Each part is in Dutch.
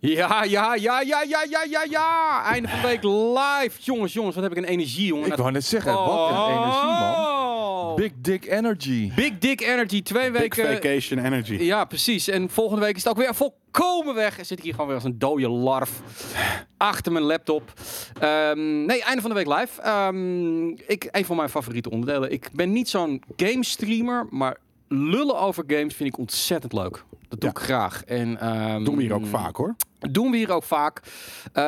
Ja, ja, ja, ja, ja, ja, ja, ja. Einde van de week live. Jongens, jongens, wat heb ik een energie, jongen. Ik wou net zeggen, wat een energie, man. Big Dick Energy. Big Dick Energy. Twee Big weken. vacation energy. Ja, precies. En volgende week is het ook weer volkomen weg. En zit ik hier gewoon weer als een dode larf achter mijn laptop. Ehm, nee, einde van de week live. Ehm, ik, een van mijn favoriete onderdelen. Ik ben niet zo'n game streamer, maar lullen over games vind ik ontzettend leuk. Dat doe Ja. ik graag. En, ehm, Doen we hier ook vaak hoor. Doen we hier ook vaak. Eh,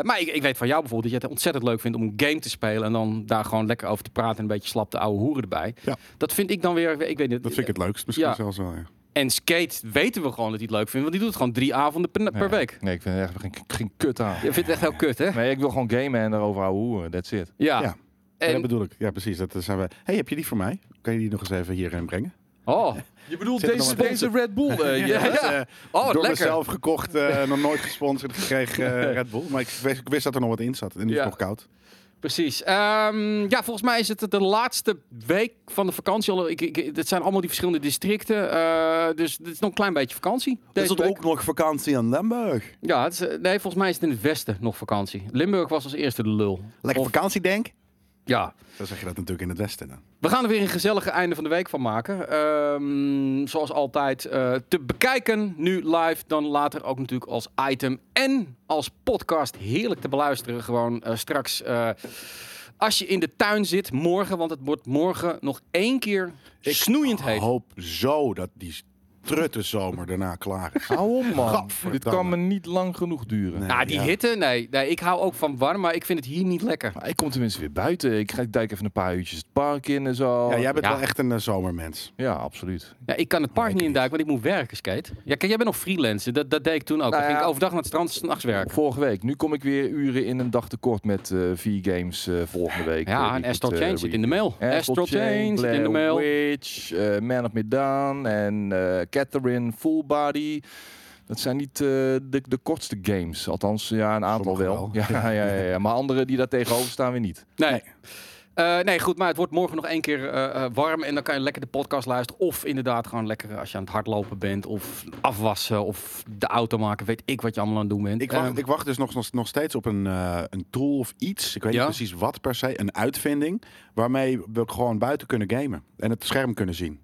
maar ik, ik weet van jou bijvoorbeeld dat je het ontzettend leuk vindt om een game te spelen. En dan daar gewoon lekker over te praten en een beetje slap de oude hoeren erbij. Ja. Dat vind ik dan weer, ik weet niet. Dat vind ik het leukst misschien Ja. zelfs wel. Ja. En Skate weten we gewoon dat hij het leuk vindt, want die doet het gewoon drie avonden per, per Nee. week. Nee, ik vind het echt geen, geen kut aan. Je vindt het echt heel kut, hè? Nee, ik wil gewoon gamen en erover houden hoeren. That's it. Ja. Ja. En dat En, bedoel ik. Ja, precies. Dat zijn we. Hey, heb je die voor mij? Kan je die nog eens even hierin brengen? Oh, Je bedoelt deze, deze Red Bull? eh, Ja, ja. ja. Oh door lekker. mezelf gekocht, eh, nog nooit gesponsord gekregen eh, Red Bull. Maar ik wist, ik wist dat er nog wat in zat. En die Ja. is nog koud. Precies. Ehm, ja, volgens mij is het de laatste week van de vakantie. al. Ik, ik, het zijn allemaal die verschillende districten. eh, dus het is nog een klein beetje vakantie. Deze week. nog vakantie in Limburg? Ja, het is, nee, volgens mij is het in het westen nog vakantie. Limburg was als eerste de lul. Lekker Of- vakantie, denk Ja, Dan zeg je dat natuurlijk in het westen. We gaan er weer een gezellige einde van de week van maken. Ehm, zoals altijd eh, te bekijken nu live, dan later ook natuurlijk als item en als podcast heerlijk te beluisteren. Gewoon eh, straks eh, als je in de tuin zit morgen, want het wordt morgen nog één keer snoeiend heet. Ik hoop zo dat die trutte zomer daarna klaar is. Hou op, man. Gadverdamme. Dit kan me niet lang genoeg duren. Nee. Nou, die ja. hitte, nee, nee. Ik hou ook van warm, maar ik vind het hier niet lekker. Maar ik kom tenminste weer buiten. Ik ga ik duik even een paar uurtjes het park in en zo. Ja, jij bent Ja. wel echt een eh, zomermens. Ja, absoluut. Ja, ik kan het park niet induiken, want ik moet werken, skate. Ja, kijk, jij bent nog freelancer. Dat, dat deed ik toen ook. Nou Dan ging ik overdag naar het strand, s'nachts werken. Vorige week. Nu kom ik weer uren in een dag tekort met eh vier games eh, volgende week. Ja, en Astral Chain zit in de mail. Astral Astral Chain zit in de mail. Witch, Man of Medan en eh Catherine Full Body. Dat zijn niet eh, de, de kortste games. Althans, ja, een aantal Sommige wel. wel. Ja, ja, ja, ja. Maar andere die daar tegenover staan weer niet. Nee. Nee. Eh, nee, goed, maar het wordt morgen nog één keer eh, warm. En dan kan je lekker de podcast luisteren. Of inderdaad gewoon lekker als je aan het hardlopen bent. Of afwassen. Of de auto maken. Weet ik wat je allemaal aan het doen bent. Ik wacht, Eh, ik wacht dus nog, nog, steeds op een, eh, een tool of iets. Ik weet Ja? niet precies wat per se. Een uitvinding. Waarmee we gewoon buiten kunnen gamen. En het scherm kunnen zien.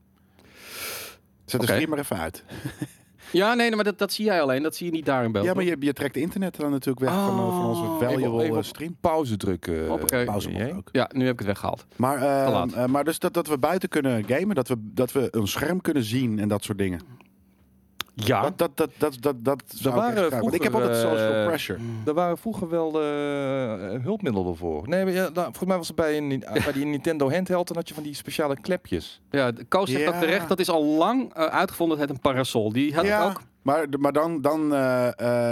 Zet de stream maar even uit. ja, nee, maar dat, dat zie jij alleen. Dat zie je niet daar in beeld. Ja, maar je, je trekt internet dan natuurlijk weg van, eh, van onze Oh. valuable Even- eh, op- stream. Pauze drukken. Hoppakee. Pauze ook. Ja, nu heb ik het weggehaald. Maar, eh, eh, maar dus dat, dat we buiten kunnen gamen, dat we, dat we een scherm kunnen zien en dat soort dingen. Ja. Dat, dat, dat, dat, dat, dat zou ik waren graag- Want ik heb altijd vroeger, social eh, pressure. Er waren vroeger wel eh, hulpmiddelen voor. Nee, maar ja, nou, volgens mij was het bij, een, bij die Nintendo handheld. Dan had je van die speciale klepjes. ja, de Koos zegt Ja. ook terecht. Dat is al lang eh, uitgevonden. Het een parasol. Die had ja, ik ook. Maar, maar dan, dan eh,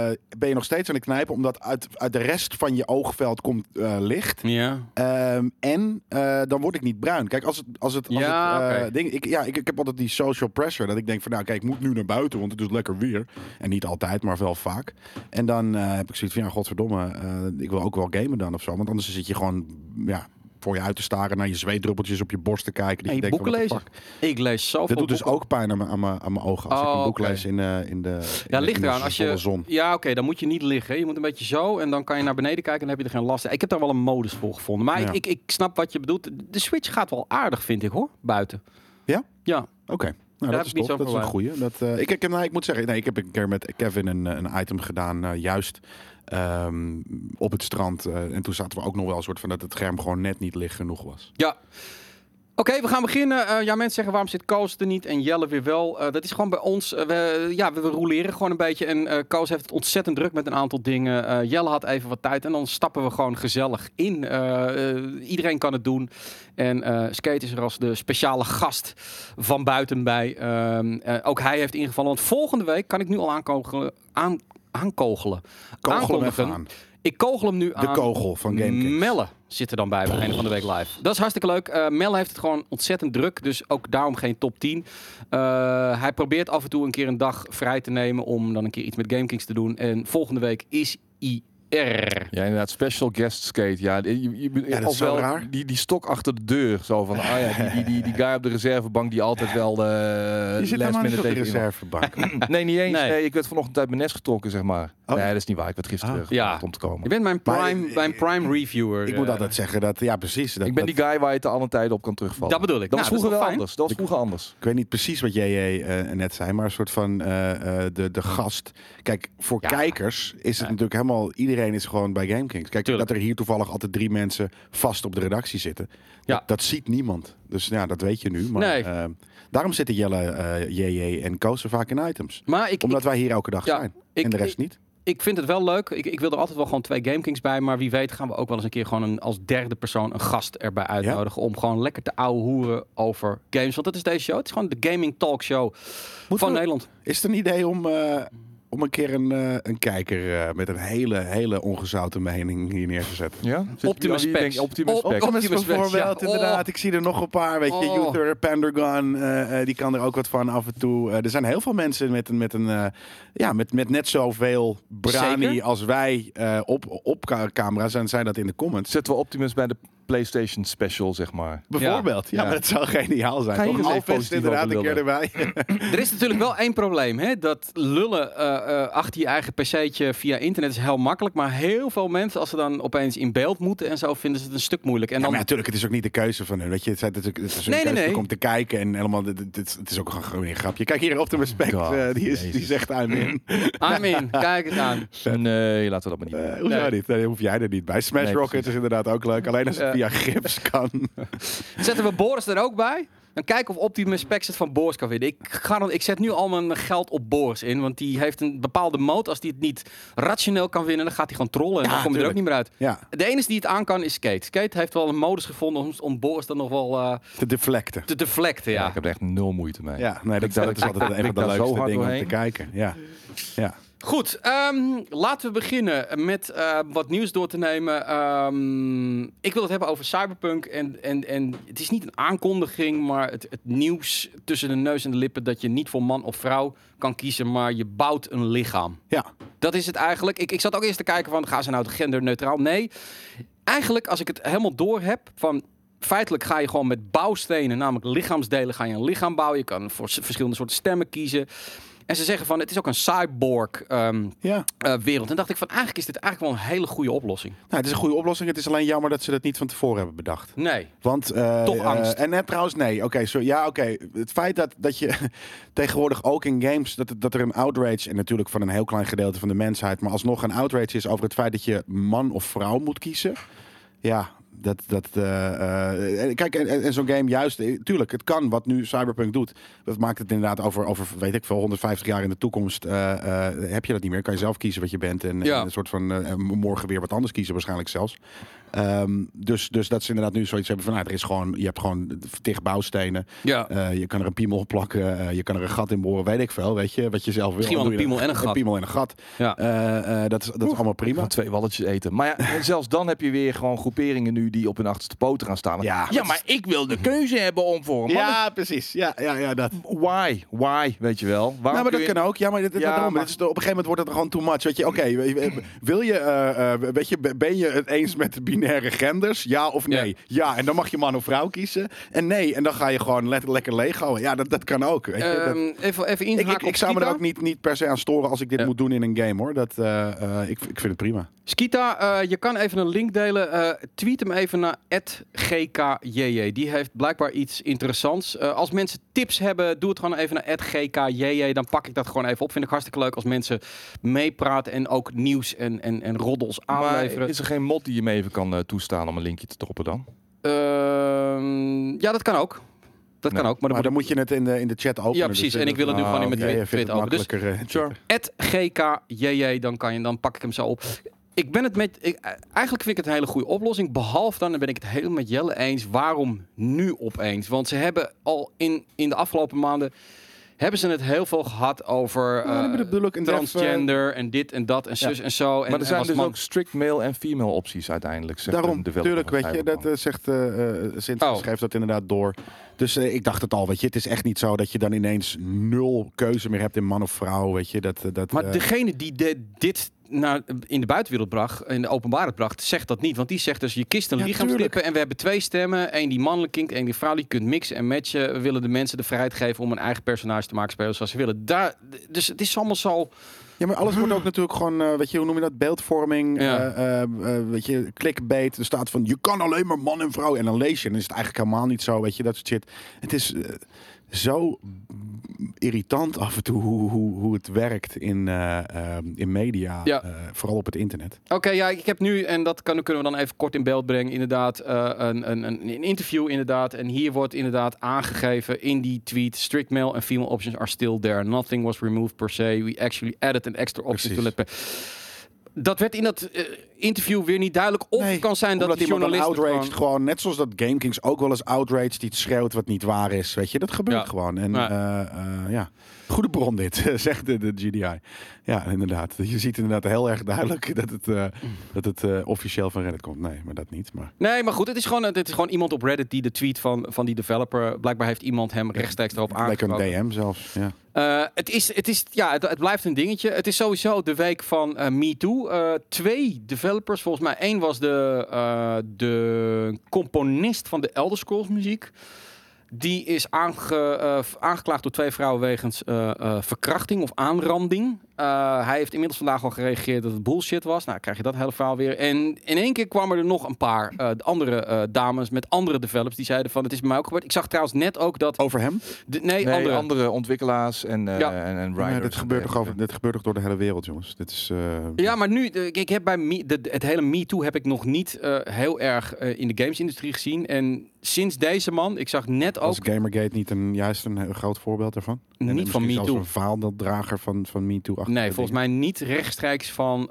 eh, ben je nog steeds aan het knijpen, omdat uit, uit de rest van je oogveld komt eh, licht. Ja. Ehm, en dan word ik niet bruin. Kijk, als het, als het, als Ja, het, oké. ding, ik, ja, ik, ik heb altijd die social pressure. Dat ik denk van, nou kijk, ik moet nu naar buiten, want het is lekker weer. En niet altijd, maar wel vaak. En dan heb ik zoiets van, ja, godverdomme, ik wil ook wel gamen dan of zo. Want anders zit je gewoon, ja, voor je uit te staren, naar je zweetdruppeltjes op je borst te kijken. En je denkt boeken lezen. fuck. Ik lees zoveel Dit doet dus ook pijn aan mijn, aan mijn, aan mijn ogen als ik Oh, een boek oké. lees in de, in de, in Ja, de- ligt in de eraan. Als je, zon. ja, oké, dan moet je niet liggen. Je moet een beetje zo en dan kan je naar beneden kijken en dan heb je er geen last. Ik heb daar wel een modus voor gevonden. Maar Ja. ik, ik, ik snap wat je bedoelt. De Switch gaat wel aardig, vind ik hoor, buiten. Ja? Ja. Oké. Nou, dat is Dat is een goeie. Dat, eh, ik, ik, nou, ik moet zeggen, nee, ik heb een keer met Kevin een, eh, een item gedaan, eh, juist ehm, op het strand. eh, en toen zaten we ook nog wel een soort van dat het scherm gewoon net niet licht genoeg was. Ja. Oké, we gaan beginnen. Eh, ja, mensen zeggen waarom zit Koos er niet en Jelle weer wel. Eh, dat is gewoon bij ons. we, ja, we, roleren gewoon een beetje. En Koos heeft het ontzettend druk met een aantal dingen. Jelle had even wat tijd en dan stappen we gewoon gezellig in. Iedereen kan het doen. En Skate is er als de speciale gast van buiten bij. Ehm, eh, ook hij heeft ingevallen. Want volgende week kan ik nu al aankogelen. Aan, aankogelen. Kogel hem aan. Ik kogel hem nu De aan. kogel van GameKings. Melle zit er dan bij bij einde van de week live. Dat is hartstikke leuk. Eh Melle heeft het gewoon ontzettend druk, dus ook daarom geen top 10. Eh, hij probeert af en toe een keer een dag vrij te nemen om dan een keer iets met GameKings te doen. En volgende week is hij R. Ja, inderdaad. Special guest skate. Ja, je, je, je- dat is zo raar. Die, die stok achter de deur. Zo van, ah ja, die, die, die, die guy op de reservebank die altijd wel de Die zit last helemaal niet op de reservebank. Nee, niet eens. Nee. Nee. ik werd vanochtend uit mijn nest getrokken, zeg maar. Oh. Nee, dat is niet waar. Ik werd gisteren Ah. ja. Om te komen. Je bent mijn prime, eh, mijn prime reviewer. ik moet eh. altijd zeggen dat, ja precies. Dat, ik ben dat- die guy waar je te alle tijden op kan terugvallen. Dat bedoel ik. Dat Nou, was vroeger wel wel fijn. anders. Dat was vroeger anders. Ik weet niet precies wat jij eh, net zei, maar een soort van eh, eh, de, de gast. Kijk, voor Ja. kijkers is het natuurlijk helemaal... Iedereen is gewoon bij GameKings. Kijk, Tuurlijk. dat er hier toevallig altijd drie mensen vast op de redactie zitten. Ja. Dat, dat ziet niemand. Dus ja, dat weet je nu. Maar, Nee. eh, daarom zitten Jelle, eh, JJ en Koos zo vaak in items. Maar ik, Omdat wij hier elke dag Ja, zijn. ik- en de rest niet. ik vind het wel leuk. Ik, ik wil er altijd wel gewoon twee GameKings bij. Maar wie weet gaan we ook wel eens een keer gewoon een, als derde persoon een gast erbij uitnodigen. Om gewoon lekker te ouwe hoeren over games. Want dat is deze show. Het is gewoon de gaming talk show van we- Nederland. Is het een idee om, eh, om een keer een, eh, een kijker eh, met een hele, hele ongezouten mening hier neer te zetten? Ja? Optimus Specs. Optimus Op- Specs. Optimus Specs, bijvoorbeeld, ja. inderdaad. Ik zie er nog een paar, weet je. Oh. Uther, Pendragon, eh, die kan er ook wat van af en toe. Er zijn heel veel mensen met een, met een, eh, ja, met, met net zoveel brani Zeker. als wij eh, op, op ca- camera's. En zijn dat in de comments. Zetten we Optimus bij de PlayStation Special, zeg maar. Bijvoorbeeld. Ja, Ja. maar dat zou geniaal zijn. Ga je Toch eens een even Alvest positief inderdaad een keer erbij. Er is natuurlijk wel één probleem. Hè? Dat lullen eh, eh, achter je eigen pc'tje via internet is heel makkelijk. Maar heel veel mensen, als ze dan opeens in beeld moeten en zo, vinden ze het een stuk moeilijk. En Ja, dan, maar natuurlijk, het is ook niet de keuze van hun. Weet je, het is, het is, het is een Nee, nee, keuze nee. om te kijken en helemaal. Het, het, het is ook gewoon een grapje. Kijk hier op de respect. God, eh, die, is, die zegt aan in. I'm in, kijk het aan. Nee, laten we dat maar niet doen. Hoezo Nee. niet? Hoef jij er niet bij. Smash Nee, Rocket precies. is inderdaad ook leuk. Alleen als het. Via gips kan. Zetten we Boris er ook bij? Dan kijken of Optimus Specs het van Boris kan winnen. Ik, ga dan, ik zet nu al mijn geld op Boris in. Want die heeft een bepaalde mode. Als hij het niet rationeel kan winnen, dan gaat hij gewoon trollen. En Ja, dan kom je er ook niet meer uit. Ja, De enige die het aan kan is Skate. Skate heeft wel een modus gevonden om, om Boris dan nog wel eh, te deflecten. te deflecten. Ja. Ja. ik heb er echt nul moeite mee. Ja, nee, dat, Ik daar- dat is altijd een van de leukste dingen om te kijken. Ja. ja. Goed, ehm, laten we beginnen met eh, wat nieuws door te nemen. Ehm, ik wil het hebben over Cyberpunk. En, en, en het is niet een aankondiging, maar het, het nieuws tussen de neus en de lippen dat je niet voor man of vrouw kan kiezen, maar je bouwt een lichaam. Ja. Dat is het eigenlijk. Ik, ik zat ook eerst te kijken van, gaan ze nou genderneutraal? Nee. Eigenlijk, als ik het helemaal door heb, van feitelijk ga je gewoon met bouwstenen, namelijk lichaamsdelen, ga je een lichaam bouwen. Je kan voor verschillende soorten stemmen kiezen. En ze zeggen van, het is ook een cyborg ehm, ja. eh, wereld. En dacht ik van, eigenlijk is dit eigenlijk wel een hele goede oplossing. Nou, het is een goede oplossing. Het is alleen jammer dat ze dat niet van tevoren hebben bedacht. Nee. Want, eh, Toch eh, angst. en net trouwens, nee. Oké, zo ja, oké. Het feit dat, dat je tegenwoordig ook in games, dat, dat er een outrage, en natuurlijk van een heel klein gedeelte van de mensheid, maar alsnog een outrage is over het feit dat je man of vrouw moet kiezen. Ja, dat, dat, eh, eh, kijk, en, en- zo'n game juist, eh, tuurlijk, het kan wat nu Cyberpunk doet. Dat maakt het inderdaad over, over weet ik veel, 150 jaar in de toekomst. heb je dat niet meer? Kan je zelf kiezen wat je bent en, Ja. en een soort van morgen weer wat anders kiezen, waarschijnlijk zelfs. Ehm, dus, dus dat ze inderdaad nu zoiets hebben van, nou, er is gewoon, je hebt gewoon tig bouwstenen. Ja. Eh, je kan er een piemel op plakken, eh, je kan er een gat in boren, weet ik veel, weet je, wat je zelf wil. Misschien wel Dan een piemel en een gat. Een piemel en een gat. Ja. Eh, eh, dat is, dat is allemaal prima. Twee walletjes eten. Maar ja, en zelfs dan heb je weer gewoon groeperingen nu die op hun achterste poten gaan staan. Ja. ja maar ik wil de keuze hebben om voor een man. Ja, precies. Ja, ja, ja, dat. Why? Why? Weet je wel. Waarom Nou, maar dat je- kan ook. Ja, maar, dit, dit- Ja, daarom, maar- dit is, op een gegeven moment wordt het gewoon too much. Weet je, oké, wil je, eh, eh, weet je, ben je het eens met de binaire genders? Ja of nee? Ja. en dan mag je man of vrouw kiezen. En nee, en dan ga je gewoon let, lekker leeg houden. Ja, dat, dat kan ook. Weet je, dat- Ehm, even, even ik, inhaken ik, zou me er Skita. ook niet, niet per se aan storen als ik dit Ja. moet doen in een game, hoor. Dat, eh, eh, ik, ik vind het prima. Skita, eh, je kan even een link delen. Eh, tweet hem even naar @gkjj. Die heeft blijkbaar iets interessants. Eh, als mensen tips hebben, doe het gewoon even naar @gkjj. Dan pak ik dat gewoon even op. Vind ik hartstikke leuk als mensen meepraten en ook nieuws en, en, en roddels Maar aanleveren. is er geen mod die je me even kan eh, toestaan om een linkje te droppen dan? Ehm, ja, dat kan ook. Dat kan ook. Maar dan Maar dan moet moet je het in de, in de chat openen. Ja, precies. dus, En ik wil het nu Ah, gewoon in mijn vindt Twitter het open. Dus makkelijker. eh, @gkjj, dan kan je, dan pak ik hem zo op. Ik ben het met, ik, eigenlijk vind ik het een hele goede oplossing. Behalve dan, dan ben ik het helemaal met Jelle eens. Waarom nu opeens? Want ze hebben al in, in de afgelopen maanden hebben ze het heel veel gehad over en dat, transgender en dit en dat en zus en zo. En, maar er zijn dus man- ook strict male en female opties uiteindelijk. Zegt Daarom, een developer tuurlijk, van weet je, dat eh, zegt eh eh Sint, Oh. schrijft dat inderdaad door. Dus eh, ik dacht het al, weet je, het is echt niet zo dat je dan ineens nul keuze meer hebt in man of vrouw, weet je. Dat, dat, Maar degene die de, dit naar, in de buitenwereld bracht, in de openbare bracht, zegt dat niet. Want die zegt dus, je kist een Ja, tuurlijk. en we hebben twee stemmen. één die mannelijk klinkt, één die vrouwelijk. Je kunt mixen en matchen. We willen de mensen de vrijheid geven om een eigen personage te maken, spelen zoals ze willen. Daar, dus het is allemaal zo... Ja, maar alles wordt ook natuurlijk gewoon, weet je, hoe noem je dat? Beeldvorming, Ja. eh, weet je, clickbait. Er staat van, je kan alleen maar man en vrouw. En dan lees je en dan is het eigenlijk helemaal niet zo, weet je, dat soort shit. Het is zo irritant af en toe hoe, hoe, hoe het werkt in, eh, eh, in media, Ja. eh, vooral op het internet. Oké, ja, ik heb nu, en dat kan, kunnen we dan even kort in beeld brengen, inderdaad, een, een, een, een interview inderdaad. En hier wordt inderdaad aangegeven in die tweet, strict male and female options are still there. Nothing was removed per se. We actually added an extra option to let Dat werd in dat eh, interview weer niet duidelijk. Of Nee, het kan zijn dat die journalist outraged, gewoon... net zoals dat GameKings ook wel eens outraged, die schreeuwt wat niet waar is, weet je. Dat gebeurt Ja. gewoon. En Ja. ja. ja, goede bron dit, zegt de, de GDI. Ja, inderdaad. Je ziet inderdaad heel erg duidelijk dat het, eh, dat het eh, officieel van Reddit komt. Nee, maar dat niet. Maar Nee, maar goed, het is gewoon, het is gewoon iemand op Reddit die de tweet van, van die developer. Blijkbaar heeft iemand hem rechtstreeks erop lekker aangesproken. een DM zelfs. Ja. Eh, het, is, het, is, ja, het, het blijft een dingetje. Het is sowieso de week van MeToo. Eh twee developers, volgens mij één was de, de componist van de Elder Scrolls muziek. Die is aange, eh, aangeklaagd door twee vrouwen wegens eh, eh, verkrachting of aanranding. Eh, hij heeft inmiddels vandaag al gereageerd dat het bullshit was. Nou, krijg je dat hele verhaal weer. En in één keer kwamen er nog een paar eh, andere eh, dames met andere developers. Die zeiden van, het is bij mij ook gebeurd. Ik zag trouwens net ook dat... Over hem? De, nee, Nee, andere. andere. ontwikkelaars en, eh Ja. en, en Ja, writers. dit, gebeurt toch over, dit gebeurt toch door de hele wereld, jongens. Dit is... eh, Ja, maar nu, ik heb bij me, de, het hele MeToo heb ik nog niet eh, heel erg eh, in de gamesindustrie gezien. En sinds deze man, ik zag net ook Als Gamergate niet een, juist een groot voorbeeld daarvan? En niet van MeToo. een vaandeldrager van, van MeToo. Nee, volgens mij niet rechtstreeks van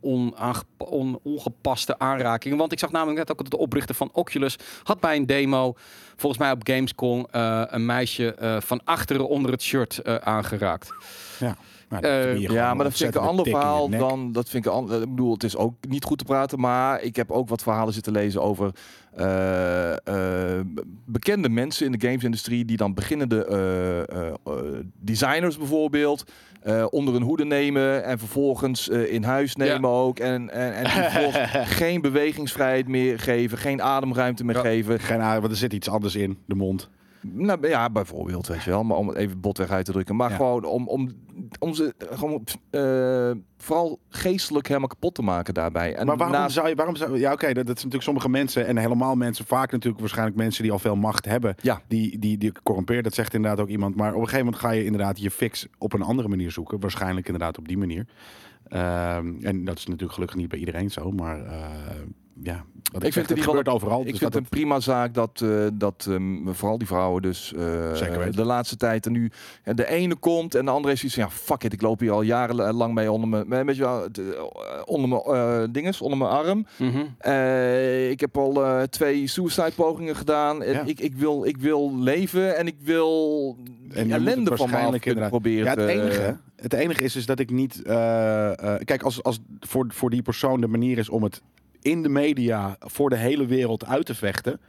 onaangepa- on- ongepaste aanrakingen. Want ik zag namelijk net ook dat de oprichter van Oculus had bij een demo, volgens mij op Gamescom, een meisje van achteren onder het shirt aangeraakt. dingen. Nou, Eh, Ja, maar dat vind ik een ander verhaal dan. Dat vind ik, een ik bedoel, het is ook niet goed te praten, maar ik heb ook wat verhalen zitten lezen over eh, eh, bekende mensen in de gamesindustrie die dan beginnende eh, eh, eh, designers bijvoorbeeld eh, onder hun hoede nemen en vervolgens eh, in huis nemen ook en en, en vervolgens geen bewegingsvrijheid meer geven, geen ademruimte meer Ja. geven. Geen aardig, want er zit iets anders in, de mond. Nou ja, bijvoorbeeld, weet je wel. Maar om het even botweg uit te drukken. Maar Ja. gewoon om, om, om ze gewoon, eh, vooral geestelijk helemaal kapot te maken daarbij. En maar waarom zou je... Waarom zou, ja, oké, dat, dat is natuurlijk sommige mensen... en helemaal mensen, vaak natuurlijk waarschijnlijk mensen... die al veel macht hebben, Ja. die, die, die corrumpeert. Dat zegt inderdaad ook iemand. Maar op een gegeven moment ga je inderdaad je fix op een andere manier zoeken. Waarschijnlijk inderdaad op die manier. Ehm, en dat is natuurlijk gelukkig niet bij iedereen zo. Maar eh, ja, wat ik, vind het gebeurt overal. Ik dus vind het een prima zaak dat, eh, dat ehm, vooral die vrouwen dus eh, de laatste tijd er nu ja, de ene komt en de andere zoiets van ja fuck it, ik loop hier al jarenlang mee onder mijn, met- je eh, onder mijn eh, dinges, onder mijn arm. Mhm. Eh, ik heb al eh, twee suicide pogingen gedaan. En Ja. Ik, ik, wil, ik wil leven en ik wil En ellende van me proberen. Ja, het te- enige, het enige is, is dat ik niet. eh, eh, kijk, als, als voor, voor die persoon de manier is om het in de media voor de hele wereld uit te vechten.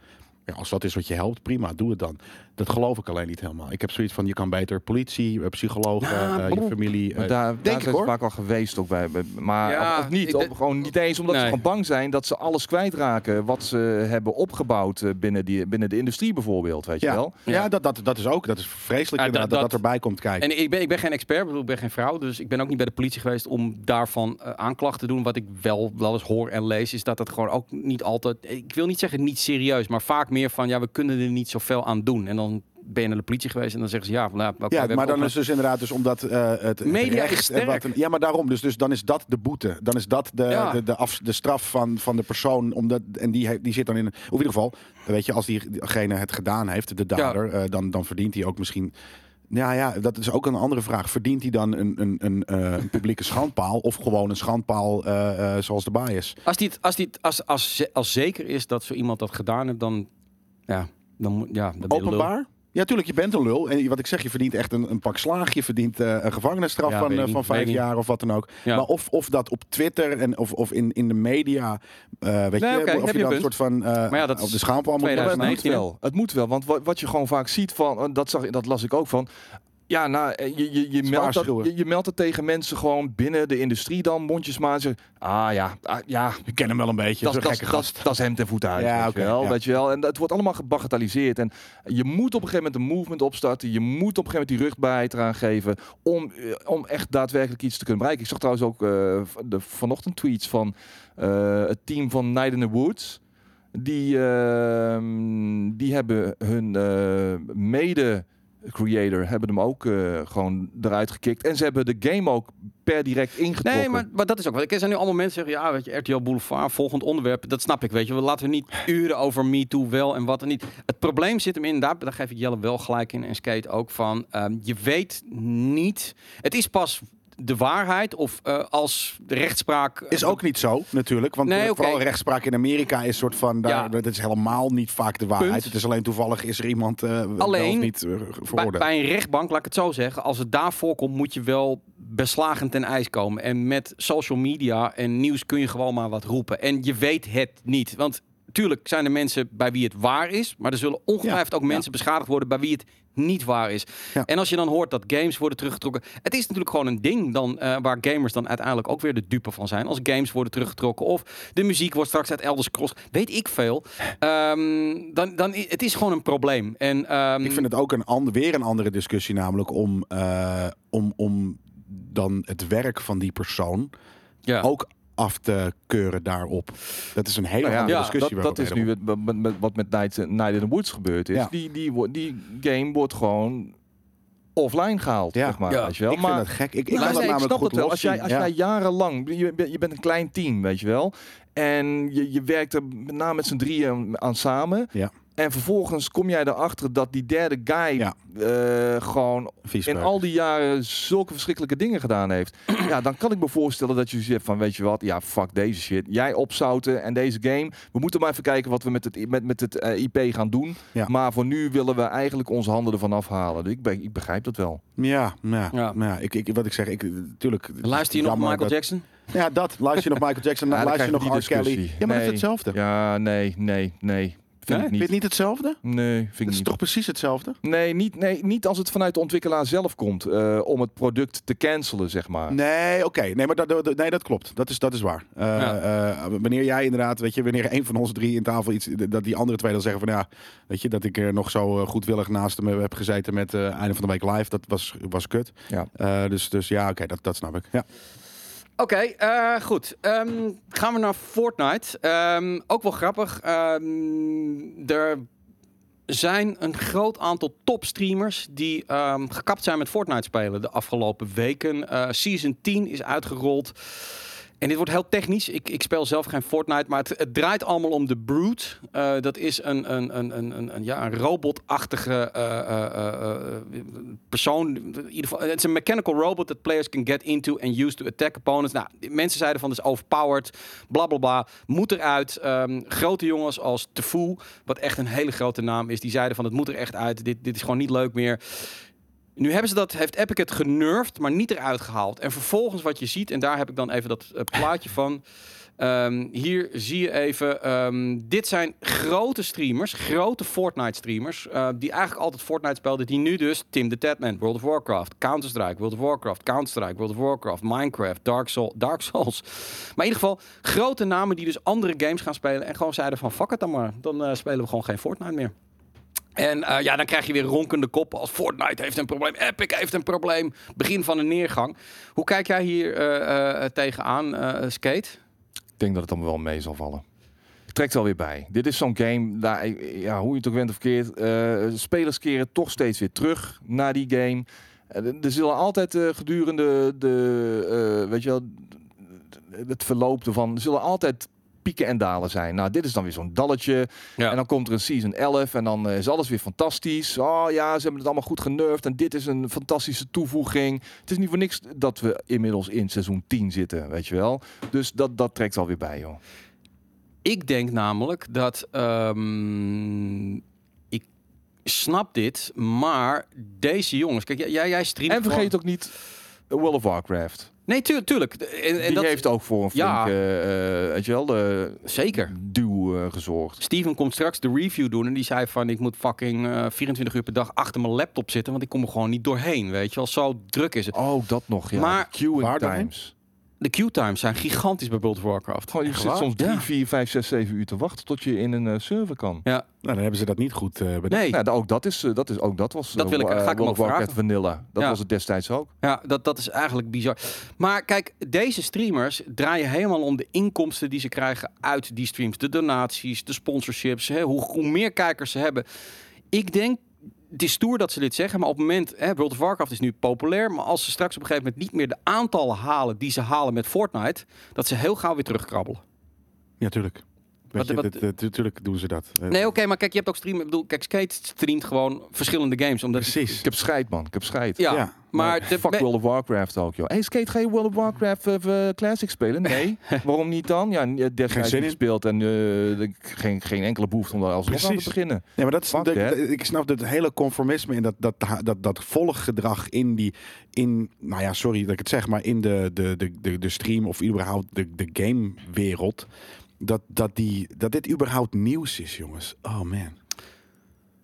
Ja, als dat is wat je helpt, prima, doe het dan. Dat geloof ik alleen niet helemaal. Ik heb zoiets van: je kan beter politie, eh, psychologen, Nou, eh, je familie. Maar eh, daar, daar ik, zijn ze hoor. vaak al geweest ook bij. Maar Ja, of, of niet. Of gewoon niet eens omdat Nee. ze gewoon bang zijn dat ze alles kwijtraken wat ze hebben opgebouwd binnen, die, binnen de industrie bijvoorbeeld. Weet je ja, wel? ja. dat, dat, dat is ook. Dat is vreselijk Ja, inderdaad, dat- dat, dat dat- erbij komt kijken. En ik ben, ik ben geen expert, ik bedoel, ik ben geen vrouw, dus ik ben ook niet bij de politie geweest om daarvan eh, aanklacht te doen. Wat ik wel wel eens hoor en lees, is dat het gewoon ook niet altijd, ik wil niet zeggen niet serieus, maar vaak meer van, ja, we kunnen er niet zoveel aan doen. En dan ben je naar de politie geweest en dan zeggen ze, ja, van, nou, Ja, maar dan is dus inderdaad dus omdat eh, het Media is wat sterk. ja, maar daarom. Dus, dus dan is dat de boete. Dan is dat de, Ja. de, de, af, de straf van, van de persoon. Omdat, en die, die zit dan in... Of in ieder geval, weet je, als diegene het gedaan heeft, de dader, eh, dan, dan verdient hij ook misschien... Ja, ja, dat is ook een andere vraag. Verdient hij dan een, een, een, eh, een publieke schandpaal of gewoon een schandpaal zoals de baai is? Als, die, als, die, als, als, als zeker is dat zo iemand dat gedaan heeft, dan, ja, dan, moet- ja, dan. Openbaar? Ja, tuurlijk, je bent een lul. En wat ik zeg, je verdient echt een, een pak slaag. Je verdient eh, een gevangenisstraf Ja, van, eh, van vijf jaar of wat dan ook. Ja. Maar of, of dat op Twitter en of, of in, in de media, eh, weet Nee, je, of heb je je dan een soort van Maar ja, dat op de maar het 2019, moet wel. Het moet wel. Want wat, wat je gewoon vaak ziet van, dat, zag, dat las ik ook van. Ja, nou, eh, je, je, je, meldt dat, je, je meldt het tegen mensen gewoon binnen de industrie dan, mondjesmaat. Zeggen, ah ja, ah, ja, Ik ken hem wel een beetje, dat, dat, gekke dat, gast. dat is hem ten voeten uit. Ja, weet, oké, je wel, ja. weet je wel. En het wordt allemaal gebagatelliseerd. En je moet op een gegeven moment een movement opstarten. Je moet op een gegeven moment die rugbaarheid eraan geven. Om, eh, om echt daadwerkelijk iets te kunnen bereiken. Ik zag trouwens ook eh, de, vanochtend tweets van eh, het team van Night in the Woods. Die, ehm, die hebben hun eh, mede creator hebben hem ook eh, gewoon eruit gekikt. En ze hebben de game ook per direct ingetrokken. Nee, maar, dat is ook wat. Ik zijn nu allemaal mensen zeggen, ja, weet je, RTL Boulevard, volgend onderwerp. Dat snap ik, weet je. We laten niet uren over Me Too wel en wat en niet. Het probleem zit hem in, daar, daar geef ik Jelle wel gelijk in en Skate ook van. ehm, je weet niet. Het is pas de waarheid of eh, als de rechtspraak. Is ook niet zo, natuurlijk. Want Nee, eh, vooral rechtspraak in Amerika is soort van... Daar, Ja. Dat is helemaal niet vaak de waarheid. Punt. Het is alleen toevallig is er iemand eh Alleen, niet eh, bij, bij een rechtbank, laat ik het zo zeggen, als het daar voorkomt, moet je wel beslagen ten ijs komen. En met social media en nieuws kun je gewoon maar wat roepen. En je weet het niet. Want tuurlijk zijn er mensen bij wie het waar is, maar er zullen ongetwijfeld Ja, ook ja. mensen beschadigd worden bij wie het niet waar is. Ja. En als je dan hoort dat games worden teruggetrokken, het is natuurlijk gewoon een ding dan, eh, waar gamers dan uiteindelijk ook weer de dupe van zijn. Als games worden teruggetrokken of de muziek wordt straks uit Elder Scrolls, weet ik veel. Ehm, dan, dan, het is gewoon een probleem. En, ehm, Ik vind het ook een ander, weer een andere discussie, namelijk om, eh, om, om dan het werk van die persoon ja. ook af te keuren daarop. Dat is een hele Nou ja, andere ja, discussie. dat, waar dat is nu over het, met, met- wat met Night, Night in the Woods gebeurd is. Ja. Die, die, wordt- die game wordt gewoon offline gehaald, Ja. zeg maar. Ja. weet je wel. Ik maar, vind dat gek. Ik, ik Ja, kan dat nee, ik snap goed het wel. Als jij, als Ja. jij jarenlang, je, bent- je bent een klein team, weet je wel. En je, je werkt er met name met z'n drieën aan samen. Ja. En vervolgens kom jij erachter dat die derde guy Ja. eh, gewoon in al die jaren zulke verschrikkelijke dingen gedaan heeft. ja, dan kan ik me voorstellen dat je hebt van, weet je wat, ja, fuck deze shit. Jij opzouten en deze game. We moeten maar even kijken wat we met het, met, met het eh, IP gaan doen. Ja. Maar voor nu willen we eigenlijk onze handen ervan afhalen. Dus ik, ben, ik begrijp dat wel. Ja, ja, Ja. ja. ik, ik, wat ik zeg, ik, natuurlijk. Luister je nog Michael dat- Jackson? Ja, dat. Luister je nog Michael Jackson, dan Ja, luister je nog R. Kelly. Ja, maar Nee. dat is hetzelfde. Ja, nee, nee, nee. Vind Nee? ik Vind je niet. het niet hetzelfde? Nee, vind Het ik is niet. toch precies hetzelfde? Nee, niet, nee, niet als het vanuit de ontwikkelaar zelf komt. eh, om het product te cancelen, zeg maar. Nee, oké. Nee, maar dat, dat- nee, dat klopt. Dat is, dat is waar. Eh, Ja. eh, wanneer jij inderdaad, weet je, wanneer een van ons drie in tafel iets, dat die andere twee dan zeggen van ja, weet je, dat ik er nog zo eh, goedwillig naast hem heb gezeten met eh einde van de week live, dat was, was kut. Ja. Eh, dus, dus ja, oké, dat, dat snap ik. Ja. Oké, eh, goed. Ehm, gaan we naar Fortnite. Ehm, ook wel grappig. Ehm, er zijn een groot aantal topstreamers die gekapt zijn met Fortnite spelen de afgelopen weken. Eh, Season 10 is uitgerold. En dit wordt heel technisch. Ik, ik speel zelf geen Fortnite, maar het, het draait allemaal om de Brute. Eh, dat is een, een, een, een, een, ja, een robotachtige eh, eh, persoon. Het is een mechanical robot that players can get into and use to attack opponents. Nou, mensen zeiden van, is overpowered, bla bla bla. Moet eruit. Ehm, grote jongens als Tefu, wat echt een hele grote naam is, die zeiden van, het moet er echt uit. Dit, dit is gewoon niet leuk meer. Nu hebben ze dat, heeft Epic het genurfd, maar niet eruit gehaald. En vervolgens wat je ziet, en daar heb ik dan even dat eh, plaatje van. Ehm, hier zie je even, ehm, dit zijn grote streamers, grote Fortnite streamers, eh, die eigenlijk altijd Fortnite speelden, die nu dus Tim the Tatman, World of Warcraft, Counter-Strike, World of Warcraft, Counter-Strike, World of Warcraft, Minecraft, Dark, Soul, Dark Souls. Maar in ieder geval grote namen die dus andere games gaan spelen en gewoon zeiden van fuck het dan maar, dan eh, spelen we gewoon geen Fortnite meer. En eh, ja, dan krijg je weer ronkende koppen als Fortnite heeft een probleem, Epic heeft een probleem, begin van een neergang. Hoe kijk jij hier eh, tegenaan, Skate? Ik denk dat het allemaal wel mee zal vallen. Trekt wel weer bij. Dit is zo'n game, daar, ja, hoe je het ook bent of keert. spelers keren toch steeds weer terug naar die game. Er zullen altijd gedurende de, weet je wel, het verloop ervan, er zullen altijd pieken en dalen zijn. Nou, dit is dan weer zo'n dalletje. Ja. En dan komt er een season 11 en dan eh, is alles weer fantastisch. Oh ja, ze hebben het allemaal goed genurfd en dit is een fantastische toevoeging. Het is niet voor niks dat we inmiddels in seizoen 10 zitten, weet je wel. Dus dat, dat trekt alweer bij, joh. Ik denk namelijk dat ehm, ik snap dit, maar deze jongens, kijk, jij, jij streamt. En vergeet ook niet World of Warcraft. Nee, tuur, tuurlijk. En, en Die dat, heeft ook voor een Ja. flinke, eh, weet je wel, de Zeker. duw eh, gezorgd. Steven komt straks de review doen en die zei van ik moet fucking eh, 24 uur per dag achter mijn laptop zitten, want ik kom er gewoon niet doorheen, weet je wel. Zo druk is het. Oh, dat nog, ja. Maar- Queuing times. De queue times zijn gigantisch bij World of Warcraft. Gewoon, je Echt zit waar? soms 3, Ja. 4, 5, 6, 7 uur te wachten tot je in een eh, server kan. Ja, Nou, dan hebben ze dat niet goed eh bedacht. nee. Ja, da- ook dat is, eh, dat is ook dat was. Dat wil ik- ga ik hem World of Warcraft vragen. Vanilla. Dat Ja. was het destijds ook. Ja, dat, dat is eigenlijk bizar. Maar kijk, deze streamers draaien helemaal om de inkomsten die ze krijgen uit die streams. De donaties, de sponsorships, hè, hoe, hoe meer kijkers ze hebben. Ik denk, het is stoer dat ze dit zeggen, maar op het moment, hè, World of Warcraft is nu populair, maar als ze straks op een gegeven moment niet meer de aantallen halen die ze halen met Fortnite, dat ze heel gauw weer terugkrabbelen. Ja, tuurlijk. Weet Wat- je, wat- dit- dit- Natuurlijk doen ze dat. Nee, oké, maar kijk, je hebt ook streamen. Ik bedoel, kijk, Skate streamt gewoon verschillende games. Omdat Precies. Ik heb scheid, man. Ik heb scheid. Ja, Ja, maar, de, Fuck World of Warcraft ook, joh. Hey, Skate, ga je World of Warcraft eh, eh, Classic spelen? Nee. Waarom niet dan? Ja, destijds in. gespeeld en eh, de- geen, geen enkele behoefte om daar alsnog aan te Precies. beginnen. Ja, maar dat is, Fuck de- ik snap het hele conformisme en dat, dat, dat, dat volggedrag in die, in, nou ja, sorry dat ik het zeg, maar in de, de, de, de, de stream of überhaupt de, de gamewereld, dat, dat, die, dat dit überhaupt nieuws is, jongens. Oh man.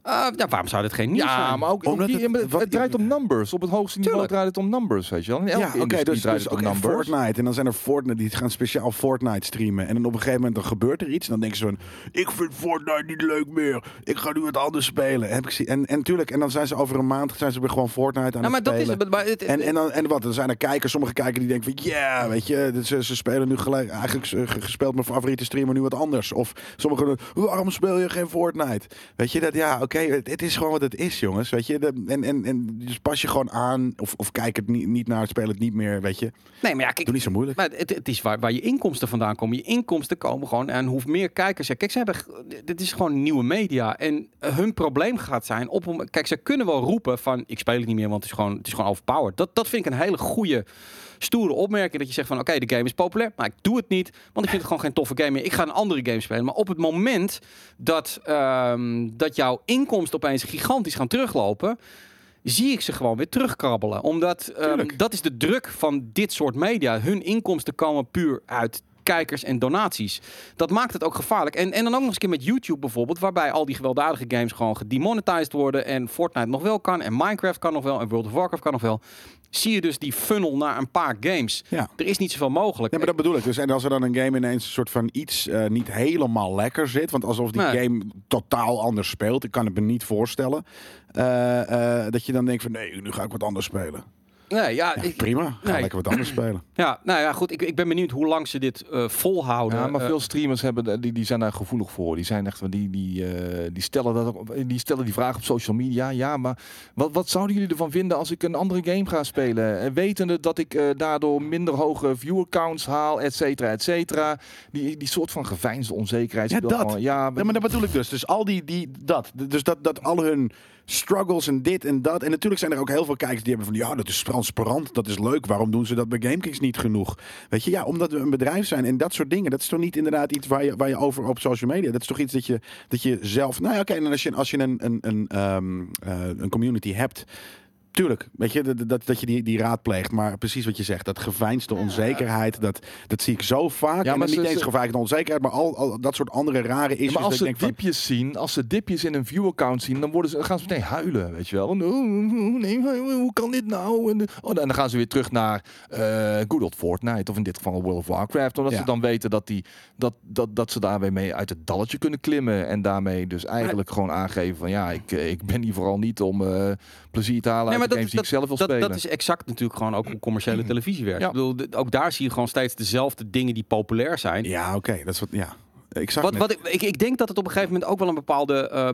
Eh, ja, waarom zou dit geen nieuws Ja, zijn? maar ook, Omdat die- het- het, wat- draait om numbers. Op het hoogste niveau Tuurlijk. draait het om numbers, weet je wel. In elke Ja, oké, industrie dus, draait dus het ook om numbers. Fortnite. En dan zijn er Fortnite die gaan speciaal Fortnite streamen. En dan op een gegeven moment dan gebeurt er iets. En dan denken ze van, ik vind Fortnite niet leuk meer. Ik ga nu wat anders spelen. Heb ik gezien. En, en tuurlijk, en dan zijn ze over een maand zijn ze weer gewoon Fortnite aan Nou, het maar dat is spelen. het. Maar het- En, en, dan, en wat, er zijn er kijkers, sommige kijkers die denken van, ja, weet je, dit- ze, ze spelen nu gelijk, eigenlijk ge- gespeeld mijn favoriete streamer nu wat anders. Of sommigen, waarom speel je geen Fortnite? Weet je, dat ja, oké, het, het is gewoon wat het is, jongens. Weet je, de, en, en, en dus pas je gewoon aan, of, of kijk het niet, niet naar, speel het niet meer, weet je. nee, maar ja, kijk, Doe niet zo moeilijk. Maar het, het is waar, waar je inkomsten vandaan komen. Je inkomsten komen gewoon en hoe meer kijkers. je- Kijk, ze hebben, dit is gewoon nieuwe media. En hun probleem gaat zijn. Op, kijk, ze kunnen wel roepen van ik speel het niet meer, want het is gewoon, het is gewoon overpowered. Dat, dat vind ik een hele goede, stoere opmerking. Dat je zegt van oké, de game is populair, maar ik doe het niet. Want ik vind het gewoon geen toffe game meer. Ik ga een andere game spelen. Maar op het moment dat, ehm, dat jouw inkomsten opeens gigantisch gaan teruglopen zie ik ze gewoon weer terugkrabbelen. Omdat ehm, dat is de druk van dit soort media. Hun inkomsten komen puur uit kijkers en donaties. Dat maakt het ook gevaarlijk. En, en dan ook nog eens een keer met YouTube bijvoorbeeld, waarbij al die gewelddadige games gewoon gedemonetized worden en Fortnite nog wel kan en Minecraft kan nog wel en World of Warcraft kan nog wel. Zie je dus die funnel naar een paar games. Ja. Er is niet zoveel mogelijk. Ja, maar dat bedoel ik. Dus en als er dan een game ineens een soort van iets eh, niet helemaal lekker zit, want alsof die Nee. game totaal anders speelt, ik kan het me niet voorstellen, eh, eh, dat je dan denkt van nee, nu ga ik wat anders spelen. Nee, ja, Ja, ik- prima, ga nee. lekker wat anders spelen. ja, nou ja, goed. Ik, ik ben benieuwd hoe lang ze dit eh, volhouden. Ja, maar Eh, veel streamers hebben, die, die zijn daar gevoelig voor. Die zijn echt, die, die, eh, die, stellen dat, die stellen die vraag op social media. Ja, maar wat, wat zouden jullie ervan vinden als ik een andere game ga spelen? En wetende dat ik eh, daardoor minder hoge viewer counts haal, et cetera, et cetera. Die, die soort van geveinsde onzekerheid. Ja, dat. gewoon- ja, Ja, maar dat bedoel ik dus. Dus al die, die dat. Dus dat, dat al hun struggles en dit en dat. En natuurlijk zijn er ook heel veel kijkers die hebben van ja, dat is transparant, dat is leuk. Waarom doen ze dat bij GameKings niet genoeg? Weet je, ja, omdat we een bedrijf zijn en dat soort dingen. Dat is toch niet inderdaad iets waar je, waar je over op social media. Dat is toch iets dat je, dat je zelf. Nou ja, oké. en als je, als je een, een, een, ehm, eh, een community hebt. Tuurlijk, weet je, dat, dat, dat je die, die raadpleegt. Maar precies wat je zegt, dat geveinsde onzekerheid, dat, dat zie ik zo vaak. Ja, en maar dan niet ze- eens geveinsde onzekerheid, maar al, al dat soort andere rare issues. Ja, maar als dat ze van, dipjes zien, als ze dipjes in een viewer count zien, dan worden ze, dan gaan ze meteen huilen, weet je wel. En, oh, nee, hoe kan dit nou? En, oh, en dan gaan ze weer terug naar eh good old Fortnite, of in dit geval World of Warcraft, omdat Ja. ze dan weten dat, die, dat, dat, dat ze daarmee mee uit het dalletje kunnen klimmen en daarmee dus eigenlijk gewoon aangeven van ja, ik, eh, ik ben hier vooral niet om eh, plezier te halen Nee, maar dat- games die ik zelf wil dat, spelen. dat is exact natuurlijk gewoon ook hoe commerciële televisie werkt. Ja. Ik bedoel, ook daar zie je gewoon steeds dezelfde dingen die populair zijn. Ja, oké, dat is wat. Ja, ik zag Wat, net- wat ik, ik, ik denk dat het op een gegeven moment ook wel een bepaalde eh,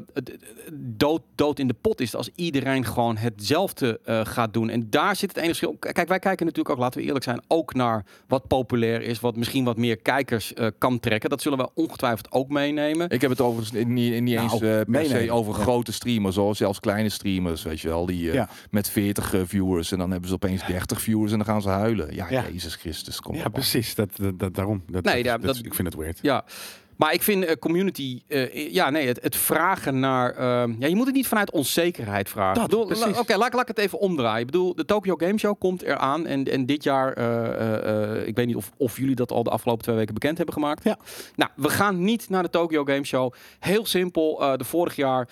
dood, dood in de pot is. Als iedereen gewoon hetzelfde eh, gaat doen. En daar zit het enige verschil. Kijk, wij kijken natuurlijk ook, laten we eerlijk zijn, ook naar wat populair is. Wat misschien wat meer kijkers eh, kan trekken. Dat zullen we ongetwijfeld ook meenemen. Ik heb het overigens niet, niet Nou, eens eh, per se over Ja. grote streamers, hoor. zelfs kleine streamers, weet je wel, die eh, Ja. met 40 eh, viewers en dan hebben ze opeens 30 viewers en dan gaan ze huilen. Ja, Ja. Jezus Christus, kom ja, op. precies. Dat, dat, dat- daarom. Dat, Nee, dat- ja, dat- dat- ik vind het weird. Ja, Maar ik vind eh, community, eh, ja nee, het, het vragen naar, ehm, ja je moet het niet vanuit onzekerheid vragen. Dat, bedoel, la- precies. Oké, laat, laat ik het even omdraaien. Ik bedoel, de Tokyo Game Show komt eraan en, en dit jaar, eh, ik weet niet of, of jullie dat al de afgelopen twee weken bekend hebben gemaakt. Ja. Nou, we gaan niet naar de Tokyo Game Show. Heel simpel, de vorig jaar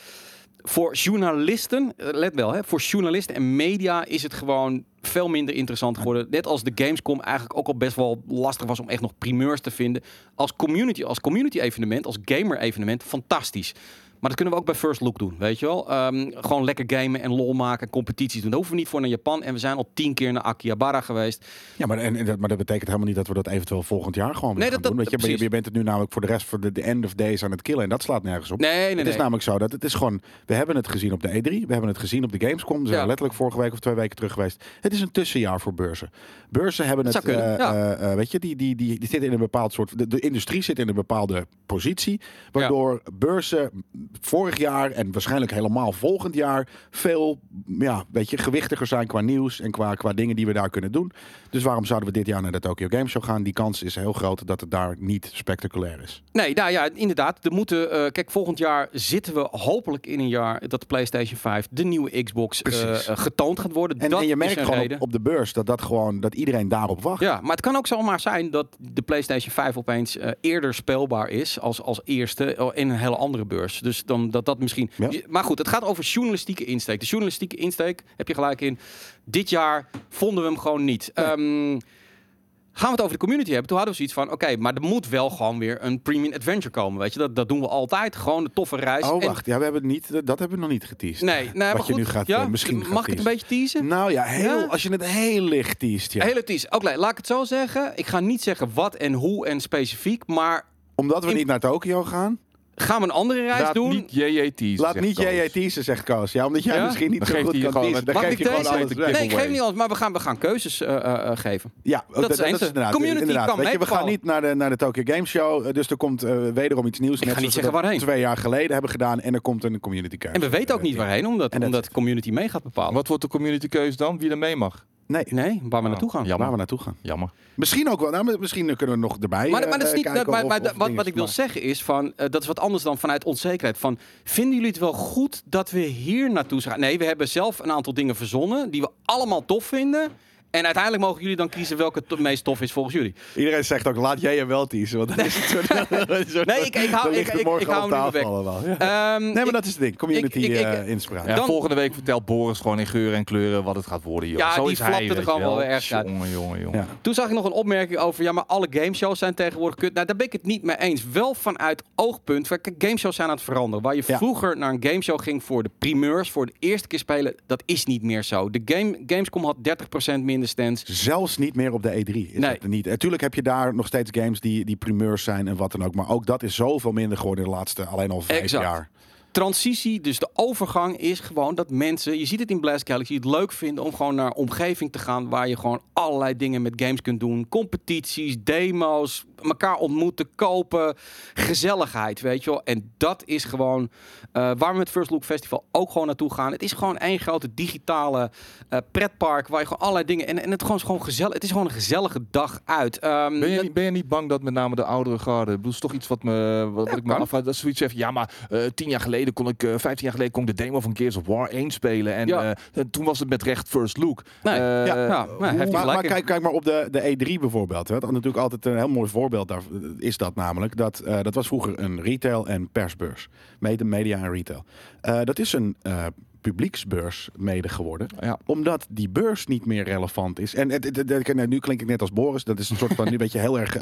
voor journalisten, let wel, hè, voor journalisten en media is het gewoon veel minder interessant geworden. Net als de Gamescom eigenlijk ook al best wel lastig was om echt nog primeurs te vinden. Als community, als community evenement, als gamer evenement, fantastisch. Maar dat kunnen we ook bij First Look doen, weet je wel. Ehm, gewoon lekker gamen en lol maken, competities doen. Daar hoeven we niet voor naar Japan. En we zijn al tien keer naar Akihabara geweest. Ja, maar, en, en dat, maar dat betekent helemaal niet dat we dat eventueel volgend jaar gewoon Nee, gaan dat- doen. dat- je, je, bent het nu namelijk voor de rest voor de, de end of days aan het killen. En dat slaat nergens op. Nee, nee, het nee. is namelijk zo dat het is gewoon... We hebben het gezien op de E3. We hebben het gezien op de Gamescom. Ze zijn Ja. letterlijk vorige week of twee weken terug geweest. Het is een tussenjaar voor beurzen. Beurzen hebben het... eh, ja. eh, eh, weet je, die, die, die, die zitten in een bepaald soort... De, de industrie zit in een bepaalde positie. Waardoor beurzen vorig jaar en waarschijnlijk helemaal volgend jaar... veel ja, weet je, gewichtiger zijn qua nieuws en qua, qua dingen die we daar kunnen doen. Dus waarom zouden we dit jaar naar de Tokyo Game Show gaan? Die kans is heel groot dat het daar niet spectaculair is. Nee, nou ja, inderdaad. Er moeten, eh, kijk, volgend jaar zitten we hopelijk in een jaar dat de PlayStation 5, de nieuwe Xbox, eh, eh, getoond gaat worden. En, dat en je merkt gewoon reden. op, op de beurs dat, dat, gewoon, dat iedereen daarop wacht. Ja, maar het kan ook zomaar zijn dat de PlayStation 5 opeens eerder speelbaar is als, als eerste in een hele andere beurs. Dus dan dat dat misschien. Ja. Maar goed, het gaat over journalistieke insteek. De journalistieke insteek heb je gelijk in. Dit jaar vonden we hem gewoon niet. Ehm, Gaan we het over de community hebben? Toen hadden we zoiets van: oké, maar er moet wel gewoon weer een premium adventure komen. Weet je, dat, dat doen we altijd. Gewoon een toffe reis. Oh, En- wacht. Ja, we hebben het niet, dat hebben we nog niet geteased. Nee, nee maar Wat je goed, nu gaat, ja, eh, misschien gaat Mag ik het een beetje teasen? Nou ja, heel, Ja? als je het heel licht teast, ja. Hele tease. Oké, laat ik het zo zeggen. Ik ga niet zeggen wat en hoe en specifiek, maar Omdat we In- niet naar Tokio gaan. Gaan we een andere reis Laat doen? niet JJ teasen. Laat niet. JJ teasen, zegt Koos. Ja, omdat jij Ja? misschien niet Dan zo goed kan gewoon- teasen. Dan Mag geef ik je gewoon deze? alles weg. Nee, ik geef niet alles, maar we gaan, we gaan keuzes eh, eh, eh, geven. Ja, Dat is inderdaad. Community inderdaad. kan Weet je, we gaan niet naar de, naar de Tokyo Game Show. Dus er komt eh, wederom iets nieuws. ga net niet zoals we zeggen waarheen. twee jaar geleden hebben gedaan. En er komt een community keuze. En we weten ook niet waarheen, omdat, omdat de community mee gaat bepalen. Wat wordt de community keuze dan? Wie er mee mag? Nee, Nee, waar we naartoe gaan. Jammer. waar we naartoe gaan. Jammer. Misschien ook wel. Nou, misschien kunnen we nog erbij Maar, maar dat is eh, niet. kijken maar, of- maar of wat, wat ik wil maar- zeggen is van. eh, dat is wat anders dan vanuit onzekerheid. Van. Vinden jullie het wel goed dat we hier naartoe gaan? Nee, we hebben zelf een aantal dingen verzonnen. die we allemaal tof vinden. En uiteindelijk mogen jullie dan kiezen welke het meest tof is volgens jullie. Iedereen zegt ook, laat jij je wel teasen. Want dan is het Nee, ik- ik hou- ik- ik- ik hou hem weg. Ja. Ehm, Nee, maar ik- dat is het ding. Community ik- ik- eh, inspraak. Ja, Dan- volgende week vertelt Boris gewoon in geuren en kleuren wat het gaat worden. Joh. Ja, Zo die is hij, flapt er gewoon wel erg uit. Jongen, jongen, jongen. Ja. Toen zag ik nog een opmerking over, ja, maar alle gameshows zijn tegenwoordig kut. Nou, daar ben ik het niet mee eens. Wel vanuit oogpunt, van, kijk, gameshows zijn aan het veranderen. Waar je Ja. vroeger naar een gameshow ging voor de primeurs, voor de eerste keer spelen, dat is niet meer zo. De game, Gamescom had 30% minder stands. Zelfs niet meer op de E3. Is Nee. niet. Natuurlijk heb je daar nog steeds games die, die primeurs zijn en wat dan ook. Maar ook dat is zoveel minder geworden de laatste alleen al vijf Exact. jaar. Transitie, dus de overgang is gewoon dat mensen, je ziet het in Blast Galaxy, het leuk vinden om gewoon naar een omgeving te gaan waar je gewoon allerlei dingen met games kunt doen. Competities, demo's, elkaar ontmoeten, kopen, gezelligheid, weet je wel. En dat is gewoon eh, waar we met First Look Festival ook gewoon naartoe gaan. Het is gewoon één grote digitale eh, pretpark waar je gewoon allerlei dingen en, en het gewoon is gewoon gezellig. Het is gewoon een gezellige dag uit. Ehm, Ben je, dat- niet- ben je niet bang dat met name de oudere garde, bedoel, is toch iets wat, me, wat, wat ik me afvraag, dat zoiets zegt, ja maar eh, tien jaar geleden kon ik, eh 15 jaar geleden kon ik de demo van Gears of War 1 spelen en Ja. eh, toen was het met recht first look. Nee, Eh, ja, ja, nou, heeft hij Maar, kijk, kijk maar op de, de E3 bijvoorbeeld. Hè. Dat is natuurlijk altijd een heel mooi voorbeeld daar is dat namelijk. Dat, eh, dat was vroeger een retail- en persbeurs. Media en retail. Eh, dat is een eh, publieksbeurs mede geworden. Ja. Omdat die beurs niet meer relevant is. En het, het- het- het- nu klink ik net als Boris. Dat is een soort van, nu weet je, heel erg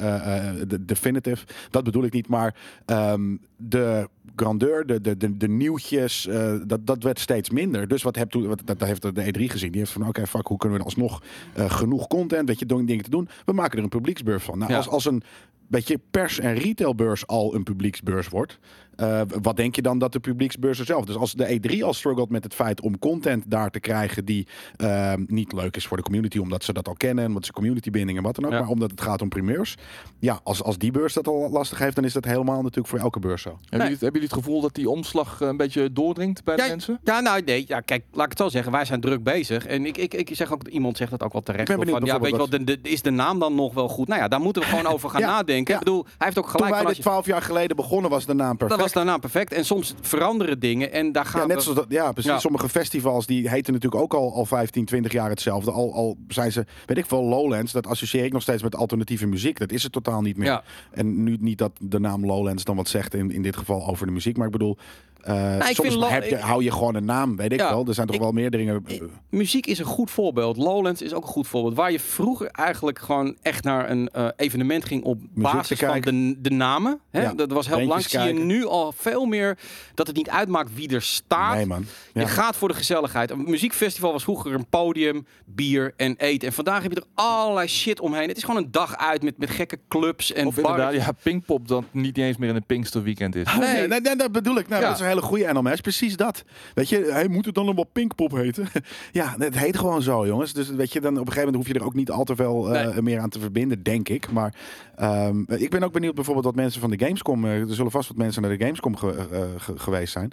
de- definitive. Dat bedoel ik niet. Maar ehm, de grandeur, de, de, de, de nieuwtjes, eh, dat, dat werd steeds minder. Dus wat, heb, toen- wat dat heeft de E3 gezien. Die heeft van, oké, fuck, hoe kunnen we alsnog eh, genoeg content, weet je, dingen te doen. We maken er een publieksbeurs van. Nou, Ja. als, als een beetje pers- en retailbeurs al een publieksbeurs wordt. Eh, wat denk je dan dat de publieksbeurs er zelf? Dus als de E3 al struggelt met het feit om content daar te krijgen die eh, niet leuk is voor de community, omdat ze dat al kennen, omdat ze community binding en wat dan ook, Ja. maar omdat het gaat om primeurs. Ja, als, als die beurs dat al lastig heeft, dan is dat helemaal natuurlijk voor elke beurs zo. Hebben, jullie, hebben jullie het gevoel dat die omslag eh, een beetje doordringt bij de Ja, mensen? Ja, nou nee, ja, kijk, laat ik het zo zeggen. Wij zijn druk bezig. En ik, ik, ik zeg ook, iemand zegt dat ook wel terecht. Ik ben benieuwd van, ja, weet je de, de- is de naam dan nog wel goed? Nou ja, daar moeten we gewoon over gaan Ja, nadenken. Ik bedoel, hij heeft ook Toen gelijk wij van dit als 12 jaar geleden begonnen, was de naam perfect. Was daarna perfect. En soms veranderen dingen en daar gaan Ja, net we... zoals dat, ja, precies. Ja. Sommige festivals die heten natuurlijk ook al, al 15, 20 jaar hetzelfde. Al, al zijn ze, weet ik veel, Lowlands. Dat associeer ik nog steeds met alternatieve muziek. Dat is het totaal niet meer. Ja. En nu niet dat de naam Lowlands dan wat zegt in, in dit geval over de muziek. Maar ik bedoel, eh, ik soms heb je, hou je gewoon een naam, weet ik Ja, wel. Er zijn toch ik- wel meer dingen. eh, Muziek is een goed voorbeeld. Lowlands is ook een goed voorbeeld. Waar je vroeger eigenlijk gewoon echt naar een eh, evenement ging op basis van de, de namen. Hè? Ja, Dat was heel lang. Zie je nu al veel meer dat het niet uitmaakt wie er staat. nee, man. Ja. Je gaat voor de gezelligheid. Een muziekfestival was vroeger een podium, bier en eten. En vandaag heb je er allerlei shit omheen. Het is gewoon een dag uit met, met gekke clubs en Of bar- inderdaad, ja, Pinkpop dat niet eens meer in een Pinksterweekend is. Nee. Nee, nee, nee, dat bedoel ik. Nou, Ja. Dat is een hele goede NMS. Precies dat. Weet je, hij moet het dan nog wel Pinkpop heten. ja, het heet gewoon zo, jongens. Dus weet je, dan op een gegeven moment hoef je er ook niet al te veel eh, Nee. meer aan te verbinden, denk ik. Maar ehm, ik ben ook benieuwd bijvoorbeeld wat mensen van de Gamescom... eh, er zullen vast wat mensen naar de Gamescom ge- eh, ge- geweest zijn.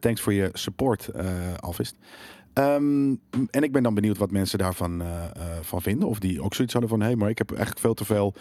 Thanks voor je support, Alvist. Ehm, en ik ben dan benieuwd wat mensen daarvan van vinden. Of die ook zoiets hadden van... hé, hey, maar ik heb eigenlijk veel te veel...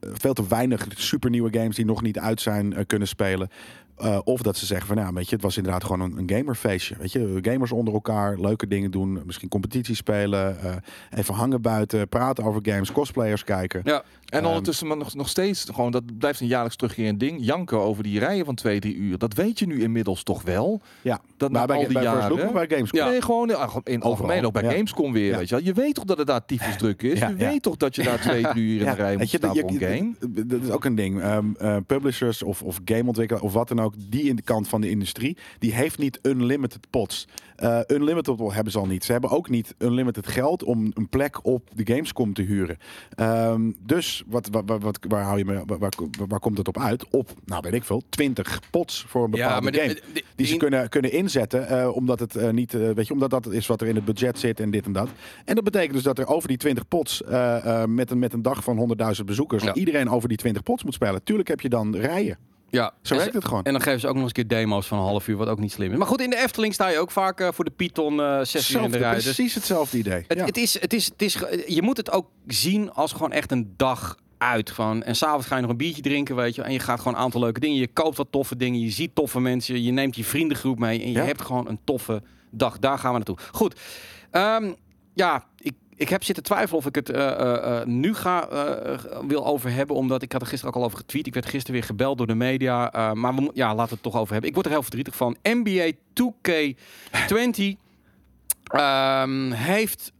veel te weinig supernieuwe games die nog niet uit zijn kunnen spelen. Eh, of dat ze zeggen van, nou, weet je, het was inderdaad gewoon een, een gamerfeestje. Weet je, gamers onder elkaar, leuke dingen doen, misschien competitie spelen, eh, even hangen buiten, praten over games, cosplayers kijken. Ja, En Ehm, ondertussen maar nog, nog steeds, gewoon, dat blijft een jaarlijks terugkerend ding. Janken over die rijen van twee, drie uur. Dat weet je nu inmiddels toch wel. Ja, Dat maar bij, al die bij jaren. Look bij Gamescom. Ja. Nee, gewoon in, in algemeen ook bij ja. Gamescom weer. Ja. Weet je, wel. je weet toch dat het daar tyfus druk is. Ja, je weet toch dat je daar twee, drie uur in de rij moet je, staan je- game. Dat is ook een ding. Ehm, eh, publishers of, of gameontwikkelaars of wat dan ook, die in de kant van de industrie, die heeft niet unlimited pots. Eh, unlimited hebben ze al niet. Ze hebben ook niet unlimited geld om een plek op de Gamescom te huren. Ehm, dus wat, wat, wat, waar, hou je me, waar, waar, waar komt het op uit? Op, nou weet ik veel, 20 pots voor een bepaalde ja maar de- game. de- de- Die ze kunnen, kunnen inzetten, eh, omdat het eh, niet, weet je, omdat dat is wat er in het budget zit en dit en dat. En dat betekent dus dat er over die 20 pots met, een, met een dag van 100.000 bezoekers, Ja. iedereen over die 20 pots moet spelen. Tuurlijk heb je dan rijen. Ja, Zo En werkt ze- het gewoon. En dan geven ze ook nog eens een keer demo's van een half uur, wat ook niet slim is. Maar goed, in de Efteling sta je ook vaak eh, voor de Python eh zes uur in de rij. Dus precies hetzelfde idee. het, ja. het is, het is, het is, je moet het ook zien als gewoon echt een dag uit. Van, en s'avonds ga je nog een biertje drinken, weet je. En je gaat gewoon een aantal leuke dingen. Je koopt wat toffe dingen. Je ziet toffe mensen. Je neemt je vriendengroep mee. En je Ja. hebt gewoon een toffe dag. Daar gaan we naartoe. Goed. Ehm, ja, ik, ik heb zitten twijfelen of ik het eh, eh, eh, nu ga, wil over hebben. Omdat ik had er gisteren ook al over getweet. Ik werd gisteren weer gebeld door de media. maar we, ja, laten we het toch over hebben. Ik word er heel verdrietig van. NBA 2K20 ehm, heeft...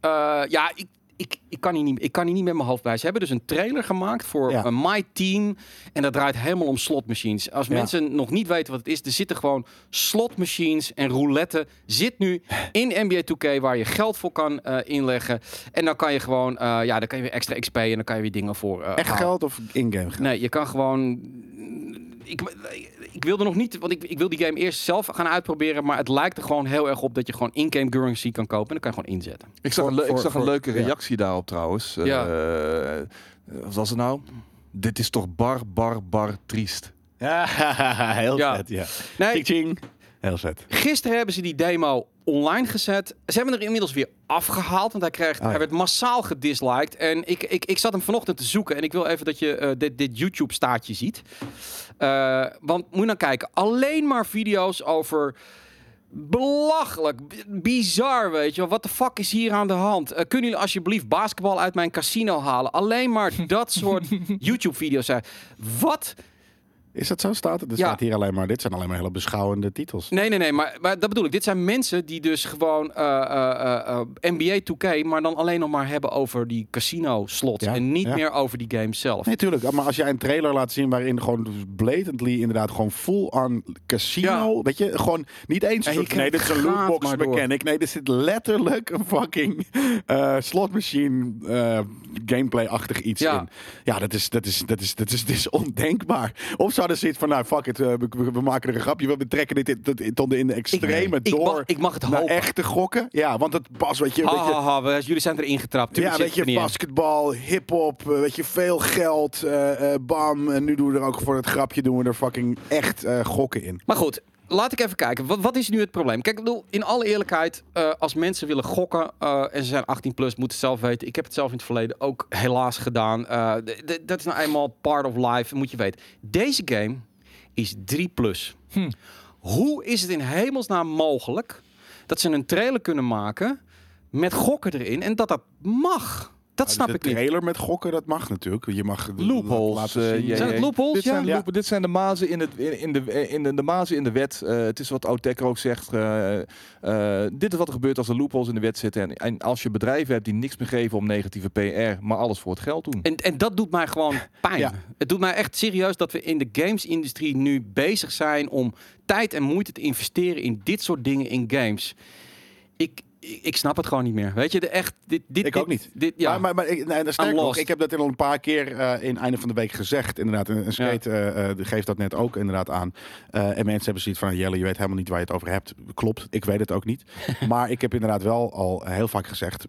ja, ik, ik, ik, kan hier niet, ik kan hier niet met mijn hoofd bij. Ze hebben dus een trailer gemaakt voor Ja. My Team. En dat draait helemaal om slotmachines. Als Ja. mensen nog niet weten wat het is, er zitten gewoon slotmachines en roulette. Zit nu in NBA 2K waar je geld voor kan eh, inleggen. En dan kan je gewoon, eh, ja, dan kan je weer extra XP en dan kan je weer dingen voor. eh, Echt halen. geld of in-game geld? Nee, je kan gewoon. Ik, ik wilde nog niet, want ik, ik wil die game eerst zelf gaan uitproberen. Maar het lijkt er gewoon heel erg op dat je gewoon in-game currency kan kopen. En dan kan je gewoon inzetten. Ik zag, Voor- een, ik voor- zag een leuke ja. reactie daarop trouwens. Eh, Ja. eh, wat was het nou? Dit is toch bar, bar, bar triest. Ja, heel Ja. vet, ja. Nee, ching. Heel vet. Gisteren hebben ze die demo online gezet. Ze hebben er inmiddels weer afgehaald. Want hij, kreeg, Ah, ja. hij werd massaal gedisliked. En ik, ik, ik zat hem vanochtend te zoeken. En ik wil even dat je eh, dit, dit YouTube-staartje ziet. Eh, want moet je nou kijken. Alleen maar video's over... Belachelijk, bizar, weet je wel. Wat de fuck is hier aan de hand? Eh, kunnen jullie alsjeblieft basketbal uit mijn casino halen? Alleen maar dat soort YouTube-video's zijn. Wat Is dat zo? Staat het? Er Ja. staat hier alleen maar, dit zijn alleen maar hele beschouwende titels. Nee, nee, nee, maar, maar dat bedoel ik. Dit zijn mensen die dus gewoon eh, eh, eh, NBA 2K, maar dan alleen nog maar hebben over die casino slots Ja, en niet ja. meer over die game zelf. Nee, tuurlijk. Maar als jij een trailer laat zien waarin gewoon blatantly inderdaad gewoon full on casino, weet je, gewoon niet eens. En je nee, dit is een lootbox mechanic. Nee, dit zit letterlijk een fucking eh slotmachine gameplay-achtig iets in. Ja, dat is, dat is, dat is, dat is, dat is ondenkbaar. Of zouden ze iets van, nou fuck it, eh, we, maken er een grapje, we betrekken dit in- de extreme ik, door mag, ik mag het naar hopen. echte gokken. Ja, want het pas, weet je, Ha, weet je ha, jullie zijn erin getrapt. Tuurlijk ja, weet je, basketbal, hip-hop, eh, weet je, veel geld, eh, bam. En nu doen we er ook voor het grapje doen we er fucking echt gokken in. Maar goed, laat ik even kijken. Wat, wat is nu het probleem? Kijk, ik bedoel, in alle eerlijkheid, eh, als mensen willen gokken eh, en ze zijn 18 plus, moeten het zelf weten. Ik heb het zelf in het verleden ook helaas gedaan. Eh, dat is nou eenmaal part of life, moet je weten. Deze game is 3 plus. Hm. Hoe is het in hemelsnaam mogelijk dat ze een trailer kunnen maken met gokken erin en dat dat mag? Dat snap de ik niet. trailer met gokken, dat mag natuurlijk. Je mag de- Loopholes. laten eh, zien. ja, Zijn het loopholes? Dit zijn, Ja. loop- dit zijn de mazen in, het, in, in de, in de, de mazen in de wet. Eh, het is wat Outekker ook zegt. eh, eh, dit is wat er gebeurt als er loopholes in de wet zitten. En, en als je bedrijven hebt die niks meer geven om negatieve PR, maar alles voor het geld doen. En, en dat doet mij gewoon pijn. Ja. Het doet mij echt serieus dat we in de games-industrie nu bezig zijn om tijd en moeite te investeren in dit soort dingen in games. Ik, ik, ik snap het gewoon niet meer. Weet je, de echt. Dit, dit, Ik dit- ook niet. Dit, ja. Maar, maar, maar ik, nee, dat sterker nog, ik heb dat al een paar keer eh, in einde van de week gezegd. Inderdaad, en, en Skate eh, eh, geeft dat net ook inderdaad aan. En mensen hebben zoiets van, Jelle, je weet helemaal niet waar je het over hebt. Klopt, ik weet het ook niet. maar ik heb inderdaad wel al heel vaak gezegd,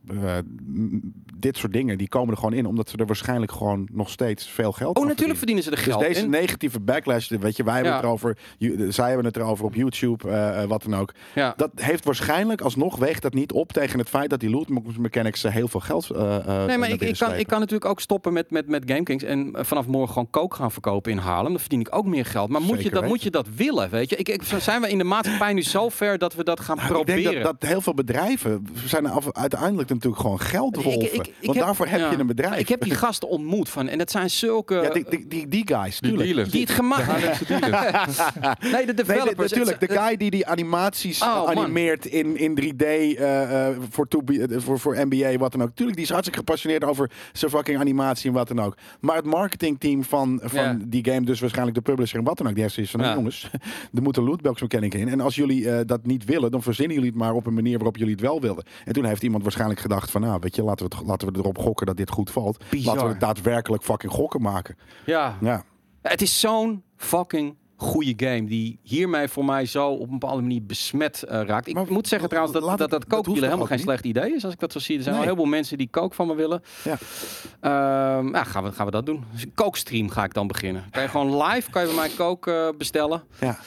dit soort dingen, die komen er gewoon in. Omdat ze er waarschijnlijk gewoon nog steeds veel geld oh, natuurlijk verdienen. verdienen ze er Dus geld deze in. negatieve backlash, weet je, wij hebben het erover, zij hebben het erover op YouTube, wat dan ook. Dat heeft waarschijnlijk alsnog weegt dat niet op tegen het feit dat die loot mechanics eh, heel veel geld. eh, eh, Nee, maar ik, kan, ik kan natuurlijk ook stoppen met, met, met GameKings en vanaf morgen gewoon kook gaan verkopen in Haarlem. Dan verdien ik ook meer geld. Maar moet je, dat, weten. moet je dat willen, weet je? Ik, ik, zijn we in de maatschappij nu zo ver dat we dat gaan Nou, ik proberen? denk dat, dat heel veel bedrijven zijn af, uiteindelijk natuurlijk gewoon geldwolven. Ik- ik- ik Want heb- daarvoor heb ja. je een bedrijf. Ik heb die gasten ontmoet van, en dat zijn zulke... ja, die, die, die, die guys, Die tuurlijk. dealers. die het gemaakt dealers. Nee, de Nee, developers. dit- natuurlijk. De guy die die animaties Oh, animeert in, in 3D eh, eh, voor, 2B, eh, voor, voor NBA, wat dan ook. Tuurlijk, die is hartstikke gepassioneerd over zijn fucking animatie en wat dan ook. Maar het marketingteam van, van die game, dus waarschijnlijk de publisher en wat dan ook, die heeft zoiets van, Ja. "Nou, jongens, er moet een lootbox mechanic in. En als jullie eh, dat niet willen, dan verzinnen jullie het maar op een manier waarop jullie het wel wilden. En toen heeft iemand waarschijnlijk gedacht van, nou, weet je, laten we, het, laten we erop gokken dat dit goed valt. Bizar. Laten we het daadwerkelijk fucking gokken maken. Ja. Ja. Het is zo'n fucking goede game die hiermee voor mij zo op een bepaalde manier besmet eh, raakt. Ik Maar moet zeggen trouwens dat dat, dat toch helemaal geen slecht idee is als ik dat zo zie. Er zijn Nee. al heel veel mensen die kook van me willen. Ja. Ehm, ja, gaan we, gaan we dat doen. Dus een kookstream ga ik dan beginnen. Kan je gewoon live, kan je bij mij kook eh, bestellen. ja,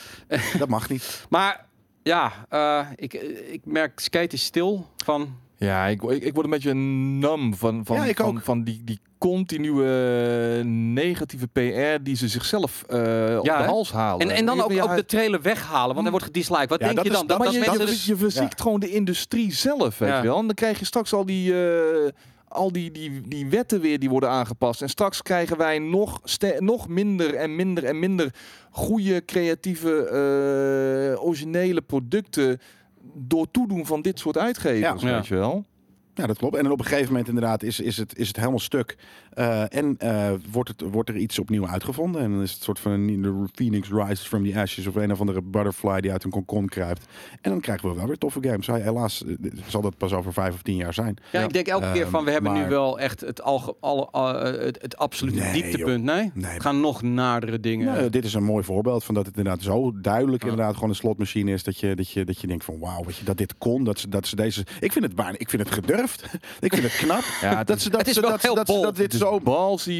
dat mag niet. Maar ja, eh, ik, ik merk skate is stil van... Ja, ik, ik, ik word een beetje nam van, van, Ja, van, van die, die continue negatieve PR die ze zichzelf eh, op de hè? halen. En, en dan ook, ja, ook de trailer weghalen, want hij wordt gedisliked. Wat Ja, denk dat je dan? dat Dat, maar dat je, dus- je verziekt gewoon de industrie zelf, weet Ja. je wel. En dan krijg je straks al die, eh, al die, die, die wetten weer die worden aangepast. En straks krijgen wij nog, nog minder en minder en minder goede, creatieve, eh, originele producten door toedoen van dit soort uitgevers, Ja. weet je wel. Ja, dat klopt. En op een gegeven moment inderdaad is, is, het, is het helemaal stuk. Eh, en eh, wordt, het, wordt er iets opnieuw uitgevonden. En dan is het soort van een de Phoenix Rises from the Ashes. Of een of andere butterfly die uit een kokon kruipt. En dan krijgen we wel weer toffe games. Helaas eh, zal dat pas over vijf of tien jaar zijn. Ja, ik denk elke keer Ehm, van we hebben nu wel echt het, alge, alle, het, het absolute Nee, dieptepunt. Nee? Gaan nog nadere dingen. Nou, dit is een mooi voorbeeld van dat het inderdaad zo duidelijk inderdaad gewoon een slotmachine is dat je dat je dat je denkt van wauw, dat dit kon, dat ze dat ze deze. Ik vind het bijna, ik vind het gedurfd. ik vind het knap Ja, het dat ze dat het is dat, ze- heel dat, dit Het is zo.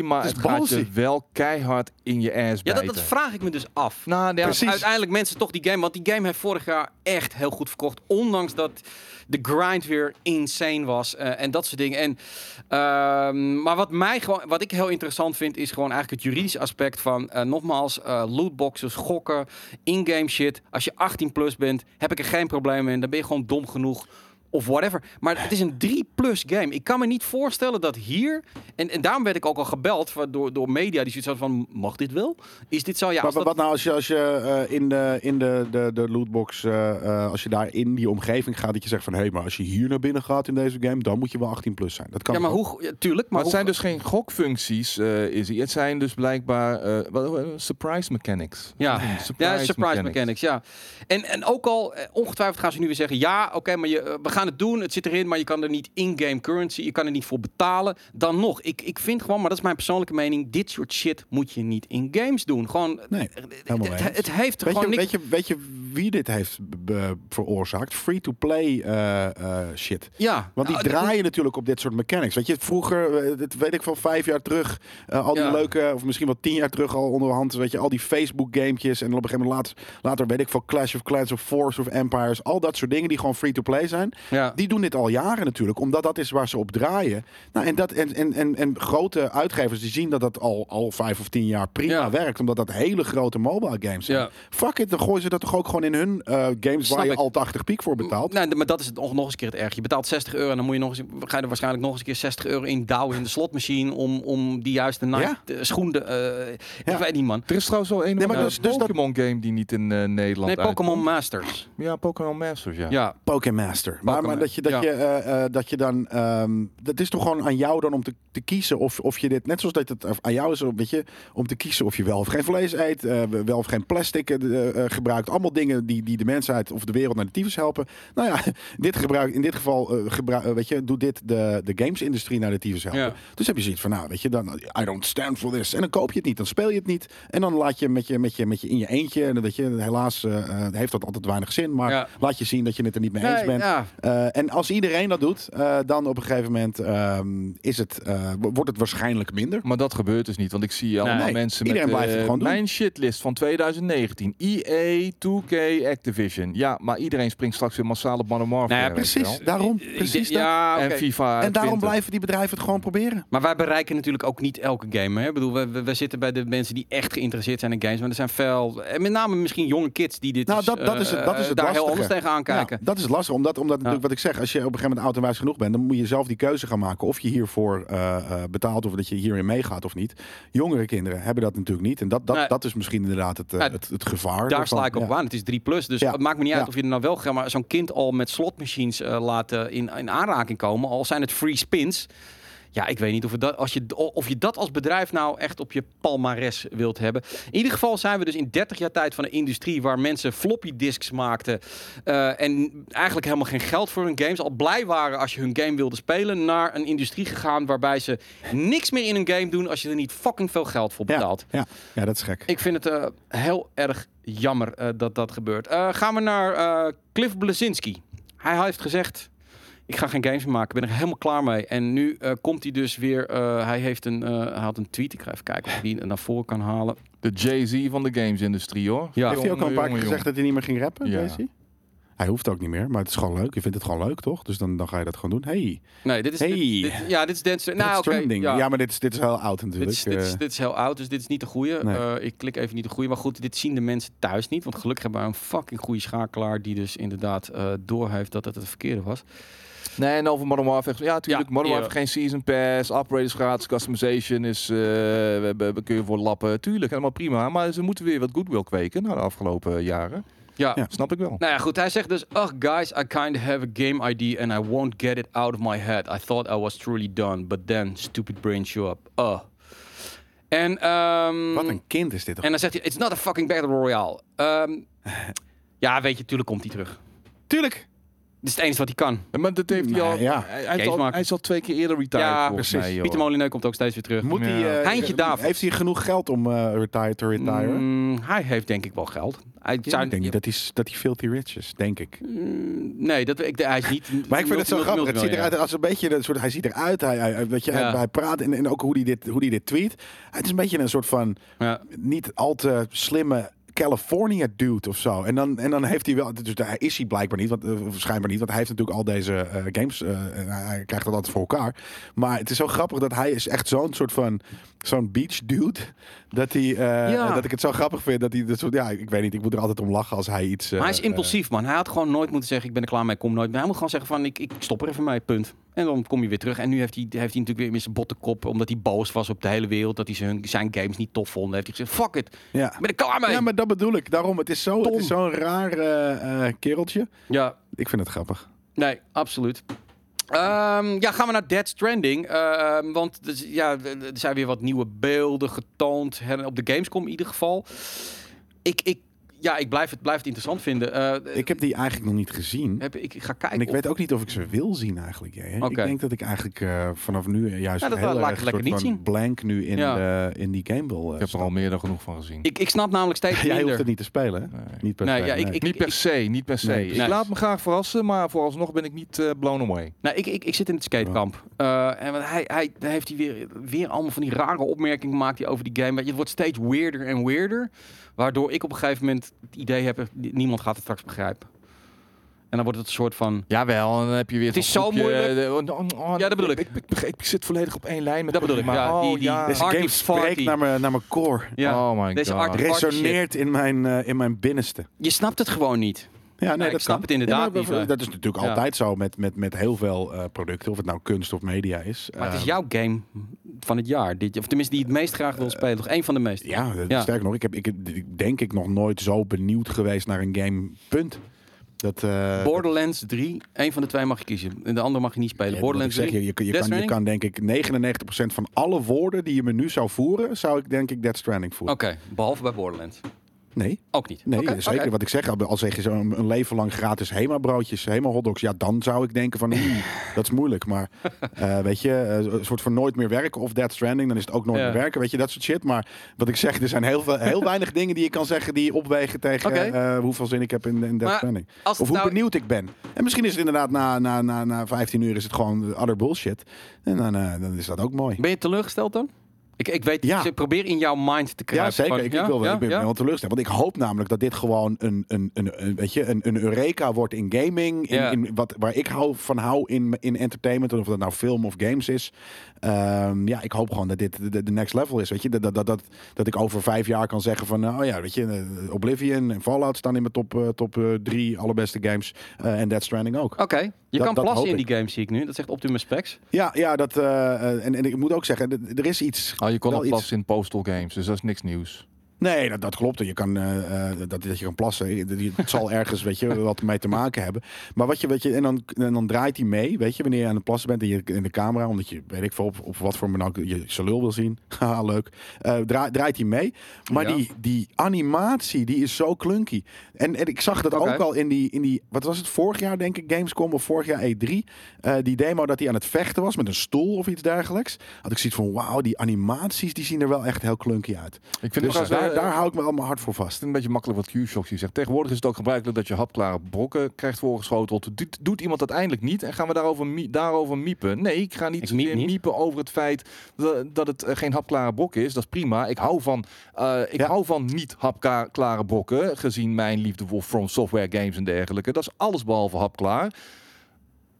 maar Het het, gaat je wel keihard in je ass ja, dat, dat vraag ik me dus af. Nou, ja, uiteindelijk mensen toch die game... Want die game heeft vorig jaar echt heel goed verkocht. Ondanks dat de grind weer insane was. eh, en dat soort dingen. En, ehm, maar wat, mij gewoon, wat ik heel interessant vind... is gewoon eigenlijk het juridische aspect van... eh, nogmaals, eh, lootboxes, gokken, in-game shit. Als je 18 plus bent, heb ik er geen probleem mee. Dan ben je gewoon dom genoeg... Of whatever. Maar het is een 3-plus game. Ik kan me niet voorstellen dat hier... En, en daarom werd ik ook al gebeld door, door media die zoiets hadden van... Mag dit wel? Is dit zo? Ja, Maar dat- wat nou als je, als je eh, in, de, in de, de, de lootbox, eh, eh, als je daar in die omgeving gaat, dat je zegt van hé, hey, maar als je hier naar binnen gaat in deze game, dan moet je wel 18 plus zijn. Dat kan Ja, maar ook. hoe... Ja, tuurlijk, Maar maar het hoe- zijn dus geen gokfuncties, eh is het. Het zijn dus blijkbaar eh, surprise mechanics. Ja, surprise, ja, surprise mechanics. ja. En, en ook al, ongetwijfeld gaan ze nu weer zeggen, ja, oké, maar je, we gaan gaan het doen, het zit erin, maar je kan er niet in-game currency, je kan er niet voor betalen. Dan nog, ik, ik vind gewoon, maar dat is mijn persoonlijke mening, dit soort shit moet je niet in games doen. Gewoon, Nee, het, helemaal het, het heeft Weet gewoon je, niks... weet, je, weet je wie dit heeft veroorzaakt? Free-to-play eh, eh, shit. ja, Want die Nou, draaien natuurlijk op dit soort mechanics. Weet je, vroeger, eh, dat weet ik wel, vijf jaar terug, eh, al die Ja. leuke, of misschien wel tien jaar terug al onderhand, weet je, al die Facebook-gamepjes en dan op een gegeven moment later, later, weet ik veel, Clash of Clans of Force of Empires, al dat soort dingen die gewoon free-to-play zijn. Ja. Die doen dit al jaren natuurlijk, omdat dat is waar ze op draaien. Nou, en, dat, en, en, en, en grote uitgevers die zien dat dat al, al vijf of tien jaar prima Ja. werkt, omdat dat hele grote mobile games zijn. Ja. Fuck it, dan gooien ze dat toch ook gewoon in hun eh, games Snap waar je ik. al 80 piek voor betaalt. Nee, maar dat is het nog, nog eens een keer het erg. Je betaalt 60 euro en dan moet je nog eens, ga je er waarschijnlijk nog eens een keer 60 euro in douwen in de slotmachine om, om die juiste Ja. eh, schoen. de, eh, Ja. Ik weet niet, man. Er is trouwens wel een Nee, maar dus- dus dat- Pokémon game die niet in eh, Nederland Nee, Pokémon. Masters. Ja, Pokémon Masters, ja. Ja, Pokémon Master. Maar, Pokémon, maar dat je, dat, ja. je, eh, eh, dat je dan. ehm, dat is toch gewoon aan jou dan om te, te kiezen of, of je dit. Net zoals dat het aan jou is, weet je, om te kiezen of je wel of geen vlees eet, eh, wel of geen plastic gebruikt. Allemaal dingen die, die de mensheid of de wereld naar de tyfus helpen. Nou ja, dit gebruik, in dit geval, gebruik, weet je, doet dit de, de games-industrie naar de tyfus helpen. Ja. Dus heb je zoiets van, nou, weet je, dan, I don't stand for this. En dan koop je het niet, dan speel je het niet. En dan laat je met je, met je, met je in je eentje, en weet je, helaas heeft dat altijd weinig zin, maar Ja. laat je zien dat je het er niet mee eens Nee, bent. ja. Eh, en als iedereen dat doet, eh, dan op een gegeven moment ehm, is het, eh, wo- wordt het waarschijnlijk minder. Maar dat gebeurt dus niet, want ik zie allemaal Nee, mensen iedereen met blijft het gewoon doen. mijn shitlist van 2019. EA, 2K, Activision. Ja, maar iedereen springt straks weer massaal op Modern Warfare. Nou ja, Precies, daarom. Precies dat. Ja. En FIFA En daarom 20. blijven die bedrijven het gewoon proberen. Maar wij bereiken natuurlijk ook niet elke game. Hè? Ik bedoel, we, we, we zitten bij de mensen die echt geïnteresseerd zijn in games. Maar er zijn veel, en met name misschien jonge kids die dit Nou, dus, dat- dat is het- dat is het daar heel anders tegenaan kijken. Ja, dat is lastig, omdat, omdat natuurlijk wat ik zeg, als je op een gegeven moment oud en wijs genoeg bent, dan moet je zelf die keuze gaan maken of je hiervoor eh, eh, betaalt of dat je hierin meegaat of niet. Jongere kinderen hebben dat natuurlijk niet. En dat, dat, Nee. dat is misschien inderdaad het, eh, Ja, het, het gevaar. Daar sla ik op aan. Het is 3 plus. Dus het maakt me niet uit of je er nou wel gaat. Maar zo'n kind al met slotmachines laten in, in aanraking komen. Al zijn het free spins. Ja, ik weet niet of, we dat, als je, of je dat als bedrijf nou echt op je palmares wilt hebben. In ieder geval zijn we dus in 30 jaar tijd van een industrie waar mensen floppy disks maakten. eh, en eigenlijk helemaal geen geld voor hun games. Al blij waren als je hun game wilde spelen. Naar een industrie gegaan waarbij ze niks meer in een game doen als je er niet fucking veel geld voor betaalt. ja, ja, dat is gek. Ik vind het eh, heel erg jammer eh, dat dat gebeurt. Gaan we naar Cliff Blazinski. Hij heeft gezegd: Ik ga geen games meer maken. Ik ben er helemaal klaar mee. En nu eh, komt hij dus weer. eh, hij heeft een, eh, hij had een tweet. Ik ga even kijken of ik die naar voren kan halen. De Jay-Z van de games-industrie, hoor. Ja. Heeft hij ook al een paar keer gezegd dat hij niet meer ging rappen, Ja. Jay-Z? Hij hoeft ook niet meer, maar het is gewoon leuk. Je vindt het gewoon leuk, toch? Dus dan, dan ga je dat gewoon doen. Hey, Nee, dit is. Hey. dit- dit- ja, dit is Dance. Nou, oké. Ja. ja. maar dit is, dit is heel oud Dit natuurlijk. is, dit, is, dit is heel oud, dus dit is niet de goede. Nee. ik klik even niet de goede. Maar goed, dit zien de mensen thuis niet. Want gelukkig hebben we een fucking goede schakelaar... die dus inderdaad eh doorheeft dat het het verkeerde was. Nee, en over Modern Warfare. Ja, natuurlijk. Ja, Modern. Warfare geen season pass. Upgrade is gratis. Customization is... eh we, hebben- we kun je voor lappen. Tuurlijk, helemaal prima. Maar ze moeten weer wat goodwill kweken na de afgelopen jaren. Ja, Ja. Snap ik wel. Nou ja, goed. Hij zegt dus... Oh, guys, I kind of have a game ID and I won't get it out of my head. I thought I was truly done, but then stupid brain show up. Uh. En, ehm, Wat een kind is dit toch? en dan zegt hij... It's not a fucking battle royale. Ehm, ja, weet je, tuurlijk komt hij terug. Tuurlijk. Dit is het enige wat hij kan. Ja, Maar dat heeft hij Nee, al... ja. Hij, hij, is al maken. hij is al twee keer eerder retired, Ja, precies. mij. Pieter Molineux komt ook steeds weer terug. Moet Ja. hij, eh, Heintje. Heeft hij genoeg geld om eh retire te retire? Mm, hij heeft denk ik wel geld. Hij Ja, zou, ik denk niet dat hij, dat hij filthy rich is, denk ik. Mm, nee, dat, ik, hij is niet... Maar ik vind het zo grappig. Het ziet eruit als een beetje een soort. Hij ziet eruit. Hij, hij, weet je, Ja. hij praat en, en ook hoe hij dit, hoe hij dit tweet. Het is een beetje een soort van Ja. niet al te slimme California dude of zo. En dan, en dan heeft hij wel. Dus daar is hij blijkbaar niet, want uh, schijnbaar niet, want hij heeft natuurlijk al deze eh, games. eh, hij, krijgt dat altijd voor elkaar. Maar het is zo grappig dat hij is echt zo'n soort van zo'n beach dude dat hij eh, Ja. dat ik het zo grappig vind dat hij dat soort. Ja, ik weet niet. Ik moet er altijd om lachen als hij iets. Maar hij is eh, impulsief, man. Hij had gewoon nooit moeten zeggen, ik ben er klaar mee, kom nooit meer. Hij moet gewoon zeggen van, ik, ik stop er even mee, punt. En dan kom je weer terug. En nu heeft hij, heeft hij natuurlijk weer met zijn bottenkop, omdat hij boos was op de hele wereld, dat hij zijn, zijn games niet tof vond. Heeft hij gezegd, fuck it, ja. ik ben er klaar mee. Ja, maar dat bedoel ik. Daarom, het is zo- het is zo'n raar eh, eh, kereltje. ja Ik vind het grappig. Nee, absoluut. Ehm, ja, gaan we naar Dead Stranding. Ehm, want dus, ja, er zijn weer wat nieuwe beelden getoond. Op de Gamescom in ieder geval. Ik, ik, ja, ik blijf het, blijf het interessant vinden. Eh, Ik heb die eigenlijk nog niet gezien. heb, ik, ik ga kijken. En ik of- weet ook niet of ik ze wil zien eigenlijk. Ik denk dat ik eigenlijk eh, vanaf nu juist Ja, dat heel laat ik erg lekker soort niet van zien. blank nu in, Ja. in die game wil. eh, Ik heb er al meer dan genoeg van gezien. ik, ik snap namelijk steeds Jij hoeft het niet te spelen, hè? Nee. Niet per Nee, se. ja, ik- nee. ik- niet per se, niet per se. Nee, ik laat me graag verrassen, maar vooralsnog ben ik niet eh, blown away. Nou, ik, ik, ik zit in het skatekamp. Eh, en hij, hij, heeft hij weer, weer allemaal van die rare opmerkingen gemaakt die over die game. Weet je, het wordt steeds weirder en weirder. Waardoor ik op een gegeven moment het idee heb, niemand gaat het straks begrijpen. En dan wordt het een soort van... Jawel, en dan heb je weer Het is zo groepje, moeilijk. eh, oh, oh, oh, Ja, dat bedoel ik. Ik, ik, zit volledig op één lijn met Dat bedoel ik, maar, ja, oh, die- die- ja. Deze game spreekt naar mijn, naar mijn core. Ja, oh my Deze god. Party Resoneert in mijn, eh, in mijn binnenste. je snapt het gewoon niet. Ja, nee, ik dat snap kan. het inderdaad Ja, maar niet, eh. Dat is natuurlijk Ja. altijd zo met, met, met heel veel eh, producten, of het nou kunst of media is. Maar het is Eh, jouw game van het jaar. Dit, of tenminste die het meest graag wil spelen. Toch één van de meeste. Ja, Ja. sterker nog, ik heb ik, ik denk ik nog nooit zo benieuwd geweest naar een game. Punt. Dat, eh, Borderlands 3, één van de twee mag je kiezen. En de andere mag je niet spelen. Ja, ik Borderlands zeg, 3. je, je, kan, je kan denk ik 99% van alle woorden die je me nu zou voeren, zou ik denk ik Dead Stranding voeren. Oké, behalve bij Borderlands. Nee, Ook niet. nee Oké, zeker wat ik zeg. al- zeg je zo een, leven lang gratis Hema broodjes, Hema hotdogs, ja dan zou ik denken van dat is moeilijk. Maar eh, weet je, een soort van nooit meer werken of Dead Stranding, dan is het ook nooit Ja. meer werken. Weet je, dat soort shit. Maar wat ik zeg, er zijn heel, veel, heel weinig dingen die je kan zeggen die opwegen tegen eh, hoeveel zin ik heb in, in Dead Maar Stranding. Als Of hoe nou, benieuwd ik ben. En misschien is het inderdaad na, na, na, na 15 uur is het gewoon other bullshit. En dan, eh, dan is dat ook mooi. ben je teleurgesteld dan? Ik, ik weet, Ja. ik probeer in jouw mind te krijgen. Ja, zeker. Ik, ik, wil wel, ik ben wel teleurgesteld. Want ik hoop namelijk dat dit gewoon een, een, een, een, weet je, een, een Eureka wordt in gaming. In, in wat, waar ik hou, van hou in, in entertainment. Of dat nou film of games is. Ehm, ja, ik hoop gewoon dat dit de, next level is. Weet je? Dat, dat, dat, dat, dat ik over vijf jaar kan zeggen van... Oh ja, weet je, eh, Oblivion en Fallout staan in mijn top, eh, top eh, drie allerbeste games. Eh, en Dead Stranding ook. Oké, je Dat- kan dat plassen in ik. die game, zie ik nu. Dat zegt Optimus Specs. Ja, ja dat, eh, eh, en, en ik moet ook zeggen, er is iets... Oh, je kon iets- plassen in Postal Games, dus dat is niks nieuws. Nee, dat, dat klopt. Je kan, eh, eh, dat, dat je kan plassen. Het zal ergens, weet je, wat mee te maken hebben. Maar wat je, weet je, en dan, en dan draait hij mee, weet je, wanneer je aan het plassen bent en je in de camera, omdat je, weet ik veel, op, op wat voor manier je zijn lul wil zien. Haha, leuk. Eh, dra- draait hij mee. Maar Ja. die, die animatie, die is zo clunky. En, en ik zag dat ook al in die, in die, wat was het, vorig jaar denk ik, Gamescom of vorig jaar E3. eh, die demo dat hij aan het vechten was met een stoel of iets dergelijks. Had ik zoiets van, wauw, die animaties, die zien er wel echt heel clunky uit. Ik vind Dus het daar, eh, daar hou ik me allemaal hard voor vast. Een beetje makkelijk wat Q-Shock hier zegt. Tegenwoordig is het ook gebruikelijk dat je hapklare brokken krijgt voorgeschoteld. Doet, doet iemand dat eindelijk niet? En gaan we daarover, mie- daarover miepen? Nee, ik ga niet Ik zozeer miep niet. miepen over het feit dat, dat het eh, geen hapklare brok is. Dat is prima. Ik hou van, eh, ik Ja. hou van niet hapklare brokken, gezien mijn liefde voor From Software games en dergelijke. Dat is alles behalve hapklaar.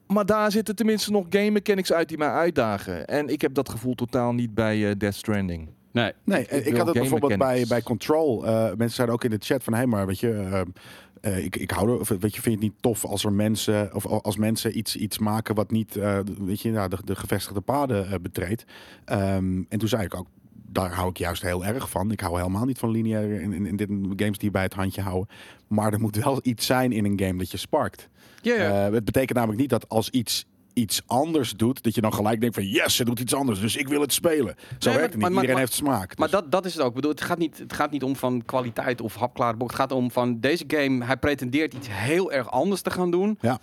Maar daar zitten tenminste nog game mechanics uit die mij uitdagen. En ik heb dat gevoel totaal niet bij eh, Death Stranding. Nee. Nee, Ik had het bijvoorbeeld bij, bij Control. eh, mensen zeiden ook in de chat van, hé, maar weet je, eh, eh, ik, ik hou er, of, weet je, vind je het niet tof als er mensen, of als mensen iets, iets maken wat niet, weet je, nou, de, de gevestigde paden betreedt. Ehm, en toen zei ik ook, daar hou ik juist heel erg van. Ik hou helemaal niet van lineaire in, in, in dit games die je bij het handje houden. Maar er moet wel iets zijn in een game dat je sparkt. Ja, het betekent namelijk niet dat als iets iets anders doet, dat je dan gelijk denkt van yes, ze doet iets anders, dus ik wil het spelen. Zo werkt het niet. maar- Iedereen maar- heeft smaak. Maar Dus- dat, dat is het ook. Ik bedoel, het, gaat niet, het gaat niet om van kwaliteit of hapklare bok. Het gaat om van deze game, hij pretendeert iets heel erg anders te gaan doen. Ja. En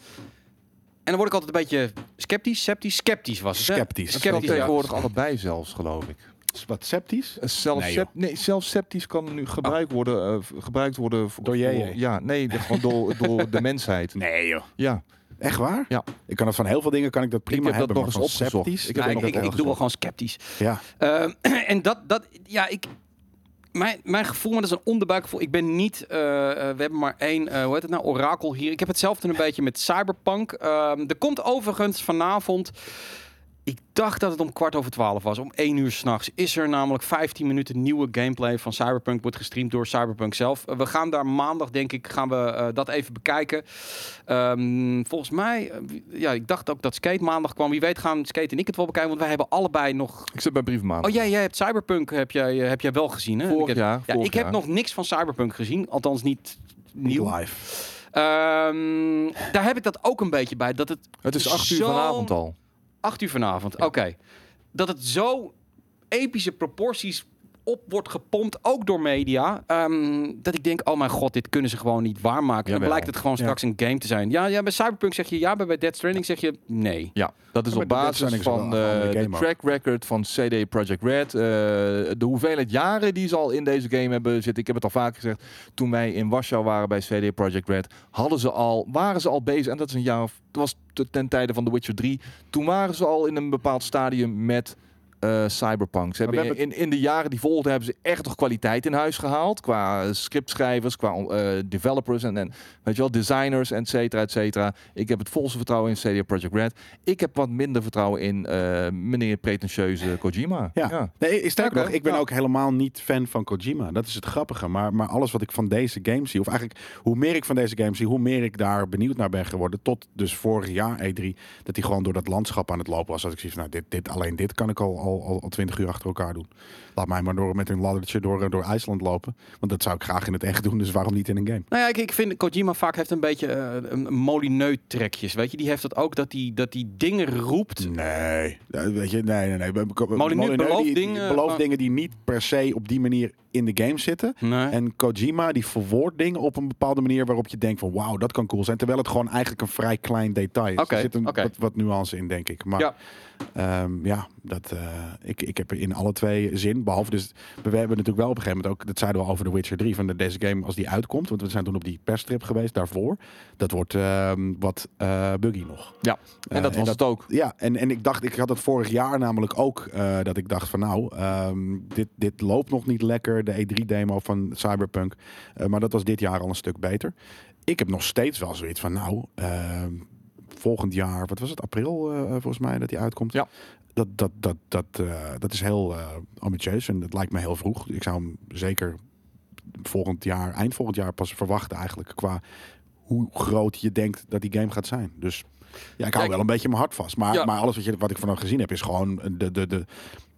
dan word ik altijd een beetje sceptisch, sceptisch, sceptisch was het. hè? Sceptisch. Sceptisch, ja. tegenwoordig allebei zelfs, geloof ik. Wat sceptisch? Eh, Zelfs, Nee, nee, zelfs septisch kan nu gebruikt worden, eh, gebruikt worden voor, Door jij, voor- ja, nee, de- gewoon door, door de mensheid. Nee joh. Ja, Echt waar? Ja. Ik kan het van heel veel dingen kan ik dat prima heb dat hebben. nog maar eens van opgezocht. Sceptisch, Ik heb ik, dat ik, ook ik doe wel gewoon sceptisch. Ja. Ehm, en dat, dat, ja, ik. Mijn, mijn gevoel, maar dat is een onderbuikgevoel. Ik ben niet. eh, eh, we hebben maar één, eh, hoe heet het nou? Orakel hier. Ik heb hetzelfde een beetje met Cyberpunk. Ehm, er komt overigens vanavond. Ik dacht dat het om kwart over twaalf was. Om één uur s'nachts is er namelijk 15 minuten nieuwe gameplay van Cyberpunk. Wordt gestreamd door Cyberpunk zelf. Eh, we gaan daar maandag, denk ik, gaan we eh, dat even bekijken. Ehm, volgens mij, eh, ja, ik dacht ook dat Skate maandag kwam. Wie weet gaan Skate en ik het wel bekijken. Want wij hebben allebei nog ik zit bij Briefmaand. Oh ja, jij hebt Cyberpunk heb jij, heb jij wel gezien, hè? Vorig ik heb, jaar, Ja, vorig ik heb jaar. nog niks van Cyberpunk gezien, althans niet nieuw. Live. Ehm, daar heb ik dat ook een beetje bij, dat het Het is acht uur zo- vanavond al. Acht uur vanavond, oké, dat het zo epische proporties op wordt gepompt, ook door media. ehm, dat ik denk, oh mijn god, dit kunnen ze gewoon niet waarmaken. Dan Jawel. blijkt het gewoon Ja. straks een game te zijn. Ja, ja, bij Cyberpunk zeg je ja, maar bij Dead Stranding zeg je nee. Ja, dat is Ja, op basis van de track record van CD Projekt Red. eh, de hoeveelheid jaren die ze al in deze game hebben zitten. Ik heb het al vaak gezegd. Toen wij in Warschau waren bij CD Projekt Red, hadden ze al, waren ze al bezig. En dat is een jaar of, dat was te- ten tijde van The Witcher 3. Toen waren ze al in een bepaald stadium met eh, Cyberpunk. Ze hebben in, in de jaren die volgden hebben ze echt nog kwaliteit in huis gehaald. Qua scriptschrijvers, qua eh, developers en, en weet je wel, designers, et cetera, et cetera. Ik heb het volste vertrouwen in CD Projekt Red. Ik heb wat minder vertrouwen in eh, meneer pretentieuze Kojima. Ja. Nee, sterker nog, ik ben ja. ook helemaal niet fan van Kojima. Dat is het grappige. Maar, maar alles wat ik van deze game zie, of eigenlijk hoe meer ik van deze game zie, hoe meer ik daar benieuwd naar ben geworden. Tot dus vorig jaar E3, dat hij gewoon door dat landschap aan het lopen was. Dat ik zie van, nou, dit, dit, alleen dit kan ik al, al, al, al 20 uur achter elkaar doen. Laat mij maar door, met een laddertje door, door IJsland lopen. Want dat zou ik graag in het echt doen, dus waarom niet in een game? Nou ja, ik, ik vind Kojima vaak heeft een beetje eh, een Molineux trekjes. Weet je, die heeft dat ook dat hij dat die dingen roept. Nee, weet je, nee, nee, nee. Molyneux belooft die- dingen belooft dingen die niet per se op die manier in de game zitten. Nee. En Kojima die verwoordt dingen op een bepaalde manier waarop je denkt van wauw, dat kan cool zijn. Terwijl het gewoon eigenlijk een vrij klein detail is. Er zit een, wat, wat nuance in, denk ik. Maar Ja. ja, ja dat, eh, ik, ik heb er in alle twee zin. Behalve dus, we hebben natuurlijk wel op een gegeven moment ook, dat zeiden we over The Witcher 3, van de, deze game als die uitkomt. Want we zijn toen op die perstrip geweest daarvoor. Dat wordt ehm, wat eh, buggy nog. Ja, en dat Eh, was het ook. Ja, en, en ik dacht, ik had het vorig jaar namelijk ook, dat ik dacht van nou, ehm, dit, dit loopt nog niet lekker, de E3-demo van Cyberpunk. Eh, maar dat was dit jaar al een stuk beter. Ik heb nog steeds wel zoiets van nou, ehm, volgend jaar, wat was het, april eh, volgens mij dat die uitkomt. Ja. Dat, dat, dat, dat, eh, dat is heel eh, ambitieus en dat lijkt me heel vroeg. Ik zou hem zeker volgend jaar, eind volgend jaar pas verwachten eigenlijk qua hoe groot je denkt dat die game gaat zijn. Dus ja, ik hou Kijk, wel een beetje mijn hart vast. Maar, Ja. maar alles wat, je, wat ik van hem gezien heb is gewoon de, de, de,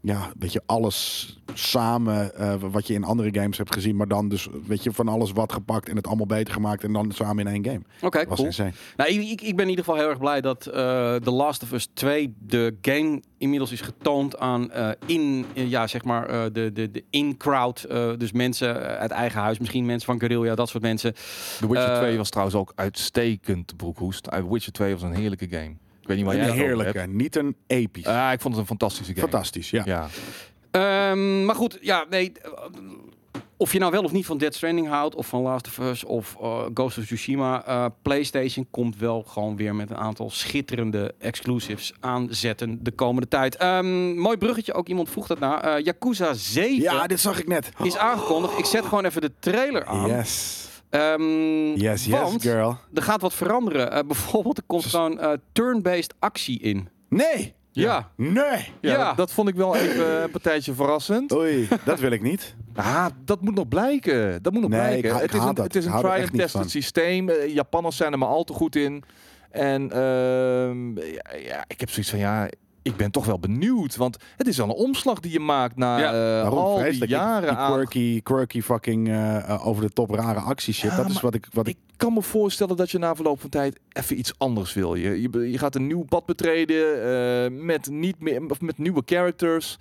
ja, weet je, alles samen eh, wat je in andere games hebt gezien. Maar dan dus, weet je, van alles wat gepakt en het allemaal beter gemaakt en dan samen in één game. Oké, Dat was cool. insane. Nou, ik, ik, ben in ieder geval heel erg blij dat eh The Last of Us 2, de game, inmiddels is getoond aan eh, in, ja, zeg maar, eh, de, de, de in-crowd. eh, dus mensen uit eigen huis, misschien mensen van Guerrilla, dat soort mensen. The Witcher eh, 2 was trouwens ook uitstekend, Broekhoest. Uh, Witcher 2 was een heerlijke game. Ik weet niet waar jij Een heerlijke, niet een episch. Ah, ik vond het een fantastische game. Fantastisch, ja. Ja. Ehm, maar goed, ja, nee. eh, Of je nou wel of niet van Dead Stranding houdt, of van Last of Us, of eh, Ghost of Tsushima, eh, PlayStation komt wel gewoon weer met een aantal schitterende exclusives aanzetten de komende tijd. Ehm, mooi bruggetje, ook iemand vroeg dat na. Eh, Yakuza 7 Ja, dit zag ik net. is aangekondigd. Ik zet gewoon even de trailer aan. Yes. Ehm, Yes, yes, want girl. er gaat wat veranderen. Eh, bijvoorbeeld, er komt gewoon eh, turn-based actie in. Nee. Ja. Nee. Ja, Ja. Dat, dat vond ik wel even een partijtje verrassend. Oei, dat wil ik niet. Ah, dat moet nog blijken. Dat moet nog Nee, blijken. ik ha- ik het is een, dat. het is Ik een hou try echt and niet tested van. systeem. Eh, Japanners zijn er maar al te goed in. En ehm, ja, ja, ik heb zoiets van ja, ik ben toch wel benieuwd. Want het is al een omslag die je maakt na Ja, eh, al die jaren die quirky, quirky fucking eh, eh, over de top rare actieshit. Ja, dat is wat ik, wat ik Ik kan me voorstellen dat je na verloop van tijd even iets anders wil. Je, je, je gaat een nieuw pad betreden eh, met, niet meer, of met nieuwe characters.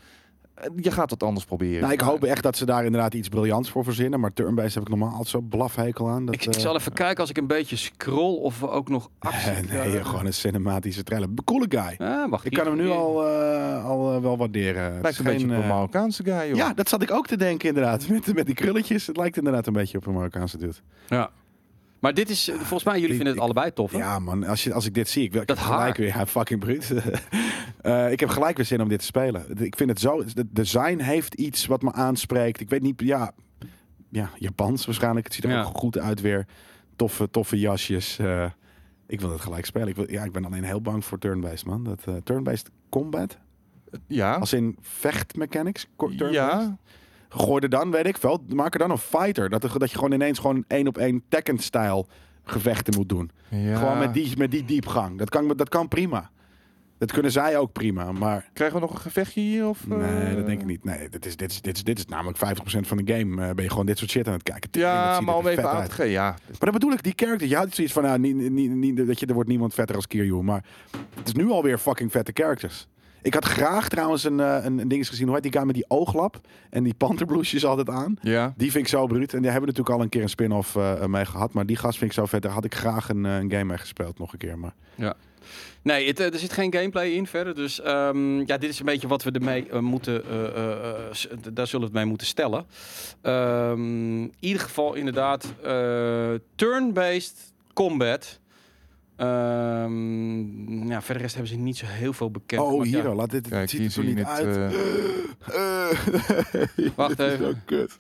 Eh, Je gaat wat anders proberen. Nou, ik hoop echt dat ze daar inderdaad iets briljants voor verzinnen. Maar turn-based heb ik normaal altijd zo blafhekel aan. Dat, Ik, ik eh, zal even kijken als ik een beetje scroll of we ook nog actie nee, gewoon een cinematische trailer. Coole guy. Ah, wacht, Ik hier- kan hem nu hier- al, eh, al eh, wel waarderen. Het Lijkt is een beetje op een eh, Marokkaanse guy, joh. Ja, dat zat ik ook te denken inderdaad. Met, met die krulletjes. Het lijkt inderdaad een beetje op een Marokkaanse dude. Ja. Maar dit is, eh, volgens mij, jullie vinden het ik- allebei tof, hè? Ja man, als, je, als ik dit zie, ik, wil- ik Dat gelijk haar. weer, ja, fucking bruut. Eh, ik heb gelijk weer zin om dit te spelen. Ik vind het zo, het design heeft iets wat me aanspreekt. Ik weet niet, ja, ja Japans waarschijnlijk. Het ziet er Ja. ook goed uit weer. Toffe, toffe jasjes. Eh, ik wil het gelijk spelen. Ik, wil, ja, ik ben alleen heel bang voor turn-based man. Dat eh, turn-based combat, Ja. als in vechtmechanics. ja. Gooi er dan, weet ik veel, maak er dan een fighter. Dat, er- dat je gewoon ineens gewoon één op één Tekken-stijl gevechten moet doen. ja. Gewoon met die, met die diepgang. Dat kan, dat kan prima. Dat kunnen zij ook prima, maar... Krijgen we nog een gevechtje hier? Of, Nee, eh? dat denk ik niet. Nee, dit is, dit is, dit is, dit is namelijk 50% van de game. eh, ben je gewoon dit soort shit aan het kijken. Ja, maar om even aan te. Ja, Maar dat bedoel ik, die character. Je had zoiets van, nou, niet, niet, niet, dat je, er wordt niemand vetter als Kiryu. Maar het is nu alweer fucking vette characters. Ik had graag trouwens een, eh, een, een ding eens gezien. Hoe heet die guy met die ooglap en die panterbloesjes altijd aan? Ja. Die vind ik zo bruut. En die hebben natuurlijk al een keer een spin-off eh, mee gehad. Maar die gast vind ik zo vet. Daar had ik graag een, eh, een game mee gespeeld nog een keer. Maar Nee, het, eh, er zit geen gameplay in verder. Dus ehm, ja, dit is een beetje wat we ermee eh, moeten. eh, eh, eh, d- daar zullen we het mee moeten stellen. Ehm, in ieder geval, inderdaad, eh, turn-based combat. Ehm, ja, verder rest hebben ze niet zo heel veel bekend. oh, hier Ja, al. Laat dit, Kijk, het ziet hier er zo niet het. uit. eh, Wacht even. Zo kut.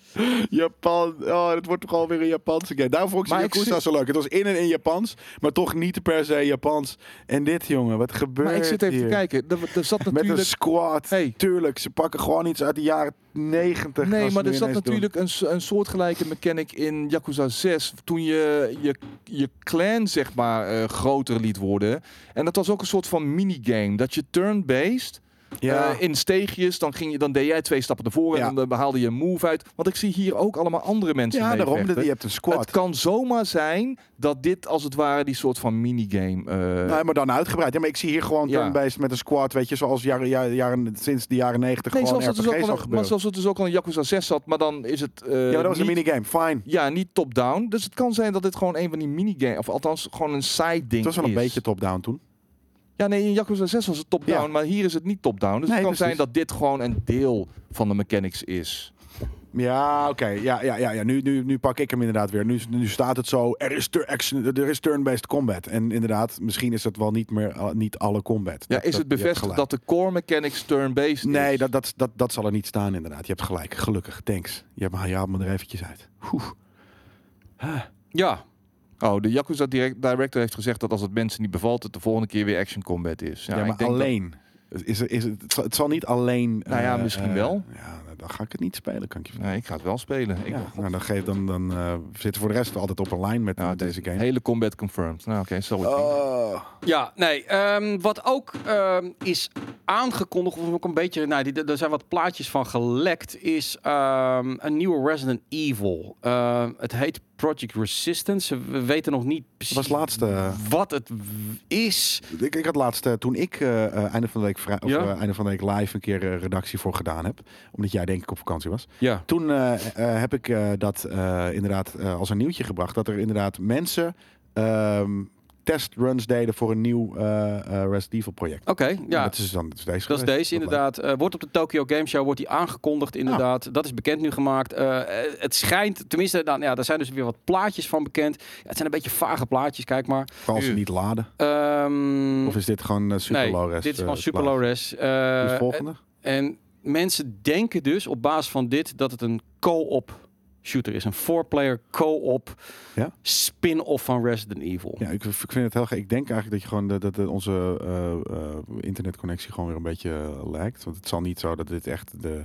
Japan. Oh, het wordt toch alweer een Japanse game. Daarom vond ik Yakuza zo leuk. Het was in en in Japans, maar toch niet per se Japans. En dit, jongen, wat gebeurt maar ik zit even hier? te kijken. Er, er zat Met een natuurlijk... squad. Hey. Tuurlijk, ze pakken gewoon iets uit de jaren 90. Nee, maar er zat natuurlijk een, een soortgelijke mechanic in Yakuza 6. Toen je je, je clan, zeg maar, eh, groter liet worden. En dat was ook een soort van minigame. Dat je turn-based, Ja. eh, in steegjes, dan, ging je, dan deed jij twee stappen naar voren Ja. en dan behaalde je een move uit. Want ik zie hier ook allemaal andere mensen ja, daarom. Je hebt een squad. Het kan zomaar zijn dat dit als het ware die soort van minigame... eh Nee, maar dan uitgebreid. Ja, maar ik zie hier gewoon Ja. turn-based met een squad, weet je, zoals jaren, jaren, sinds de jaren 90 nee, gewoon RPG's dus ook al al, maar gebeuren. zoals het dus ook al in Yakuza 6 zat, maar dan is het... eh, ja, dat was een minigame. Fine. Ja, niet top-down. Dus het kan zijn dat dit gewoon een van die minigames, of althans gewoon een side ding Het was wel een is. beetje top-down toen. Ja, nee, in Yakuza 6 was het top-down, Ja. maar hier is het niet top-down. Dus Nee, het kan precies. zijn dat dit gewoon een deel van de mechanics is. Ja, oké. Ja, ja, ja, ja. Nu, nu, nu pak ik hem inderdaad weer. Nu, nu staat het zo, er is, action, er is turn-based combat. En inderdaad, misschien is het wel niet meer uh, niet alle combat. Ja, Dat- is dat- het bevestigd dat de core mechanics turn-based Nee, is? dat, dat, dat, dat zal er niet staan inderdaad. Je hebt gelijk. Gelukkig. Thanks. Je haalt me er eventjes uit. Oeh. Ja, Oh, de Yakuza direct, director heeft gezegd dat als het mensen niet bevalt, het de volgende keer weer action combat is. Ja, ik maar denk dat- alleen. Is, er- is het, het, zal, het zal niet alleen... Nou ja, eh, misschien eh, wel. Ja, dan ga ik het niet spelen, kan ik je vertellen. Nee, ik ga het wel spelen. Ik, Ja, nou, dan, geef, dan, dan eh, zitten voor de rest altijd op een lijn met nou, deze game. Hele combat confirmed. Nou, oké, zo. Oh. Ja, nee. ehm, wat ook ehm, is aangekondigd, of ook een beetje, nou, die, er zijn wat plaatjes van gelekt, is ehm, een nieuwe Resident Evil. Het heet Project Resistance. We weten nog niet precies was laatst, eh, wat het is. Ik, ik had laatst, eh, toen ik eh, eh, einde van de week, vrij, of, Ja. eh, einde van de week live een keer eh, redactie voor gedaan heb. Omdat jij denk ik op vakantie was. Ja. Toen eh, eh, heb ik eh, dat inderdaad als een nieuwtje gebracht. Dat er inderdaad mensen ehm, testruns deden voor een nieuw Resident Evil project. Oké, ja. Dat is dan dat is deze Dat is deze inderdaad. Wordt op de Tokyo Game Show wordt die aangekondigd inderdaad. Dat is bekend nu gemaakt. Het schijnt, tenminste, nou, ja, daar zijn dus weer wat plaatjes van bekend. Ja, het zijn een beetje vage plaatjes, kijk maar. Vooral als ze niet laden. Ehm, Of is dit gewoon super nee, low res? dit is gewoon super low res. Volgende? en mensen denken dus op basis van dit dat het een co-op shooter is. Een four-player co-op Ja? spin-off van Resident Evil. Ja, ik, ik vind het heel gek. Ik denk eigenlijk dat je gewoon dat, dat onze eh, eh, internetconnectie gewoon weer een beetje uh, lijkt. Want het zal niet zo dat dit echt de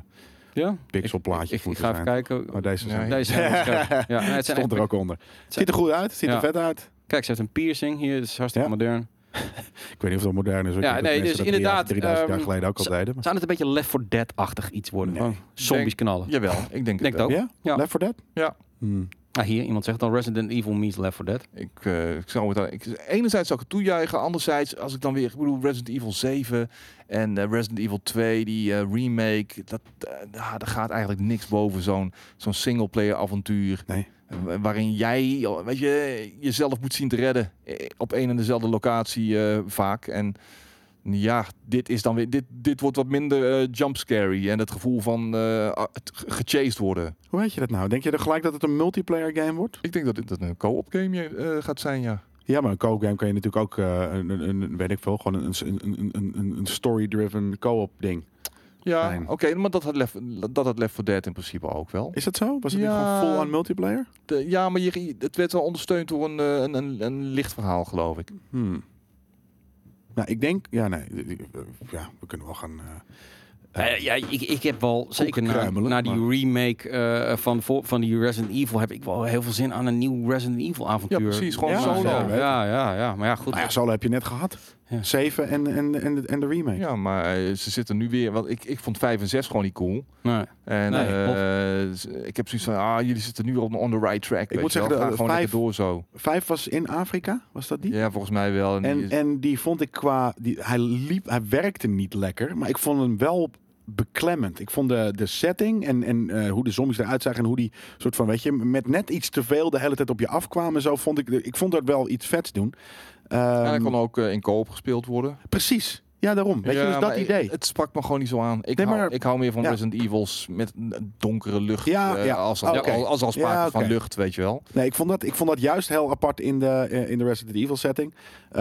Ja? pixelplaatjes Ik, ik, ik ga even zijn. kijken. Maar deze Ja, zijn. Deze zijn. Ja, het zijn stond er ook onder. zijn- Ziet er goed uit. Ziet Ja. er vet uit. Kijk, ze heeft een piercing hier. Dat is hartstikke modern. Ik weet niet of dat modern is. Ja, nee, dus jaar- inderdaad, 3000 jaar ehm, geleden ook al zo- deden. maar- Zou het een beetje Left 4 Dead-achtig iets worden? Nee. Zombies Denk- knallen. Jawel, ik denk, Denk het ook. Ja? Ja. Left 4 Dead? Ja. Hmm. Ah, hier, iemand zegt dan Resident Evil meets Left 4 Dead. Ik, eh, ik zou het dan, ik, enerzijds zou ik het toejuichen, anderzijds als ik dan weer, ik bedoel Resident Evil 7 en eh, Resident Evil 2, die eh, remake, dat, daar gaat eigenlijk niks boven zo'n zo'n singleplayer avontuur. Nee. Waarin jij, weet je, jezelf moet zien te redden op één en dezelfde locatie eh, vaak. En ja, dit is dan weer, dit, dit wordt wat minder eh jumpscary en het gevoel van eh, ah, het ge- gechased worden. Hoe weet je dat nou? Denk je er gelijk dat het een multiplayer game wordt? Ik denk dat dit een co-op game eh, gaat zijn, ja. Ja, maar een co-op game kan je natuurlijk ook, een, een, een, weet ik veel, gewoon een, een, een, een, story-driven co-op ding. Ja, oké, maar dat had, Left, dat had Left 4 Dead in principe ook wel. Is dat zo? Was het Ja. niet gewoon full-on multiplayer? De- ja, maar je, het werd wel ondersteund door een, een, een, een licht verhaal, geloof ik. Hmm. Nou, ik denk, ja, nee, eh, ja, we kunnen wel gaan. eh, Eh, ja, ik, ik heb wel, zeker na, die maar- remake eh, van, voor- van die Resident Evil, heb ik wel heel veel zin aan een nieuw Resident Evil avontuur. Ja, precies, gewoon Ja, solo. Ja, ja, ja, ja, maar ja, goed. nou ja, solo heb je net gehad. Ja. 7 en, en, en, de, en de remake. Ja, maar eh, ze zitten nu weer... Want ik, ik vond 5 en 6 gewoon niet cool. Nee. En Nee, eh, ik heb zoiets van, ah, jullie zitten nu op on the right track. weet moet zeggen, gewoon vijf- door zo. 5 was in Afrika, was dat die? Ja, volgens mij wel. En, die En, is- en die vond ik qua. Die, hij, liep, hij werkte niet lekker, maar ik vond hem wel beklemmend. Ik vond de, de setting en, en eh, hoe de zombies eruit zagen en hoe die soort van, weet je, met net iets te veel de hele tijd op je afkwamen. en Zo vond ik, ik vond dat wel iets vets doen. En hij Ehm, kon ook eh, in co-op gespeeld worden. precies. Ja, daarom. Weet je, dus dat idee. Het sprak me gewoon niet zo aan. Ik, Nee, hou, maar- ik hou meer van. Resident Evils met donkere lucht. Ja, eh, ja. Als, als, Oké. als, als al sprake van lucht, weet je wel. Nee, ik vond, dat, ik vond dat juist heel apart in de, eh, in de Resident Evil setting.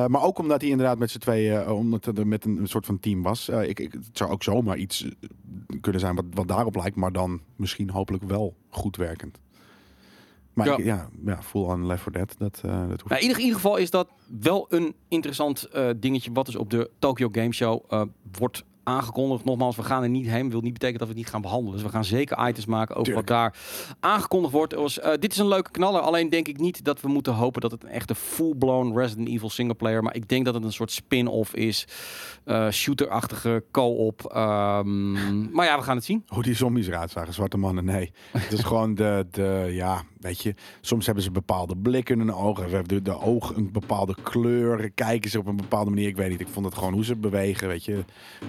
Maar ook omdat hij inderdaad met z'n tweeën, omdat het er met een, een soort van team was. Ik, ik, het zou ook zomaar iets kunnen zijn wat, wat daarop lijkt, maar dan misschien hopelijk wel goed werkend. Maar Ja. ja, ik, ja, ja full on Left 4 Dead, dat, eh dat hoeft Nou, in, ieder, geval is dat wel een interessant eh, dingetje wat dus op de Tokyo Game Show eh, wordt aangekondigd. Nogmaals, we gaan er niet heen. Wil niet betekenen dat we het niet gaan behandelen. Dus we gaan zeker items maken over Tuurlijk. wat daar aangekondigd wordt. Dit is een leuke knaller. Alleen denk ik niet dat we moeten hopen dat het een echte full-blown Resident Evil singleplayer. Maar ik denk dat het een soort spin-off is. eh shooter-achtige co-op. Ehm, maar ja, we gaan het zien. Hoe die zombies eruit zagen, zwarte mannen, nee. Het is gewoon de, de, ja, weet je, soms hebben ze bepaalde blikken in hun ogen. We hebben de, de oog een bepaalde kleur, kijken ze op een bepaalde manier. Ik weet niet, ik vond het gewoon hoe ze bewegen, weet je.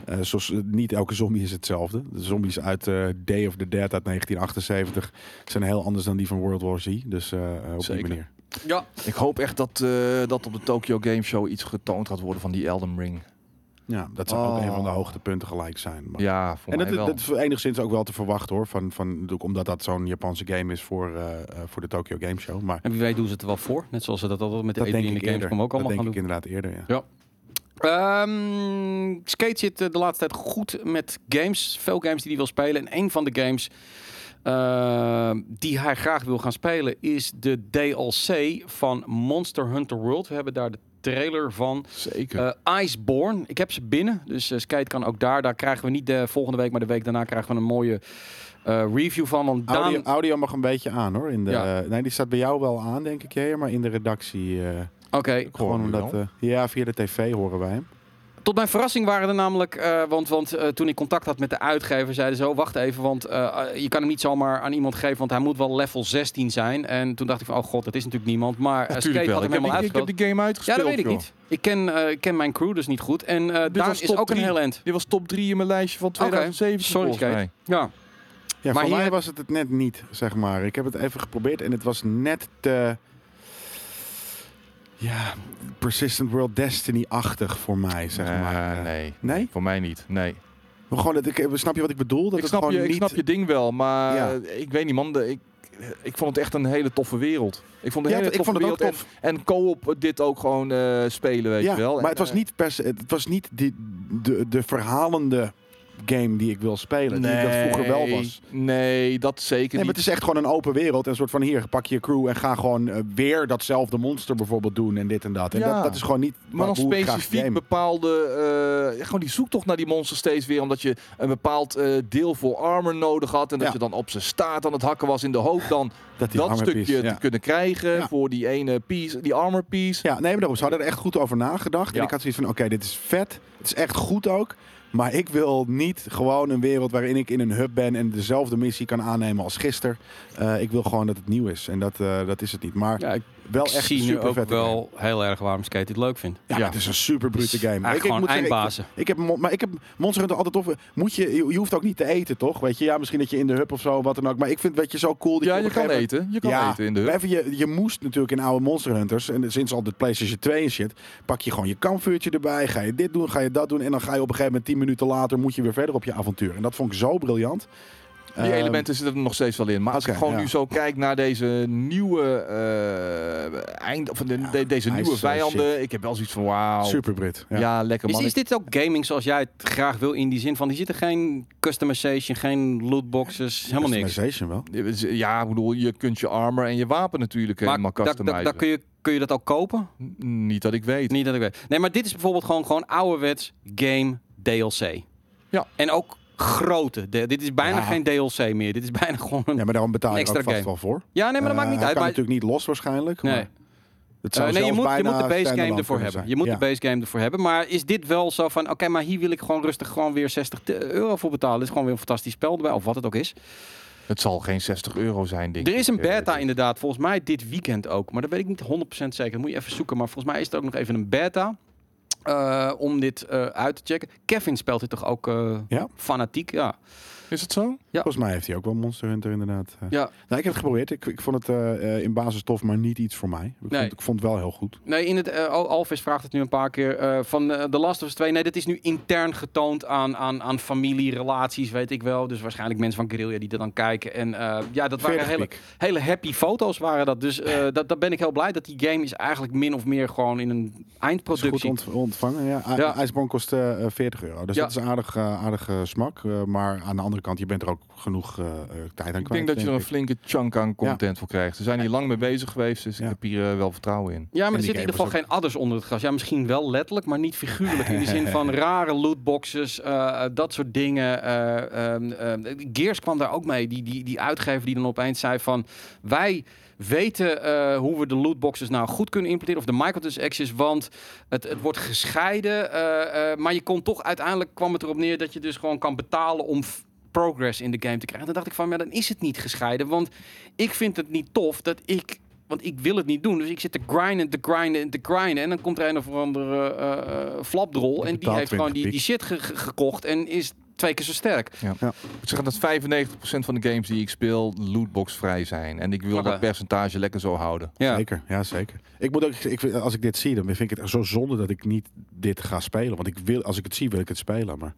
Eh, zoals, eh, niet elke zombie is hetzelfde. De zombies uit eh, Day of the Dead uit 1978 zijn heel anders dan die van World War Z. Dus op Zeker. die manier. Ja. Ik hoop echt dat, eh, dat op de Tokyo Game Show iets getoond gaat worden van die Elden Ring. Ja, dat zou ook Oh. een van de hoogtepunten gelijk zijn. Maar- Ja, voor en mij dat, wel. dat is enigszins ook wel te verwachten hoor. Van, van, omdat dat zo'n Japanse game is voor, eh, eh, voor de Tokyo Game Show. Maar En wie weet doen ze het er wel voor. Net zoals ze dat altijd met de dat E3 denk en de eerder. Gamescom ook dat allemaal denk gaan ik doen. inderdaad eerder, ja. Ja. Ehm, Skate zit eh, de laatste tijd goed met games. Veel games die hij wil spelen. En een van de games eh, die hij graag wil gaan spelen is de DLC van Monster Hunter World. We hebben daar de trailer van. Zeker. Eh, Iceborne. Ik heb ze binnen. Dus eh, Skate kan ook daar. Daar krijgen we niet de volgende week, maar de week daarna krijgen we een mooie eh, review van. Want Daan, Audio, audio mag een beetje aan hoor. In de, Ja. nee, die staat bij jou wel aan, denk ik, Jeer, maar in de redactie. eh, Oké, gewoon nu omdat. eh, ja, via de tv horen wij hem. Tot mijn verrassing waren er namelijk, eh, want, want eh, toen ik contact had met de uitgever, zeiden ze, oh, wacht even, want eh, je kan hem niet zomaar aan iemand geven, want hij moet wel level 16 zijn. En toen dacht ik van, oh god, dat is natuurlijk niemand. Maar uh, Skate had wel. hem Ik heb, helemaal die, ik heb uitgespeeld. die game Ja, uitgespeeld. dat weet ik joh. niet. Ik ken, eh, ik ken mijn crew dus niet goed. En eh Dit was is ook een heel end. Die was top 3 in mijn lijstje van 2017 Sorry, mij. Ja, Ja, Maar voor mij was het het net niet, zeg maar. Ik heb het even geprobeerd en het was net te... Ja, Persistent World Destiny-achtig voor mij, zeg Eh, maar. Eh, nee. Nee? Voor mij niet. Nee. Maar gewoon, dat ik, snap je wat ik bedoel? Dat Ik snap, gewoon je, ik snap je ding wel, maar Ja. eh, ik weet niet man. ik, ik vond het echt een hele toffe wereld. Ik vond Ja, een hele ik toffe vond het ook wereld. En, en co-op dit ook gewoon eh, spelen, weet ja, je wel. maar En, het was eh, niet per se, het was niet die, de, de verhalende game die ik wil spelen. Die dat vroeger wel was. Nee, dat zeker Nee, maar niet. het is echt gewoon een open wereld. En een soort van hier, pak je crew en ga gewoon eh, weer datzelfde monster bijvoorbeeld doen en dit en dat. En Ja. dat, dat is gewoon niet Maar dan specifiek bepaalde... ja, gewoon die zoektocht naar die monster steeds weer. Omdat je een bepaald eh, deel voor armor nodig had. En dat Ja. je dan op zijn staart aan het hakken was in de hoop dan Dat, die dat stukje piece, ja. te kunnen krijgen. Voor die ene piece, die armor piece. Ja, nee, maar daarom, ze hadden er echt goed over nagedacht. En ik had zoiets van, oké, dit is vet. Het is echt goed ook. Maar ik wil niet gewoon een wereld waarin ik in een hub ben en dezelfde missie kan aannemen als gisteren. Eh, ik wil gewoon dat het nieuw is. En dat, eh, dat is het niet. Maar ja wel echt zie een nu super ook vette wel heel erg waarom Skate dit leuk vindt. Ja, Ja. het is een super brute game. Ik- ik zeggen, eindbazen. Ik heb, maar ik heb Monster Hunter altijd tof. Moet je, je, je hoeft ook niet te eten, toch? Weet je, ja, misschien dat je in de hub of zo, wat dan ook. Maar ik vind weet je zo cool. dat Ja, je kan gegeven eten. Je kan ja, eten in de maar hub. even, je, je moest natuurlijk in oude Monster Hunters, en sinds al de PlayStation 2 en shit, pak je gewoon je kampvuurtje erbij, ga je dit doen, ga je dat doen, en dan ga je op een gegeven moment 10 minuten later, moet je weer verder op je avontuur. En dat vond ik zo briljant. Die Ehm, elementen zitten er nog steeds wel in. Maar als ik gewoon ja. nu zo kijk naar deze nieuwe eh, eind, of de, de- deze nieuwe is, eh, vijanden, ik heb wel zoiets van wauw. Super Brit. Ja, Ja. lekker Is, man. is dit ook gaming zoals jij het graag wil in die zin van, er zitten geen customization, geen lootboxes, helemaal niks. Customization wel. Ja, ik bedoel, je kunt je armor en je wapen natuurlijk helemaal Maar da- da- customizen. da- kun, je, kun je dat ook kopen? N- Niet dat ik weet. Niet dat ik weet. Nee, maar dit is bijvoorbeeld gewoon, gewoon ouderwets game DLC. Ja. En ook grote. De- dit is bijna Ja. geen DLC meer. Dit is bijna gewoon een... Ja, maar daarom betaal je Extra ook vast game. wel voor. Ja, nee, maar dat Eh, maakt niet hij uit. kan Maar, natuurlijk niet los waarschijnlijk. nee. Maar, Het zou nee, je moet, je moet de base game ervoor hebben. zijn. Je moet Ja. de base game ervoor hebben. Maar is dit wel zo van, oké, maar hier wil ik gewoon rustig gewoon weer 60 euro voor betalen. Dit is gewoon weer een fantastisch spel erbij, of wat het ook is. Het zal geen 60 euro zijn, denk Er is een beta Eh, inderdaad, volgens mij dit weekend ook. Maar dat weet ik niet 100% zeker. Dat moet je even zoeken. Maar volgens mij is er ook nog even een beta. Eh, om dit eh, uit te checken. Kevin speelt dit toch ook eh, fanatiek? Ja. Is het zo? Volgens mij heeft hij ook wel Monster Hunter inderdaad. eh. ja. Nou, ik heb het geprobeerd. Ik, ik vond het eh, eh, in basis tof, maar niet iets voor mij. Ik, Nee. vond, ik vond het wel heel goed. Nee, in het, Al- Alvis vraagt het nu een paar keer. van eh, The Last of Us 2. Nee, dit is nu intern getoond aan, aan, aan familierelaties, weet ik wel. Dus waarschijnlijk mensen van Guerrilla die er dan kijken. En ja, dat waren 40 hele, hele happy foto's waren dat. Dus dat, dat ben ik heel blij dat die game is eigenlijk min of meer gewoon in een Is goed eindproductie. ont- ontvangen. Ja. Ja. Iceborne kost eh, eh, 40 euro. Dus Ja. dat is aardig, aardige smak. Maar aan de andere kant, je bent er ook genoeg eh, eh, tijd aan Ik kwijt. denk dat je er een ik. flinke chunk aan content voor krijgt. Ze zijn hier lang mee bezig geweest, dus Ja. ik heb hier eh, wel vertrouwen in. Ja, maar er zitten in ieder geval geen adders onder het gras. Ja, misschien wel letterlijk, maar niet figuurlijk. In de zin van rare lootboxes, eh, dat soort dingen. Eh, ehm, ehm, Gears kwam daar ook mee. Die, die, die uitgever die dan opeens zei van... Wij weten eh, hoe we de lootboxes nou goed kunnen implementeren. Of de microtransactions, want het, het wordt gescheiden. eh, eh, maar je kon toch uiteindelijk kwam het erop neer dat je dus gewoon kan betalen om... progress in de game te krijgen. Dan dacht ik van, ja, dan is het niet gescheiden. Want ik vind het niet tof dat ik want ik wil het niet doen. Dus ik zit te grinden, te grinden en te grinden. En dan komt er een of andere eh, eh, flapdrol. En die heeft gewoon 20 die, die shit ge- ge- gekocht. En is twee keer zo sterk. Ik moet zeggen dat 95% van de games die ik speel lootbox vrij zijn. En ik wil dat percentage lekker zo houden. Ja. Zeker, ja zeker. Ik moet ook, ik, vind- als ik dit zie, dan vind ik het echt zo zonde dat ik niet dit ga spelen. Want ik wil, als ik het zie, wil ik het spelen. Maar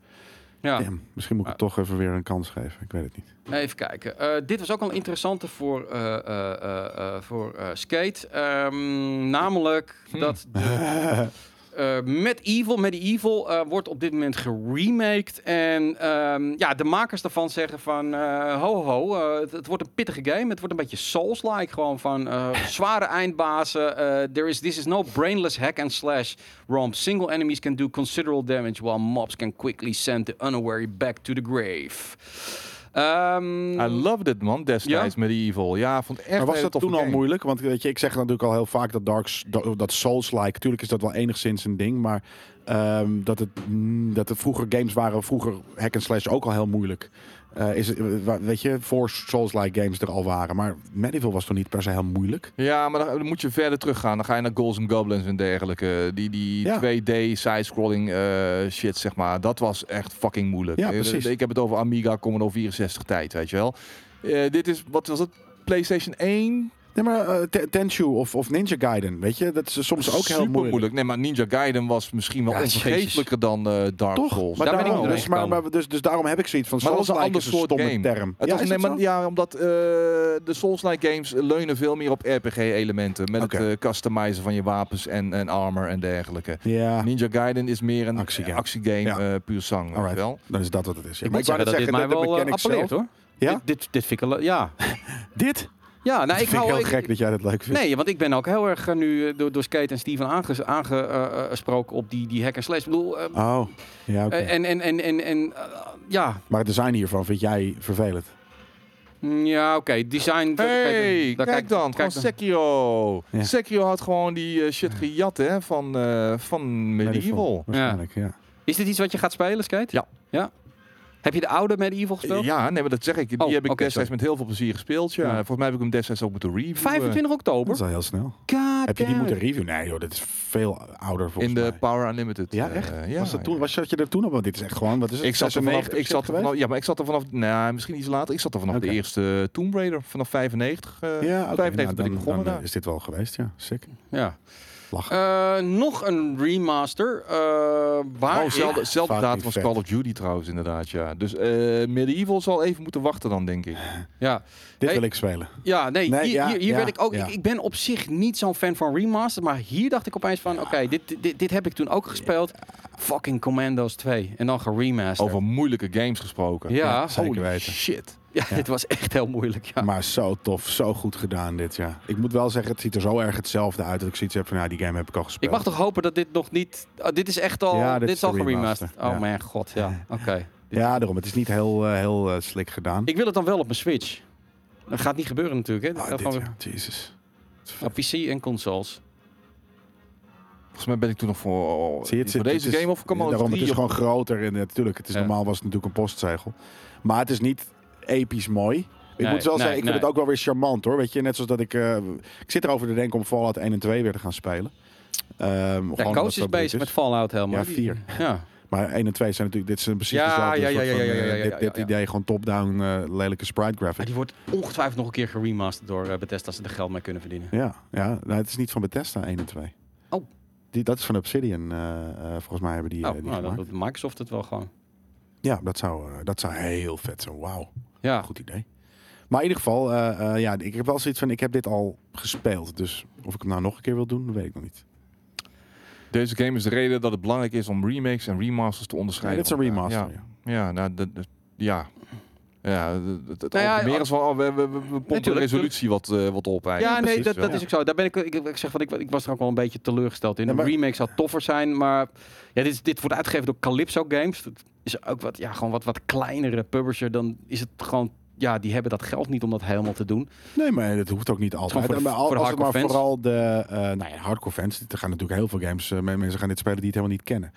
Ja. damn, misschien moet ik het toch even weer een kans geven. Ik weet het niet. Even kijken. Eh, dit was ook al interessante voor, eh, eh, eh, eh, voor eh, Skate. Ehm, namelijk Hm. dat de, eh Medieval, Medieval eh, wordt op dit moment geremaked. En ehm, ja, de makers daarvan zeggen van... eh, ho ho, het, het wordt een pittige game. Het wordt een beetje Souls-like. Gewoon van zware eindbazen. There is, this is no brainless hack and slash romp. Single enemies can do considerable damage... while mobs can quickly send the unawary back to the grave. Ehm, I loved it man, destijds met Evil. Ja, vond echt maar was dat toen al game. moeilijk? Want weet je, ik zeg natuurlijk al heel vaak dat Dark, S- dat, dat Souls-like, natuurlijk is dat wel enigszins een ding, maar ehm, dat, het, mm, dat het vroeger games waren, vroeger hack and slash ook al heel moeilijk. Eh, is het, eh, weet je, voor Souls-like games er al waren. Maar Medieval was toch niet per se heel moeilijk? Ja, maar dan, moet je verder teruggaan. Dan ga je naar Ghouls and Goblins en dergelijke. Die, die Ja. 2D side-scrolling eh, shit, zeg maar. Dat was echt fucking moeilijk. Ja, precies. Ik heb het over Amiga Commodore 64 tijd, weet je wel. Dit is, wat was het? PlayStation 1? Nee, maar eh, Te- Tenchu of, of Ninja Gaiden, weet je, dat is soms ook heel Super moeilijk. Nee, maar Ninja Gaiden was misschien wel Ja, onvergeeflijker dan eh, Dark Toch? Souls. Maar Daar ben ik daarom, dus, maar, maar, dus, dus daarom heb ik zoiets van Maar dat was een Souls-like ander is een soort stomme game. term. Het ja, was, is nee, maar, ja, omdat eh, de Souls-like games leunen veel meer op RPG-elementen. Met het eh, customizen van je wapens en, en armor en dergelijke. Ja, Ninja Gaiden is meer een Actiegame. actiegame, Ja. eh, puur zang. Alright. wel. dan is dat wat het is. Ja, ik maar moet zeggen dat dit mij de wel uh, appelleert hoor. Ja? Dit, dit, ik... wel- Ja, Dit? Ja nou, ik ik vind hou... ik heel ik- gek dat jij dat leuk vindt. Nee, want ik ben ook heel erg eh, nu eh, door, door Skate en Steven aangesproken aangesproken op die, die hack and slash. Ik bedoel, eh, Oh, ja, oké. eh, en, en, en, en, en eh, ja, Maar het design hiervan vind jij vervelend? Mm, ja, oké, design. Hey, daar kijk, dan, kijk van Sekiro. Ja. Sekiro had gewoon die eh, shit gejat hè, van, eh, van Medieval. Waarschijnlijk, ja. Is dit iets wat je gaat spelen, Skate? Ja. ja? Heb je de oude Medieval gespeeld? Ja, nee, maar dat zeg ik. Die Oh, heb ik oké, destijds sorry. met heel veel plezier gespeeld. Ja. Ja. Volgens mij heb ik hem destijds ook moeten reviewen. 25 Dat oktober. is al heel snel. God Heb je die moeten reviewen? Nee joh, dit is veel ouder volgens In de mij. Power Unlimited. Ja, eh, echt? ja, was, dat toen, was zat je er toen op? Want dit is echt gewoon, wat is het? Ik zat er vanaf, 96 ik zat er vanaf, ja, maar ik zat er vanaf, nou, misschien iets later. Ik zat er vanaf de eerste Tomb Raider, vanaf 95. eh, Ja, oké, 95 nou, ben ik dan, begonnen dan, daar. is dit wel geweest, ja. Sick. Ja. Lachen. Eh, nog een remaster. eh waar Oh, zelfde, datum als. Call of Duty trouwens, inderdaad, ja. Dus eh Medieval zal even moeten wachten dan, denk ik. ja. dit hey, wil ik spelen. Ja, nee, Nee, hier, ja, hier, hier ja, werd ik ook. ja. Ik, ik ben op zich niet zo'n fan van remaster, maar hier dacht ik opeens van: oké, dit, dit, dit heb ik toen ook gespeeld. Fucking Commandos 2 en dan geremasterd. Over moeilijke games gesproken. Ja, zeker Holy weten. shit. Ja, dit was echt heel moeilijk. Ja. Maar zo tof, zo goed gedaan dit, ja. Ik moet wel zeggen, het ziet er zo erg hetzelfde uit dat ik zoiets heb van, ja, die game heb ik al ik gespeeld. mag toch hopen dat dit nog niet. oh, dit is echt al. Ja, dit, dit is is al geremasterd. remaster, Oh ja. mijn god, ja. Oké. Ja, daarom. Het is niet heel, eh, heel eh, slik gedaan. Ik wil het dan wel op mijn Switch. Dat gaat niet gebeuren natuurlijk. Hè. Ah, gaat dit, gewoon ja. Jezus. op PC en consoles. Volgens mij ben ik toen nog voor, Zie je, het voor deze het is- game of Commando Daarom, 3. het is of- gewoon groter. En natuurlijk, het is Ja. normaal was het natuurlijk een postzegel. Maar het is niet episch mooi. Ik Nee, moet wel nee, zeggen, ik vind het ook wel weer charmant hoor. Weet je, net zoals dat ik... eh, ik zit erover te denken om Fallout 1 en 2 weer te gaan spelen. Ehm, Ja, gewoon omdat Koos het is bezig met Fallout helemaal. Ja, vier. Ja. Maar 1 en 2 zijn natuurlijk... Dit is precies Ja, ja, ja, soort ja, van, ja, ja, eh, ja, dit, idee gewoon top-down eh, lelijke sprite Maar graphic. die wordt ongetwijfeld nog een keer geremasterd door Bethesda als ze er geld mee kunnen verdienen. Ja, ja nou, het is niet van Bethesda 1 en 2. Oh. Die, dat is van Obsidian, volgens mij hebben die, Oh, die nou, gemaakt. Microsoft het wel gewoon. Ja, dat zou, dat zou heel vet zijn. Wauw. Ja, Goed idee. Maar in ieder geval, eh, eh, ja, ik heb wel zoiets van, ik heb dit al gespeeld. Dus of ik hem nou nog een keer wil doen, dat weet ik nog niet. Deze game is de reden dat het belangrijk is om remakes en remasters te Ja, onderscheiden. dit is een elkaar. remaster. Ja. Ja, ja, nou, dat- dat- ja. Ja, het- het, het Nou ja, meer is wel, oh, we, we, we, pompen de resolutie wat, eh, wat op ja, eigenlijk. nee, precies, dat, dat ja. is ook zo. Daar ben ik, ik, ik zeg van, ik, ik was er ook wel een beetje teleurgesteld in. Ja, maar- Een remake zou toffer zijn, maar ja, dit, is- dit wordt uitgegeven door Calypso Games. Dat is ook wat, ja, gewoon wat, wat kleinere publisher. Dan is het gewoon, ja, die hebben dat geld niet om dat helemaal te doen. Nee, maar dat hoeft ook niet altijd. voor de- maar al- voor de als het maar hardcore fans. vooral de uh, nou ja, hardcore fans. Er gaan natuurlijk heel veel games. eh, mensen gaan dit spelen die het helemaal niet kennen.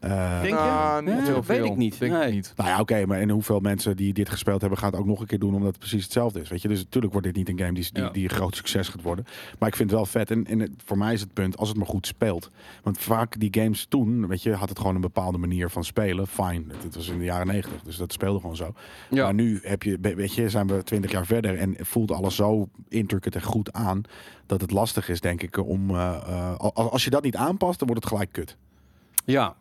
Eh, Denk je? Nou, niet Ja, heel dat weet veel. ik niet. Denk Nee. ik niet. Nou ja, oké, maar en hoeveel mensen die dit gespeeld hebben, gaan het ook nog een keer doen omdat het precies hetzelfde is. Weet je, dus natuurlijk wordt dit niet een game die, die, Ja. die een groot succes gaat worden. Maar ik vind het wel vet. En, en het- voor mij is het punt als het maar goed speelt. Want vaak die games toen, weet je, had het gewoon een bepaalde manier van spelen. Fine, het, het was in de jaren negentig, dus dat speelde gewoon zo. Ja. Maar nu heb je, weet je, zijn we twintig jaar verder en voelt alles zo intricate en goed aan dat het lastig is, denk ik, om eh, eh, al- als je dat niet aanpast, dan wordt het gelijk kut. Ja.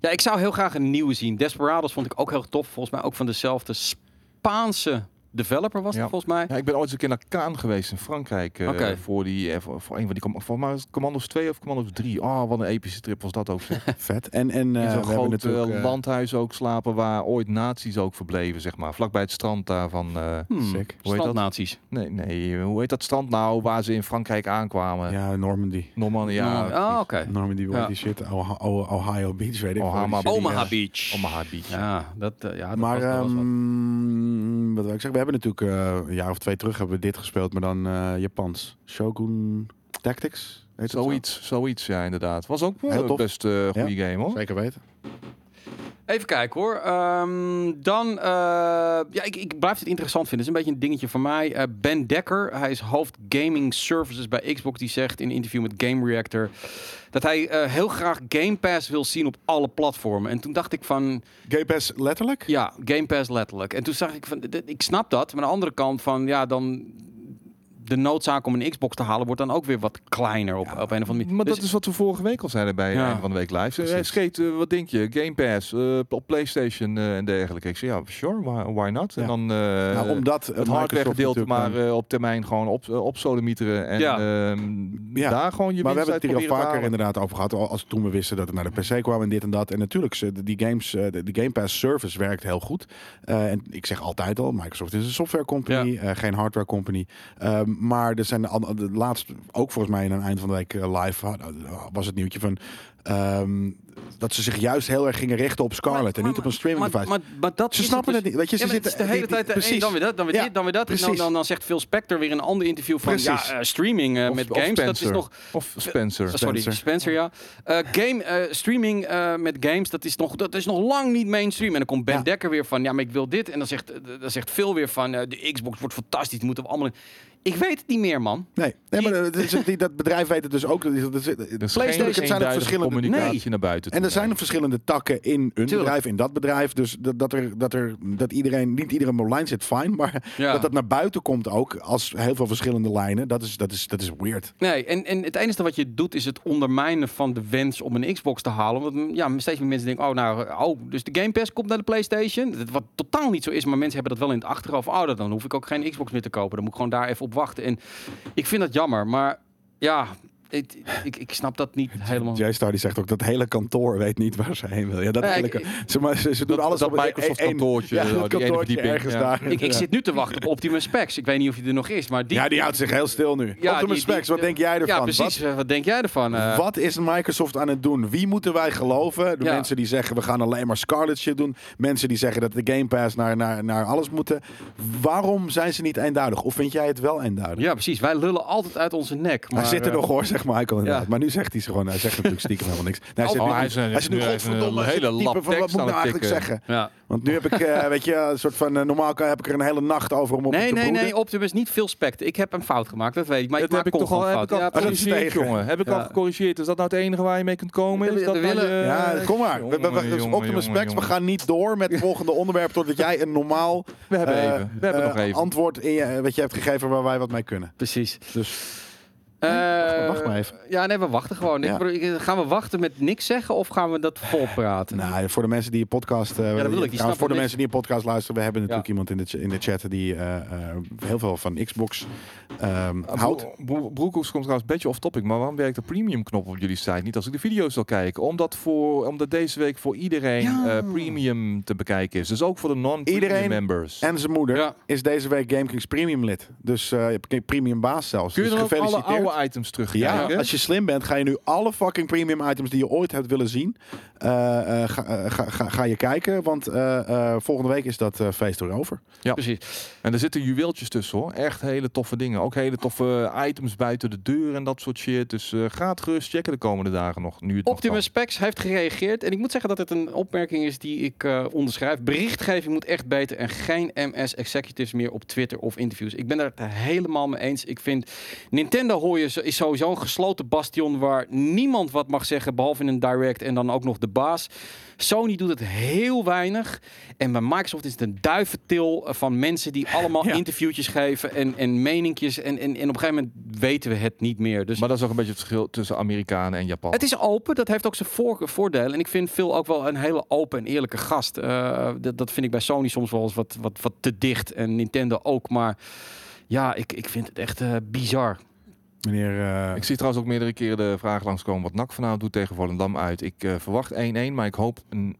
Ja, ik zou heel graag een nieuwe zien. Desperados vond ik ook heel tof. Volgens mij ook van dezelfde Spaanse developer was Ja. het volgens mij. Ja, ik ben ooit eens een keer naar Kaan geweest in Frankrijk. eh, Oké. voor, die, eh, voor, voor een van die... Voor mij was het Commandos 2 of Commandos 3. Oh, wat een epische trip was dat ook. Zeg. Vet. En, en eh, in we zo'n hebben groot natuurlijk... eh, eh, landhuis ook slapen waar ooit nazi's ook verbleven, zeg maar. Vlakbij het strand daar van... eh, Hmm. Sick. Hoe heet dat? Strandnazi's. nee, nee, hoe heet dat strand nou waar ze in Frankrijk aankwamen? ja, Normandy. Normandy, ja. Ah, precies. oké. Normandy, Ja. die shit? Ohio, Ohio Beach, weet ik Omaha. Beach. Omaha Beach. Ja, dat, eh, ja, dat Maar was, dat was wat. ehm, wat wil ik zeggen? We hebben natuurlijk eh, een jaar of twee terug hebben we dit gespeeld, maar dan eh, Japans. Shogun Tactics. Heet het zo? Zoiets, zoiets, ja, inderdaad. Was ook wel Heel tof. best goede game, hoor. Zeker weten. Even kijken hoor. Ehm, dan, eh, ja, ik, ik blijf het interessant vinden. Het is een beetje een dingetje van mij. Eh, ben Dekker, hij is hoofd gaming services bij Xbox. Die zegt in een interview met Game Reactor dat hij eh, heel graag Game Pass wil zien op alle platformen. En toen dacht ik van, Game Pass letterlijk? ja, Game Pass letterlijk. En toen zag ik van, ik snap dat. Maar aan de andere kant van, ja, dan de noodzaak om een Xbox te halen wordt dan ook weer wat kleiner op, op een of andere manier. Maar Dus- dat is wat we vorige week al zeiden bij Ja. Einde van de Week Live. Ze Precies. Scheet, eh, wat denk je? Game Pass, eh, op PlayStation eh, en dergelijke. Ik zei, ja, sure, why, why not? En dan eh, nou, omdat het hardware gedeelte maar maar, eh, op termijn gewoon op, uh, opsodemieteren. En Ja. ehm, Ja. daar gewoon je maar we hebben het hier al vaker halen. inderdaad over gehad. al- Als toen we wisten dat het naar de PC kwam en dit en dat. En natuurlijk, ze- die games, eh, de, Game Pass service werkt heel goed. Eh, en ik zeg altijd al, Microsoft is een software company, geen hardware company. Ehm, maar er zijn de, laatst, ook volgens mij in een eind van de week eh, live, had- was het nieuwtje van... ehm, dat ze zich juist heel erg gingen richten op Scarlet en niet op een streaming maar, device. maar, maar dat ze snappen dus- het niet. Weet je, ze Ja, het zitten is de hele tijd precies. dan weer dat, dan weer Ja, dit, dan weer dat. En dan, dan, dan zegt Phil Spector weer in een ander interview van Precies. ja, eh, streaming eh, Of- met of games, dat is nog Of Spencer. Uh, sorry, Spencer. Spencer, ja. Uh, game, uh, streaming uh, met games, dat is, nog, dat is nog lang niet mainstream. En dan komt Ben Ja. Dekker weer van, ja, maar ik wil dit. En dan zegt, dan zegt Phil weer van, uh, de Xbox wordt fantastisch, moeten we allemaal... in. Ik weet het niet meer, man. Nee, nee maar dat, is- dat bedrijf weet het dus ook. Dat is- dat is- Dus PlayStation zijn er verschillende... communicatie Nee. naar buiten. En er zijn er verschillende takken in een Tuurlijk. bedrijf, in dat bedrijf. Dus dat, dat, er, dat, er, dat iedereen, niet iedereen online zit, fijn. Maar Ja. dat dat naar buiten komt ook als heel veel verschillende lijnen, dat is, dat is, dat is weird. Nee, en, en het enige wat je doet is het ondermijnen van de wens om een Xbox te halen. Want mm, ja, steeds meer mensen denken, oh nou, oh, dus de Game Pass komt naar de PlayStation. Dat- Wat totaal niet zo is, maar mensen hebben dat wel in het achterhoofd. Oh, dan hoef ik ook geen Xbox meer te kopen. Dan moet ik gewoon daar even op wachten. En ik vind dat jammer, maar ja, ik, ik, ik snap dat niet helemaal. J-Star die zegt ook dat hele kantoor weet niet waar ze heen wil. Ja, dat Nee, ik- ze, maar ze, ze doen alles dat op een- Microsoft één- kantoortje, Ja, die dat kantoortje ergens ja. daar. Ik, ik zit nu te wachten op Optimus Specs. Ik weet niet of die er nog is, maar die... Ja, die houdt zich heel stil nu. Ja, Optimus die- die- Specs, wat denk jij ervan? Ja, precies. Wat, wat denk jij ervan? Eh, Wat is Microsoft aan het doen? Wie moeten wij geloven? De Ja. mensen die zeggen we gaan alleen maar Scarlet shit doen. Mensen die zeggen dat de Game Pass naar, naar, naar alles moeten. Waarom zijn ze niet eenduidig? Of vind jij het wel eenduidig? Ja, precies. Wij lullen altijd uit onze nek. Maar, Hij zit er eh, nog hoor, zegt Michael inderdaad. Ja. Maar nu zegt hij ze gewoon, hij zegt natuurlijk stiekem helemaal niks. Nee, hij Oh, zegt oh, nu- hij is een- hij zit nu nu heeft een godverdomme hele lap van, wat tekst moet ik nou aan het eigenlijk tikken. zeggen? Ja. Want nu heb ik, eh, weet je, een soort van, eh, normaal kan- heb ik er een hele nacht over om op Nee, te nee, broeden. nee, Optimus, niet veel spect. Ik heb een fout gemaakt, dat weet ik. Maar Dat ik maak heb ik toch al, heb ik gecorrigeerd, tegen. jongen. Heb ik al gecorrigeerd. Is dat nou het enige waar je mee kunt komen? Is dat Ja, kom maar. Dus Optimus Specs, we gaan niet door met het volgende onderwerp totdat jij een normaal We hebben eh, even. We hebben eh, nog even. antwoord in je, wat je hebt gegeven waar wij wat mee kunnen. Precies. Dus Eh, wacht maar even. Ja, nee, we wachten gewoon. Ja. Ik gaan we wachten met niks zeggen of gaan we dat vol praten? nou, voor de mensen die je podcast, eh, bedoel ik, die voor de mensen die je podcast luisteren, we hebben natuurlijk Ja. iemand in de, in de chat die eh, heel veel van Xbox ehm, Ah, houdt. Bro- Bro- Broekhoeks komt trouwens een beetje off topic, maar waarom werkt de premium knop op jullie site niet als ik de video's wil kijken? Omdat, voor, omdat deze week voor iedereen Ja. eh, premium te bekijken is. Dus ook voor de non-premium Iedereen members. En zijn moeder Ja. is deze week GameKings premium lid. Dus eh, je hebt een premium baas zelfs. Kun je dus dan ook alle oude items terugkijken? Ja, als je slim bent, ga je nu alle fucking premium items die je ooit hebt willen zien, eh, eh, ga, eh, ga, ga, ga je kijken. Want eh, eh, volgende week is dat eh, feest erover. Precies. En er zitten juweeltjes tussen hoor. Echt hele toffe dingen. Ook hele toffe items buiten de deur en dat soort shit. Dus eh, ga het gerust checken de komende dagen nog. Nu het Optimus Specs heeft gereageerd. En ik moet zeggen dat het een opmerking is die ik eh, onderschrijf. Berichtgeving moet echt beter. En geen MS executives meer op Twitter of interviews. Ik ben daar het helemaal mee eens. Ik vind Nintendo hoor je is sowieso een gesloten bastion waar niemand wat mag zeggen. Behalve in een direct en dan ook nog de baas. Sony doet het heel weinig. En bij Microsoft is het een duiventil van mensen die allemaal Ja. interviewtjes geven en, en meninkjes. En, en, en op een gegeven moment weten we het niet meer. Dus Maar dat is ook een beetje het verschil tussen Amerikanen en Japan. het is open, dat heeft ook zijn voor voordelen. En ik vind Phil ook wel een hele open en eerlijke gast. Eh, dat, dat vind ik bij Sony soms wel eens wat, wat, wat te dicht. En Nintendo ook. Maar ja, ik, ik vind het echt eh, bizar. Meneer, eh, Ik zie trouwens ook meerdere keren de vraag langskomen wat NAC vanavond doet tegen Volendam uit. Ik eh, verwacht 1-1, maar ik hoop een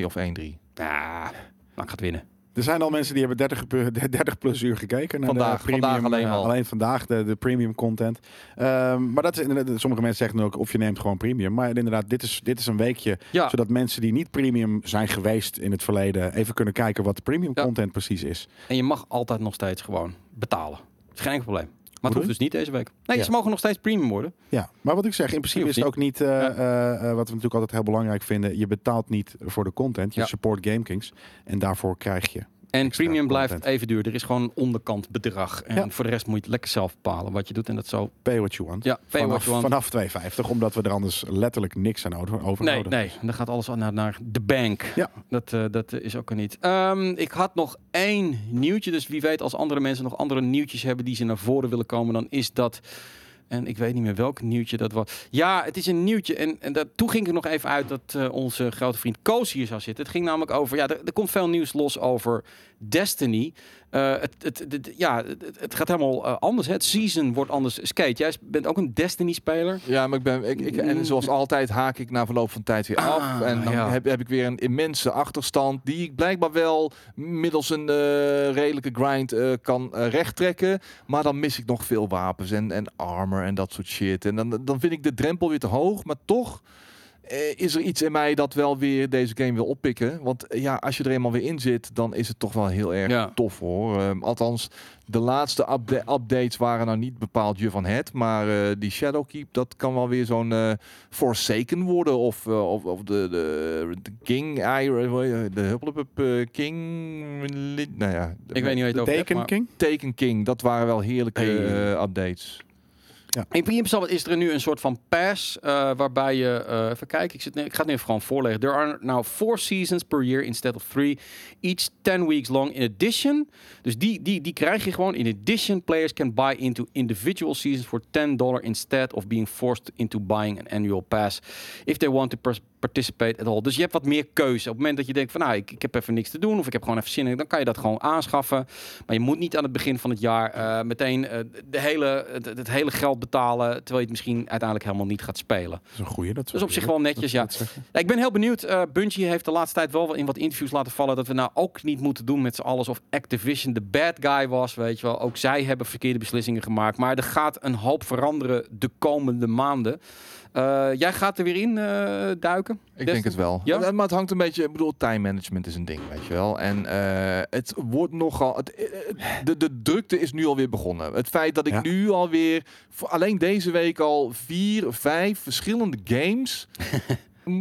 1-2 of 1-3. Ja, nou gaat winnen. er zijn al mensen die hebben 30, pu- 30 plus uur gekeken. Naar Vandaag, de premium, vandaag alleen eh, al. Alleen vandaag, de, de premium content. Ehm, maar dat is inderdaad, sommige mensen zeggen ook of je neemt gewoon premium. Maar inderdaad, dit is, dit is een weekje. Ja, Zodat mensen die niet premium zijn geweest in het verleden... even kunnen kijken wat de premium Ja. content precies is. en je mag altijd nog steeds gewoon betalen. is geen enkel probleem. Maar het Hoe hoeft dus niet deze week. Nee, Ja. ze mogen nog steeds premium worden. Ja, maar wat ik zeg, in principe is het ook niet, eh, Ja. eh, eh, wat we natuurlijk altijd heel belangrijk vinden, je betaalt niet voor de content, je Ja. support GameKings en daarvoor krijg je. En premium blijft content. even duur. Er is gewoon een onderkant bedrag. En Ja. voor de rest moet je het lekker zelf bepalen wat je doet. En dat zo. Pay what you want. Ja, pay vanaf, what you want. vanaf 2,50, omdat we er anders letterlijk niks aan over- Nee, overhouden. nee. Dan gaat alles naar, naar de bank. Ja. Dat, eh, dat is ook er niet. Ehm, ik had nog één nieuwtje. Dus wie weet als andere mensen nog andere nieuwtjes hebben die ze naar voren willen komen, dan is dat... En ik weet niet meer welk nieuwtje dat was. Ja, het is een nieuwtje. En, en dat, toen ging ik nog even uit dat eh, onze grote vriend Koos hier zou zitten. Het ging namelijk over... Ja, er komt veel nieuws los over Destiny. Eh, het, het, het- ja, het, gaat helemaal eh, anders. Hè. Het season wordt anders. Skate, jij bent ook een Destiny-speler. Ja, maar ik ben, ik, ik, en zoals altijd haak ik na verloop van tijd weer af. Ah, En dan ja. heb, heb ik weer een immense achterstand die ik blijkbaar wel middels een eh, redelijke grind kan eh, rechttrekken. Maar dan mis ik nog veel wapens en, en armor en dat soort shit. En dan, dan vind ik de drempel weer te hoog. Maar toch is er iets in mij dat wel weer deze game wil oppikken. Want eh, ja, als je er eenmaal weer in zit, dan is het toch wel heel erg Ja. tof hoor. Ehm, althans, de laatste upda- updates waren nou niet bepaald je van het. Maar eh, die Shadowkeep, dat kan wel weer zo'n eh, Forsaken worden. Of, eh, of, of de, de, de King, de Hupplepup eh, King. Nou ja, Ik weet niet hoe je het over hebt, Taken King? Taken King, dat waren wel heerlijke Hey. Updates. In principe is er nu een soort van pass eh, waarbij je, eh, even kijken, ik, zit, ik ga het nu even gewoon voorleggen. There are now four seasons per year instead of three, each 10 weeks long. In addition, dus die, die, die krijg je gewoon. In addition, players can buy into individual seasons for $10 instead of being forced into buying an annual pass if they want to participate at all. Dus je hebt wat meer keuze. Op het moment dat je denkt van nou, ik, ik heb even niks te doen of ik heb gewoon even zin in, dan kan je dat gewoon aanschaffen. Maar je moet niet aan het begin van het jaar eh, meteen eh, de hele, het, het hele geld betalen, terwijl je het misschien uiteindelijk helemaal niet gaat spelen. Dat is een goeie. Dat, Dat is op zich wel netjes, ja. Ja, ik ben heel benieuwd. eh Bungie heeft de laatste tijd wel in wat interviews laten vallen dat we nou ook niet moeten doen met z'n allen alsof Activision de bad guy was, weet je wel. Ook zij hebben verkeerde beslissingen gemaakt, maar er gaat een hoop veranderen de komende maanden. Eh, jij gaat er weer in eh, duiken? Ik denk het wel. Ja? Maar het hangt een beetje, ik bedoel, time management is een ding, weet je wel. En eh, het wordt nogal, het, de, de drukte is nu alweer begonnen. Het feit dat ik Ja. nu alweer, voor alleen deze week al vier, vijf verschillende games. eh,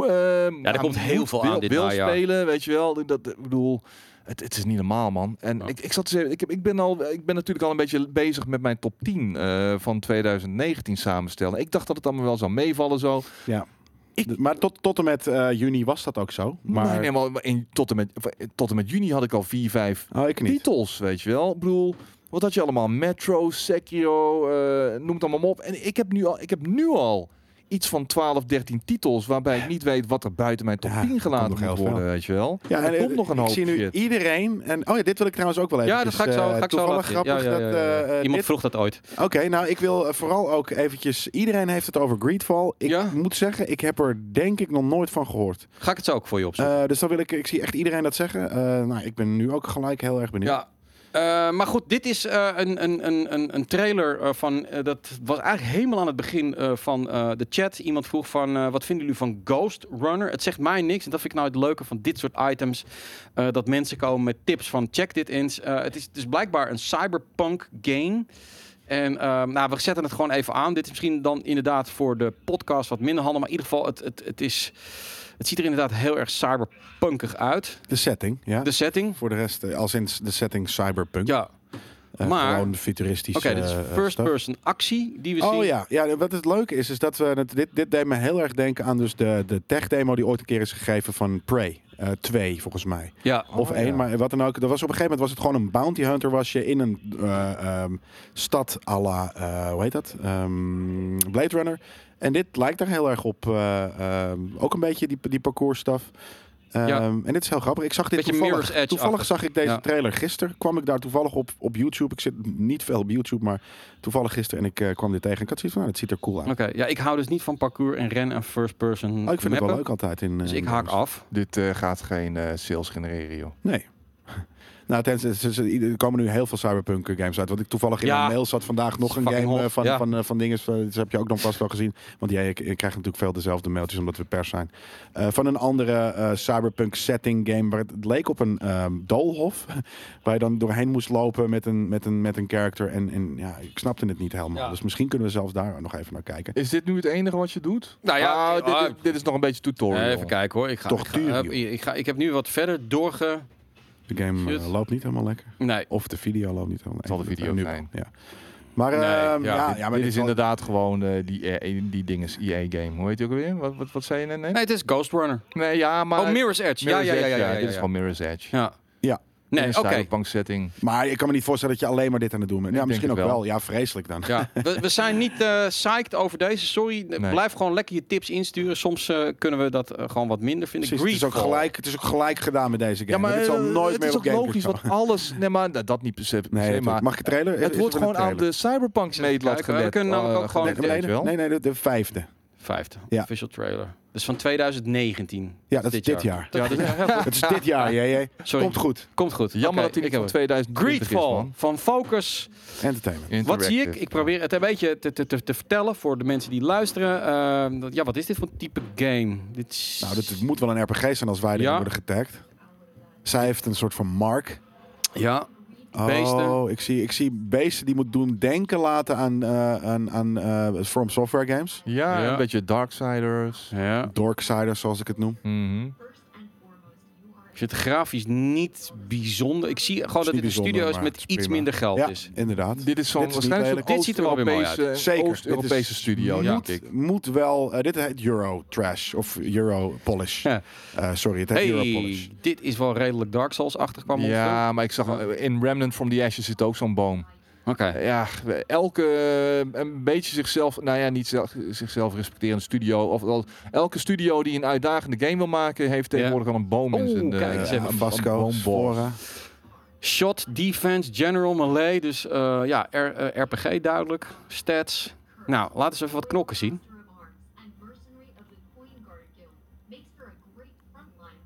nou, komt heel veel wil, aan dit wil spelen, weet je wel. Dat, dat- ik bedoel, het, het is niet normaal, man. En Ja. ik, ik zat te zeggen, ik, heb, ik, ben al, ik ben natuurlijk al een beetje bezig met mijn top 10 eh, van 2019 samenstellen. Ik dacht dat het allemaal wel zou meevallen zo. Ja. Ik- maar tot, tot en met eh, juni was dat ook zo. Maar Nee, nee, maar in, tot, en met, tot en met juni had ik al vier, vijf oh, ik niet. titels, weet je wel. Ik bedoel, wat had je allemaal? Metro, Sekiro, eh, noem het allemaal maar op. En ik heb nu al, ik heb nu al iets van 12, 13 titels, waarbij ik niet weet wat er buiten mijn top Ja, 10 er gelaten moet worden, weet je wel. Ja, er en komt eh, nog een hoop ik zie nu shit. iedereen. En, oh ja, dit wil ik trouwens ook wel even. Ja, dat ga ik zo, ga ik zo toevallig laten zien. grappig Ja, ja, ja, dat... ja. eh, eh, Iemand dit- vroeg dat ooit. Oké, nou ik wil eh, vooral ook eventjes... Iedereen heeft het over Greedfall. Ik Ja. moet zeggen, ik heb er denk ik nog nooit van gehoord. Ga ik het zo ook voor je opzoeken. Eh, dus dan wil ik... Ik zie echt iedereen dat zeggen. Eh, nou, ik ben nu ook gelijk heel erg benieuwd. Ja. Eh, maar goed, dit is eh, een, een, een, een, trailer eh, van. dat was eigenlijk helemaal aan het begin van de chat. Iemand vroeg van. wat vinden jullie van Ghost Runner? Het zegt mij niks. En dat vind ik nou het leuke van dit soort items. dat mensen komen met tips van. Check dit eens. Het, is, is blijkbaar een cyberpunk game. En ehm, nou, we zetten het gewoon even aan. Dit is misschien dan inderdaad voor de podcast wat minder handig. Maar in ieder geval, het, het, het, is, het ziet er inderdaad heel erg cyberpunkig uit. De setting, ja. De setting. Voor de rest, eh, als in de setting cyberpunk. Ja, maar- Gewoon futuristisch. Oké, dit is eh, first stuff. person actie die we zien. Oh ja. ja, wat het leuke is, is dat we het, dit, dit deed me heel erg denken aan dus de, de tech demo die ooit een keer is gegeven van Prey. Eh, twee volgens mij. Ja, Of Oh, één, ja. maar wat dan ook. Er was op een gegeven moment was het gewoon een bounty hunter. Was je in een eh, ehm, stad à la, eh, hoe heet dat? Ehm, Blade Runner. En dit lijkt er heel erg op. eh, ehm, ook een beetje die, die parcours Ehm, Ja. En dit is heel grappig. Ik zag dit Beetje toevallig. Toevallig zag ik deze Ja. trailer gisteren. Kwam ik daar toevallig op, op YouTube. Ik zit niet veel op YouTube, maar toevallig gisteren. En ik eh, kwam dit tegen. Ik had zoiets van, nou, dat ziet er cool uit. oké. Ja, ik hou dus niet van parcours en ren en first person Oh, ik vind het wel leuk altijd. In, Dus eh, ik haak af. Dit eh, gaat geen eh, sales genereren, joh. Nee. Nou, tenzij, ze- er komen nu heel veel cyberpunk games uit. Want ik toevallig in Ja. mijn mail zat vandaag nog een game eh, hot, van, ja. van, eh, van dingen. Dat heb je ook nog vast wel gezien. Want jij, ik, ik krijg natuurlijk veel dezelfde mailtjes omdat we pers zijn. Eh, van een andere eh, cyberpunk setting game. Waar het, het leek op een ehm doolhof. waar je dan doorheen moest lopen met een, met een, met een character. En, en ja, ik snapte het niet helemaal. Ja. Dus misschien kunnen we zelfs daar nog even naar kijken. Is dit nu het enige wat je doet? Nou ja, Ah, dit, ah, dit, dit is nog een beetje tutorial. Even kijken hoor. Ik, ga, Toch ik, ga, ik, ga, ik heb nu wat verder doorge... De game eh, loopt niet helemaal lekker. Nee. Of de video loopt niet helemaal zal de lekker. video Nu zijn. Ja. Maar, Nee, ehm, ja, ja, dit, ja, maar dit dit is wel- inderdaad gewoon eh, die, eh, die dinges EA-game. Hoe heet die ook alweer? Wat, wat, wat zei je net? Nee, het is Ghost Runner. Nee, ja, maar... oh, Mirror's Edge. Mirror's ja, ja, ja, ja, ja, ja, Dit is gewoon Mirror's Edge. Ja. Nee, In oké. een cyberpunk setting. Maar ik kan me niet voorstellen dat je alleen maar dit aan het doen bent. Ja, Ik misschien ook wel. het Ja, vreselijk dan. Ja, we, we zijn niet eh psyched over deze. Sorry, Nee. blijf gewoon lekker je tips insturen. Soms eh, kunnen we dat eh, gewoon wat minder vinden. Precies, het, is ook gelijk, het is ook gelijk gedaan met deze game. Ja, maar zal eh, nooit het meer is ook logisch, want alles... Nee, maar dat- dat niet per se, Nee, het- maar... mag ik de trailer? Het wordt gewoon aan de cyberpunk meetlat kijken, we kunnen namelijk ook gewoon- Nee, nee, de vijfde. Vijfde. Ja. Official trailer. Dus van 2019. Ja, dat is dit jaar. Ja, dat is dit jaar. Sorry. Komt goed. Komt goed. Jammer dat hij ik niet heb van het. 2020 is, Greedfall man. van Focus. Entertainment. Wat zie ik? Ik probeer het een beetje te, te, te, te vertellen voor de mensen die luisteren. Ehm, dat- ja, wat is dit voor type game? Dit is... Nou, dit moet wel een RPG zijn als wij erin Ja. worden getagd. Zij heeft een soort van mark. Ja, Beesten. Oh, ik zie, ik zie beesten die moet doen denken laten aan, eh, aan, aan eh, From Software games. Ja, Ja. een beetje Darksiders. ja. Dorksiders, zoals ik het noem. Mhm. Ik vind het grafisch niet bijzonder. Ik zie gewoon dat dit een studio is met het is iets minder geld Ja, is. inderdaad. Dit is zo'n Dit waarschijnlijk ziet er wel weer mooi Oost-Europese Zeker. Oost-Europese Dit is- studio, denk moet, ik. moet wel. eh, dit heet Euro Trash of Euro Polish. Ja. Eh, sorry, het heet Euro Polish. Hey, dit is wel redelijk Dark Souls-achtig. Ja, maar ik zag eh, in Remnant from the Ashes zit ook zo'n boom. Oké. Ja, elke eh, een beetje zichzelf, nou ja, niet zelf, zichzelf respecterende studio. Of elke studio die een uitdagende game wil maken, heeft tegenwoordig al een boom in zijn. eh, kijk eens even. een- een boombos. Spora. Shot, defense, general, melee. Dus eh, ja, R- eh, RPG duidelijk. Stats. Nou, laten we eens even wat knokken zien.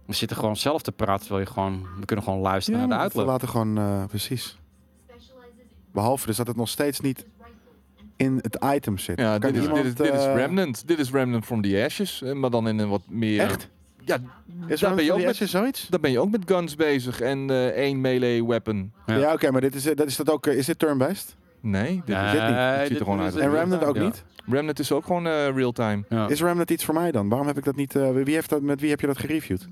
We zitten gewoon zelf te praten, terwijl je gewoon... We kunnen gewoon luisteren Ja, naar de we uitleg. laten gewoon, eh, precies. Behalve dus dat het nog steeds niet... in het item zit. Ja, Kan dit is, dit, is, iemand, dit is eh, Remnant. Dit is Remnant from the Ashes. eh, Maar dan in een wat meer... Echt? Ja, Is daar ben, je ook met zoiets? daar ben je ook met guns bezig en eh, één melee weapon. Ja. Ja, oké, maar dit is, dat is dat ook. eh, Is dit turn-based? Nee, dit Nee, is dit niet. Het ziet dit er gewoon uit En Remnant ook ja. niet? Remnant is ook gewoon eh, real-time. Ja. Is Remnant iets voor mij dan? Waarom heb ik dat niet? eh, wie heeft dat, met wie heb je dat gereviewd?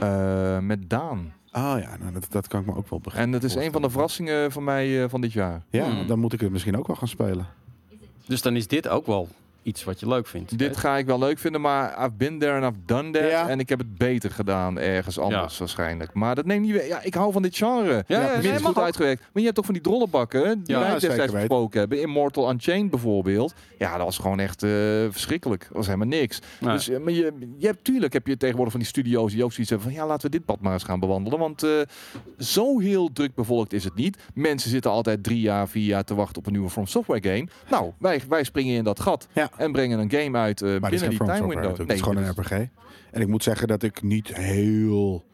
Eh, met Daan. Ah ja, nou, dat, dat kan ik me ook wel begrijpen. En dat is een van de verrassingen van mij eh, van dit jaar. Ja, Hmm. dan moet ik het misschien ook wel gaan spelen. Dus dan is dit ook wel iets wat je leuk vindt. Dit ga ik wel leuk vinden, maar I've been there and I've done that. Ja. En ik heb het beter gedaan ergens anders waarschijnlijk. Maar dat neemt niet weer. Ja, ik hou van dit genre. Ja, ja, nee, mag goed ook. uitgewerkt. Maar je hebt toch van die drollenbakken die Ja, wij destijds weten. besproken hebben. Immortal Unchained bijvoorbeeld. Ja, dat was gewoon echt eh, verschrikkelijk. Dat was helemaal niks. Dus, eh, maar je, je hebt, tuurlijk heb je tegenwoordig van die studio's die ook zoiets hebben van ja, laten we dit pad maar eens gaan bewandelen. Want eh, zo heel druk bevolkt is het niet. Mensen zitten altijd drie jaar, vier jaar te wachten op een nieuwe From Software game. Nou, wij, wij springen in dat gat Ja. En brengen een game uit Maar dit is binnen geen die time window. Het is gewoon een RPG. En ik moet zeggen dat ik niet heel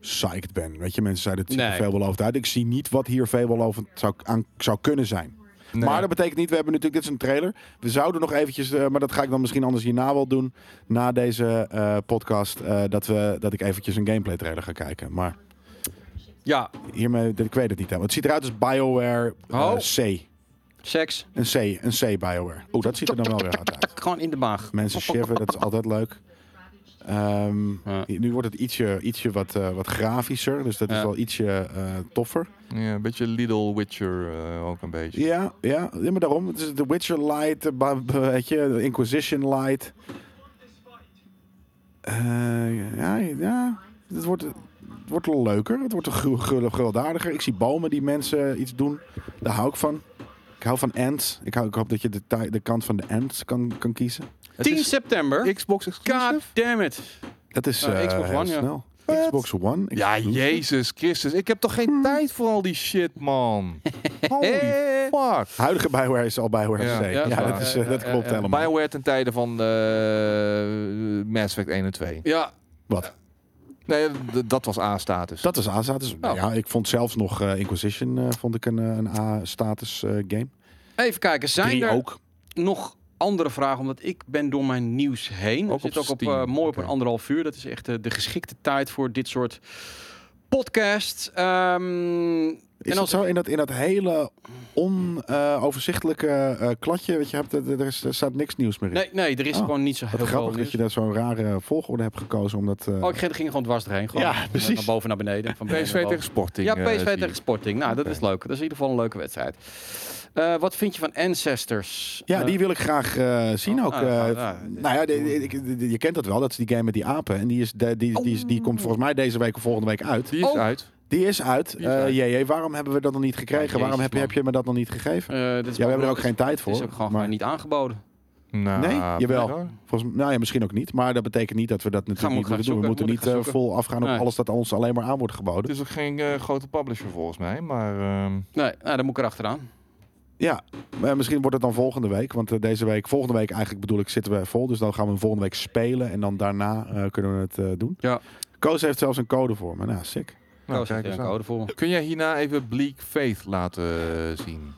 psyched ben. Weet je, mensen zeiden het er Nee. veelbelovend uit. Ik zie niet wat hier veelbelovend zou, aan, zou kunnen zijn. Nee. Maar dat betekent niet, we hebben natuurlijk, dit is een trailer. We zouden nog eventjes, eh, maar dat ga ik dan misschien anders hierna wel doen. Na deze eh, podcast, eh, dat, we, dat ik eventjes een gameplay trailer ga kijken. Maar Ja, hiermee, ik weet het niet. Hè. Het ziet eruit als BioWare Oh. C. seks. Een C, een C BioWare. Oeh, dat ziet er dan wel weer hard uit. Gewoon in de maag. Mensen shiven, dat is altijd leuk. Ehm, Ja. Nu wordt het ietsje, ietsje wat, eh, wat grafischer, dus dat is wel ietsje eh, toffer. Ja, een beetje Little Witcher eh, ook een beetje. Ja, ja, ja, maar daarom. Het is de Witcher Light, weet je, de Inquisition Light. Eh, ja, ja, het wordt, het wordt wel leuker. Het wordt gewelddadiger. Ik zie bomen die mensen iets doen. Daar hou ik van. Ik hou van ants. Ik, hou, ik hoop dat je de, de kant van de ants kan, kan kiezen. Het 10 is september. Xbox exclusive? God damn it. Dat is Uh, eh, Xbox heel One, ja. snel. What? Xbox One. Ja. Jezus Christus. Ik heb toch geen tijd voor al die shit, man. Holy fuck. Huidige Bioware is al Bioware Ja. C. Ja, Ja, dat is eh, Ja, dat ja, klopt ja. helemaal. BioWare ten tijde van eh Mass Effect 1 en 2. Ja, Wat? Nee, dat was A-status. Dat is A-status. Oh. Ja, ik vond zelfs nog eh, Inquisition eh, vond ik een, eh, een A-status eh, game. Even kijken. Zijn Drie er ook. nog andere vragen? Omdat ik ben door mijn nieuws heen. Ook Ook zit op ook op, eh, mooi op een anderhalf uur. Dat is echt eh, de geschikte tijd voor dit soort podcast. Ehm, Is en als zo in dat, in dat hele onoverzichtelijke eh kladje, weet je, hebt, er, er, is, er staat niks nieuws meer in. Nee, nee, er is Oh, gewoon niet zo heel veel grappig dat je daar zo'n rare volgorde hebt gekozen, omdat... eh, Oh, ik ging, ging gewoon dwars erheen. Gewoon Ja, van- precies. Van boven naar beneden. Van beneden PSV tegen. Sporting. Ja, eh, PSV tegen Sporting. Nou, dat is leuk. Dat is in ieder geval een leuke wedstrijd. Eh, wat vind je van Ancestors? ja, Eh, die wil ik graag eh, zien Oh, ook. ah, eh, ah, ah, nou ja, je kent dat wel, dat is die game met die apen. En die, is de, die, die, is, die komt volgens mij deze week of volgende week uit. Die is Oh. uit. Die is uit. Die is Eh, jee, waarom hebben we dat nog niet gekregen? Waarom heb, heb je me dat nog niet gegeven? eh, dit is Ja, we hebben er ook geen tijd voor. Het is ook gewoon maar niet aangeboden. Nou, Nee, jawel. volgens, nou ja, misschien ook niet. Maar dat betekent niet dat we dat natuurlijk niet moeten doen. We moeten moet niet eh, vol afgaan op Nee. alles dat ons alleen maar aan wordt geboden. Het is ook geen eh, grote publisher volgens mij, maar... ehm, Nee, nou, dan moet ik erachteraan. Ja, maar misschien wordt het dan volgende week. Want deze week, volgende week eigenlijk bedoel ik, zitten we vol. Dus dan gaan we hem volgende week spelen. En dan daarna eh, kunnen we het eh, doen. Ja. Koos heeft zelfs een code voor me. Nou, sick. Nou, kijk er eens voor. Kun jij hierna even Bleak Faith laten eh, zien?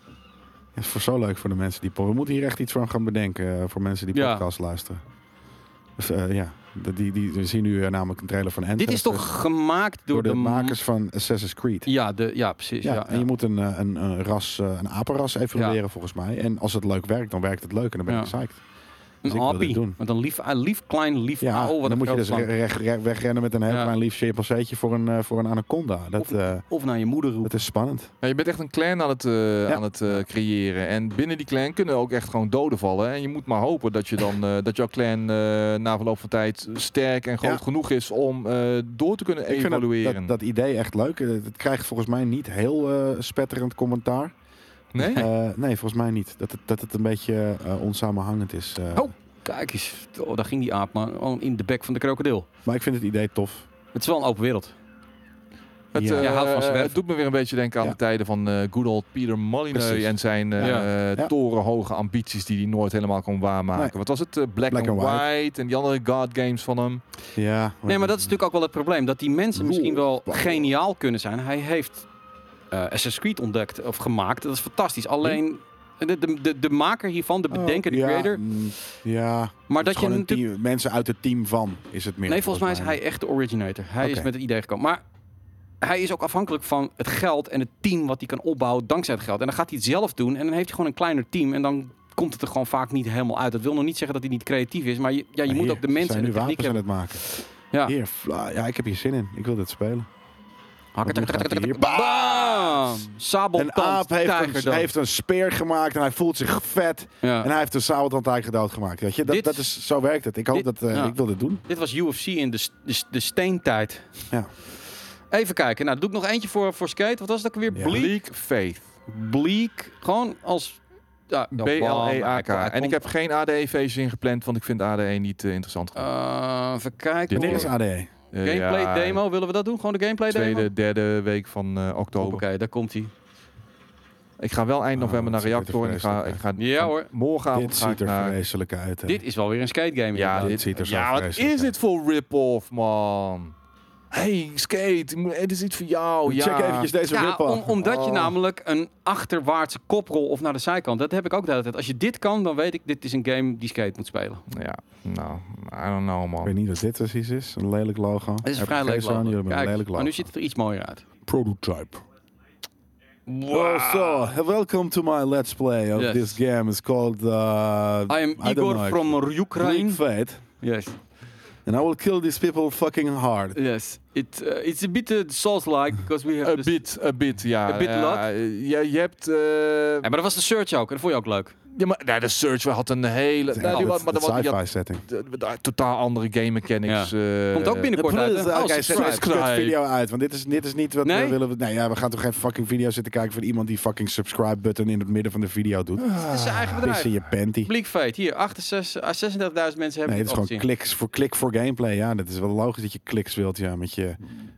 Dat is voor zo leuk voor de mensen die... We moeten hier echt iets van gaan bedenken. eh, voor mensen die Ja. podcast luisteren. Dus eh, ja, die, die, we zien nu namelijk een trailer van Anthem. Dit is toch gemaakt door, door de, makers van Assassin's Creed. Ja, de, ja precies. Ja, Ja, en je moet een, een, een ras, eh, een apenras evalueren Ja. volgens mij. En als het leuk werkt, dan werkt het leuk en dan ben ik Ja. psyched. Een dus appie. doen. Met een lief, een lief klein lief Ja. Wat dan een moet je dus wegrennen met een heel Ja. klein lief chimpanseetje voor een, eh, voor een anaconda. Dat, Of- eh, Of naar je moeder roepen. dat is spannend. Ja, je bent echt een clan aan het, eh, aan het creëren. En binnen die clan kunnen ook echt gewoon doden vallen. En je moet maar hopen dat, je dan, eh, dat jouw clan eh, na verloop van tijd sterk en groot Ja. genoeg is om eh, door te kunnen Ik vind dat, evalueren. dat, dat idee echt leuk. Het krijgt volgens mij niet heel eh, spetterend commentaar. Nee? Eh, nee, volgens mij niet. Dat het, dat het een beetje eh, onsamenhangend is. eh. Oh. Kijk eens. Oh, daar ging die aap maar gewoon in de bek van de krokodil. Maar ik vind het idee tof. Het is wel een open wereld. Het, Ja. het doet me weer een beetje denken aan Ja. de tijden van eh good old Peter Molyneux Precies. en zijn Ja. Ja. torenhoge ambities die hij nooit helemaal kon waarmaken. Nee. Wat was het? Black, Black and and White. White. en die andere God games van hem. Ja. Nee, maar dat is natuurlijk ook wel het probleem. Dat die mensen misschien wel geniaal kunnen zijn. Hij heeft eh Assassin's Creed ontdekt of gemaakt. Dat is fantastisch. Alleen De, de, de, de maker hiervan, de bedenker, de Oh, ja, creator. mm, Ja, Maar dat je natuurlijk... team, mensen uit het team van is het meer. Nee, volgens mij is hij echt de originator. Hij is met het idee gekomen. Maar hij is ook afhankelijk van het geld en het team wat hij kan opbouwen dankzij het geld. En dan gaat hij het zelf doen en dan heeft hij gewoon een kleiner team. En dan komt het er gewoon vaak niet helemaal uit. Dat wil nog niet zeggen dat hij niet creatief is. Maar je, ja, je Maar moet ook de mensen en de techniek aan het maken. Ja. Hier, ja, ik heb hier zin in. Ik wil dit spelen. Hakken, Bam! Sabeltand, Een aap heeft een, dood. heeft een speer gemaakt en hij voelt zich vet. Ja. En hij heeft een sabeltandtijger doodgemaakt. Weet je, dat, Dit- dat is, zo werkt het. Ik hoop dit- dat eh, ja. ik wil dit doen. Dit was UFC in de, de, steentijd. Ja. Even kijken. Nou, doe ik nog eentje voor, voor Skate. Wat was ook weer? Ja. Bleak. Bleak Faith. Bleak. Gewoon als... Ja, B-L-E-A-K. En ik heb geen ADE-feestjes ingepland, want ik vind ADE niet eh, interessant. Eh, even kijken. Dit is ADE? Eh, Gameplay ja, demo, willen we dat doen? Gewoon de gameplay demo? Tweede, derde week van eh, oktober. Oké, daar komt hij. Ik ga wel eind Oh, november naar Reactor en ik ga, ik ga Ja, hoor. morgenavond Dit ziet er naar... vreselijk uit. hè. Dit is wel weer een skate game. Ja, dit ziet er zo ja, wat is dit voor rip-off, man? Hey, Skate, het is iets voor jou. Ja. Check eventjes deze Ja, om- omdat je Oh. namelijk een achterwaartse koprol of naar de zijkant, dat heb ik ook de hele tijd. Als je dit kan, dan weet ik, dit is een game die skate moet spelen. Ja, nou, I don't know, Ik weet man. niet wat dit precies is. Een lelijk logo. Het is een vrij zo'n, logo. een Kijk, lelijk maar nu ziet het er iets mooier uit. Prototype. Oh, so, welcome to my let's play of Yes. this game. It's called... Uh, I am Igor know. from Ukraine. Fate. Yes, And I will kill these people fucking hard. yes. It, uh, it's a bit uh, Souls-like, because we have A bit, a bit, ja. A bit ja, lot? Ja, je hebt... eh, Ja, maar dat was de search ook, en dat vond je ook leuk. Ja, maar nou, de Search had een hele... Die had- maar sci-fi had setting. totaal andere game mechanics. eh, Komt ook binnenkort uit. Hè? Oh, zet kut video uit, want dit is, dit is niet wat Nee? we willen. Nee, ja, we gaan toch geen fucking video zitten kijken van iemand die fucking subscribe button in het midden van de video doet. Het is zijn eigen Dit is bedrijf. in je panty. Hier, 68 ah, 36.000 mensen hebben Nee, het is het gewoon kliks voor klik voor gameplay. Ja, dat is wel logisch dat je kliks wilt, ja, met je,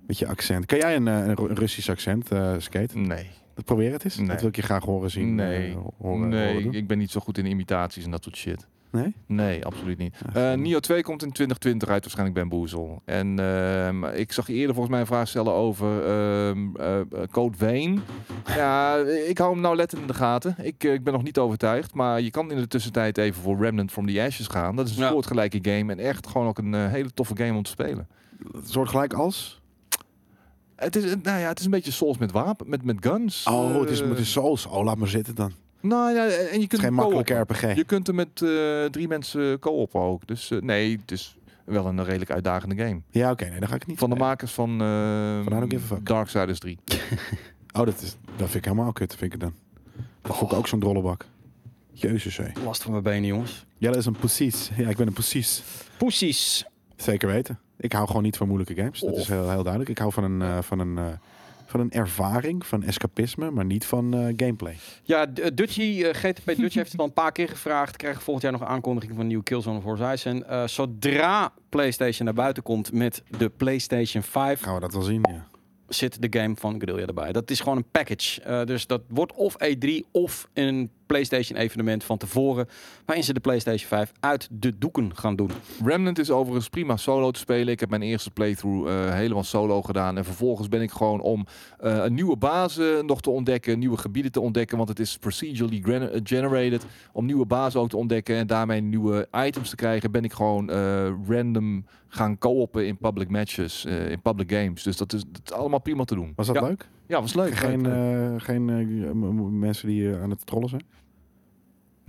met je accent. Kan jij een, eh, een, Ru- een Russisch accent, eh, Skate? Nee. Probeer het eens. Nee. Dat wil ik je graag horen zien. Nee. eh, horen, nee, horen ik ben niet zo goed in imitaties en dat soort shit. Nee? Nee, absoluut niet. Ja, Eh Nio 2 komt in 2020 uit, waarschijnlijk Bamboozle. En ehm, ik zag je eerder volgens mij een vraag stellen over ehm, eh, Code Vein. Ja, ik hou hem nou letterlijk in de gaten. Ik, ik ben nog niet overtuigd, maar je kan in de tussentijd even voor Remnant from the Ashes gaan. Dat is een Ja. soortgelijke game en echt gewoon ook een hele toffe game om te spelen. Een soort gelijk als? Het is, nou ja, het is een beetje Souls met wapen, met, met guns. Oh, het is Eh, met de Souls. Oh, laat maar zitten dan. Nou ja, en je is kunt geen hem makkelijke. RPG. Je kunt er met eh, drie mensen co-op ook. Dus eh, nee, het is wel een redelijk uitdagende game. Ja, oké, nee, dan ga ik niet. Van de makers van uh, fuck. Darksiders 3. Oh, dat, is, dat vind ik helemaal kut, vind ik dan. Dat vond ik ook zo'n drollebak. Jezus, hé. Last van mijn benen, jongens. Jelle is een precies. Ja, ik ben een precies. Poesies. Zeker weten. Ik hou gewoon niet van moeilijke games. Dat is heel, heel duidelijk. Ik hou van een, eh, van, een, eh, van een ervaring, van escapisme, maar niet van eh, gameplay. Ja, eh, Dutchie, eh, GTP Dutchie heeft het al een paar keer gevraagd. Krijgen volgend jaar nog een aankondiging van een nieuwe Killzone of Horizon. Eh zodra PlayStation naar buiten komt met de PlayStation 5, Gaan we dat wel zien, ja. zit de game van Guerrilla erbij. Dat is gewoon een package. Eh, dus dat wordt of E3 of een PlayStation evenement van tevoren. Waarin ze de PlayStation 5 uit de doeken gaan doen. Remnant is overigens prima solo te spelen. Ik heb mijn eerste playthrough eh, helemaal solo gedaan. En vervolgens ben ik gewoon om eh, een nieuwe bazen nog te ontdekken. Nieuwe gebieden te ontdekken. Want het is procedurally eh, generated. Om nieuwe bazen ook te ontdekken. En daarmee nieuwe items te krijgen. Ben ik gewoon eh, random gaan co-oppen in public matches. eh, in public games. Dus dat is, dat is allemaal prima te doen. Was dat ja. leuk? Ja, was leuk. Geen, eh, geen eh, mensen die eh, aan het trollen zijn?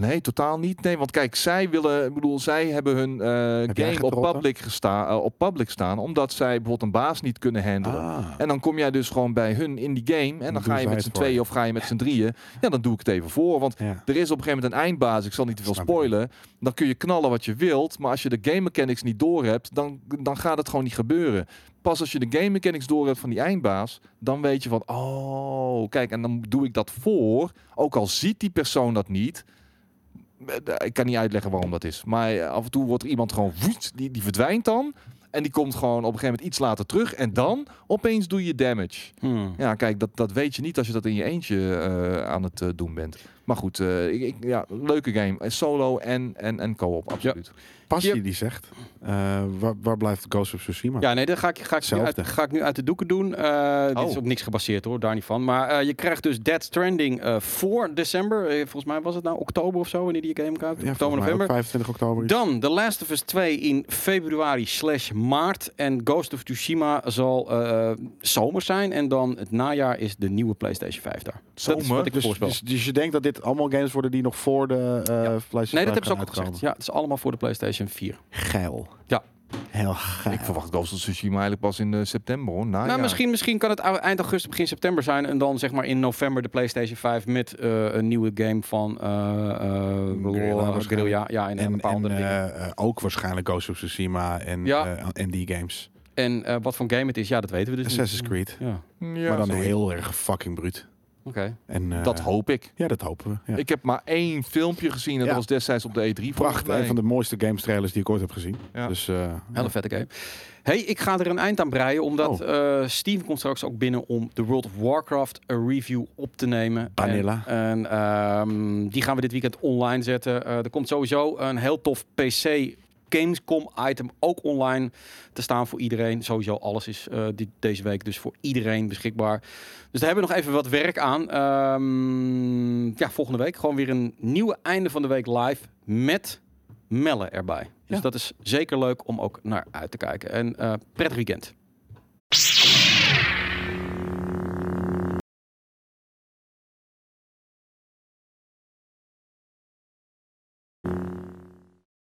Nee, totaal niet. Nee, want kijk, zij willen, ik bedoel, zij hebben hun eh, Heb game op public, gesta eh, op public staan, omdat zij bijvoorbeeld een baas niet kunnen handelen. Ah. En dan kom jij dus gewoon bij hun in die game en dan ga je met z'n tweeën of ga je met z'n drieën. Ja, dan doe ik het even voor, want Ja. er is op een gegeven moment een eindbaas. Ik zal niet te veel spoilen. Dan kun je knallen wat je wilt, maar als je de game mechanics niet door hebt, dan, dan gaat het gewoon niet gebeuren. Pas als je de game mechanics door hebt van die eindbaas, dan weet je van, oh, kijk, en dan doe ik dat voor, ook al ziet die persoon dat niet. Eh, Ik kan niet uitleggen waarom dat is. Maar eh, af en toe wordt er iemand gewoon woest, die, die verdwijnt dan. En die komt gewoon op een gegeven moment iets later terug. En dan opeens doe je damage. Hmm. Ja, kijk, dat, dat weet je niet als je dat in je eentje eh, aan het doen bent. Maar goed, ik, ik- ja, leuke game. Solo en, en, en co-op, absoluut. Passie Yep. die zegt, eh, waar, waar blijft Ghost of Tsushima? Ja, nee, dat ga ik, ga, ik nu uit, ga ik nu uit de doeken doen. Eh, Dit is Oh. ook niks gebaseerd hoor, daar niet van. Maar eh, je krijgt dus Dead Stranding eh, voor december. Eh, volgens mij was het nou oktober of zo, wanneer die game komt. Ja, oktober, november. 25 oktober. Dan The Last of Us 2 in februari slash maart. En Ghost of Tsushima zal eh, zomer zijn. En dan het najaar is de nieuwe PlayStation 5 daar. Dat is Zomer? wat ik Dus, voorspel. dus, dus je denkt dat dit allemaal games worden die nog voor de eh PlayStation nee, dat 5 hebben ze ook al gezegd. Ja, het is allemaal voor de PlayStation 4. Geil. Ja. Heel geil. Ik verwacht Ghost of Tsushima eigenlijk pas in eh, september hoor. Nou, nou, ja. misschien, misschien kan het eind augustus, begin september zijn. En dan zeg maar in november de PlayStation 5 met eh, een nieuwe game van eh eh, Guerrilla. Ja, en, En, een paar en andere dingen. ook waarschijnlijk Ghost of Tsushima en, Ja. eh, en die games. En eh, wat voor game het is, ja, dat weten we dus Assassin's niet. Creed. Ja, Ja, maar dan heel erg fucking bruut. Oké. En, eh, Dat hoop ik. Ja, dat hopen we. Ja. Ik heb maar één filmpje gezien en Ja. dat was destijds op de E3. volgens Pracht, mij. een van de mooiste games trailers die ik ooit heb gezien. Ja. Dus eh, Hele vette game. Hey, ik ga er een eind aan breien, omdat eh, Steam komt straks ook binnen om de World of Warcraft een review op te nemen. Vanilla. En, en, ehm, die gaan we dit weekend online zetten. Eh, er komt sowieso een heel tof PC Gamescom item ook online te staan voor iedereen. Sowieso alles is eh, dit, deze week dus voor iedereen beschikbaar. Dus daar hebben we nog even wat werk aan. Ehm, ja, volgende week gewoon weer een nieuwe einde van de week live met Melle erbij. Dus Ja. dat is zeker leuk om ook naar uit te kijken. En eh prettig weekend.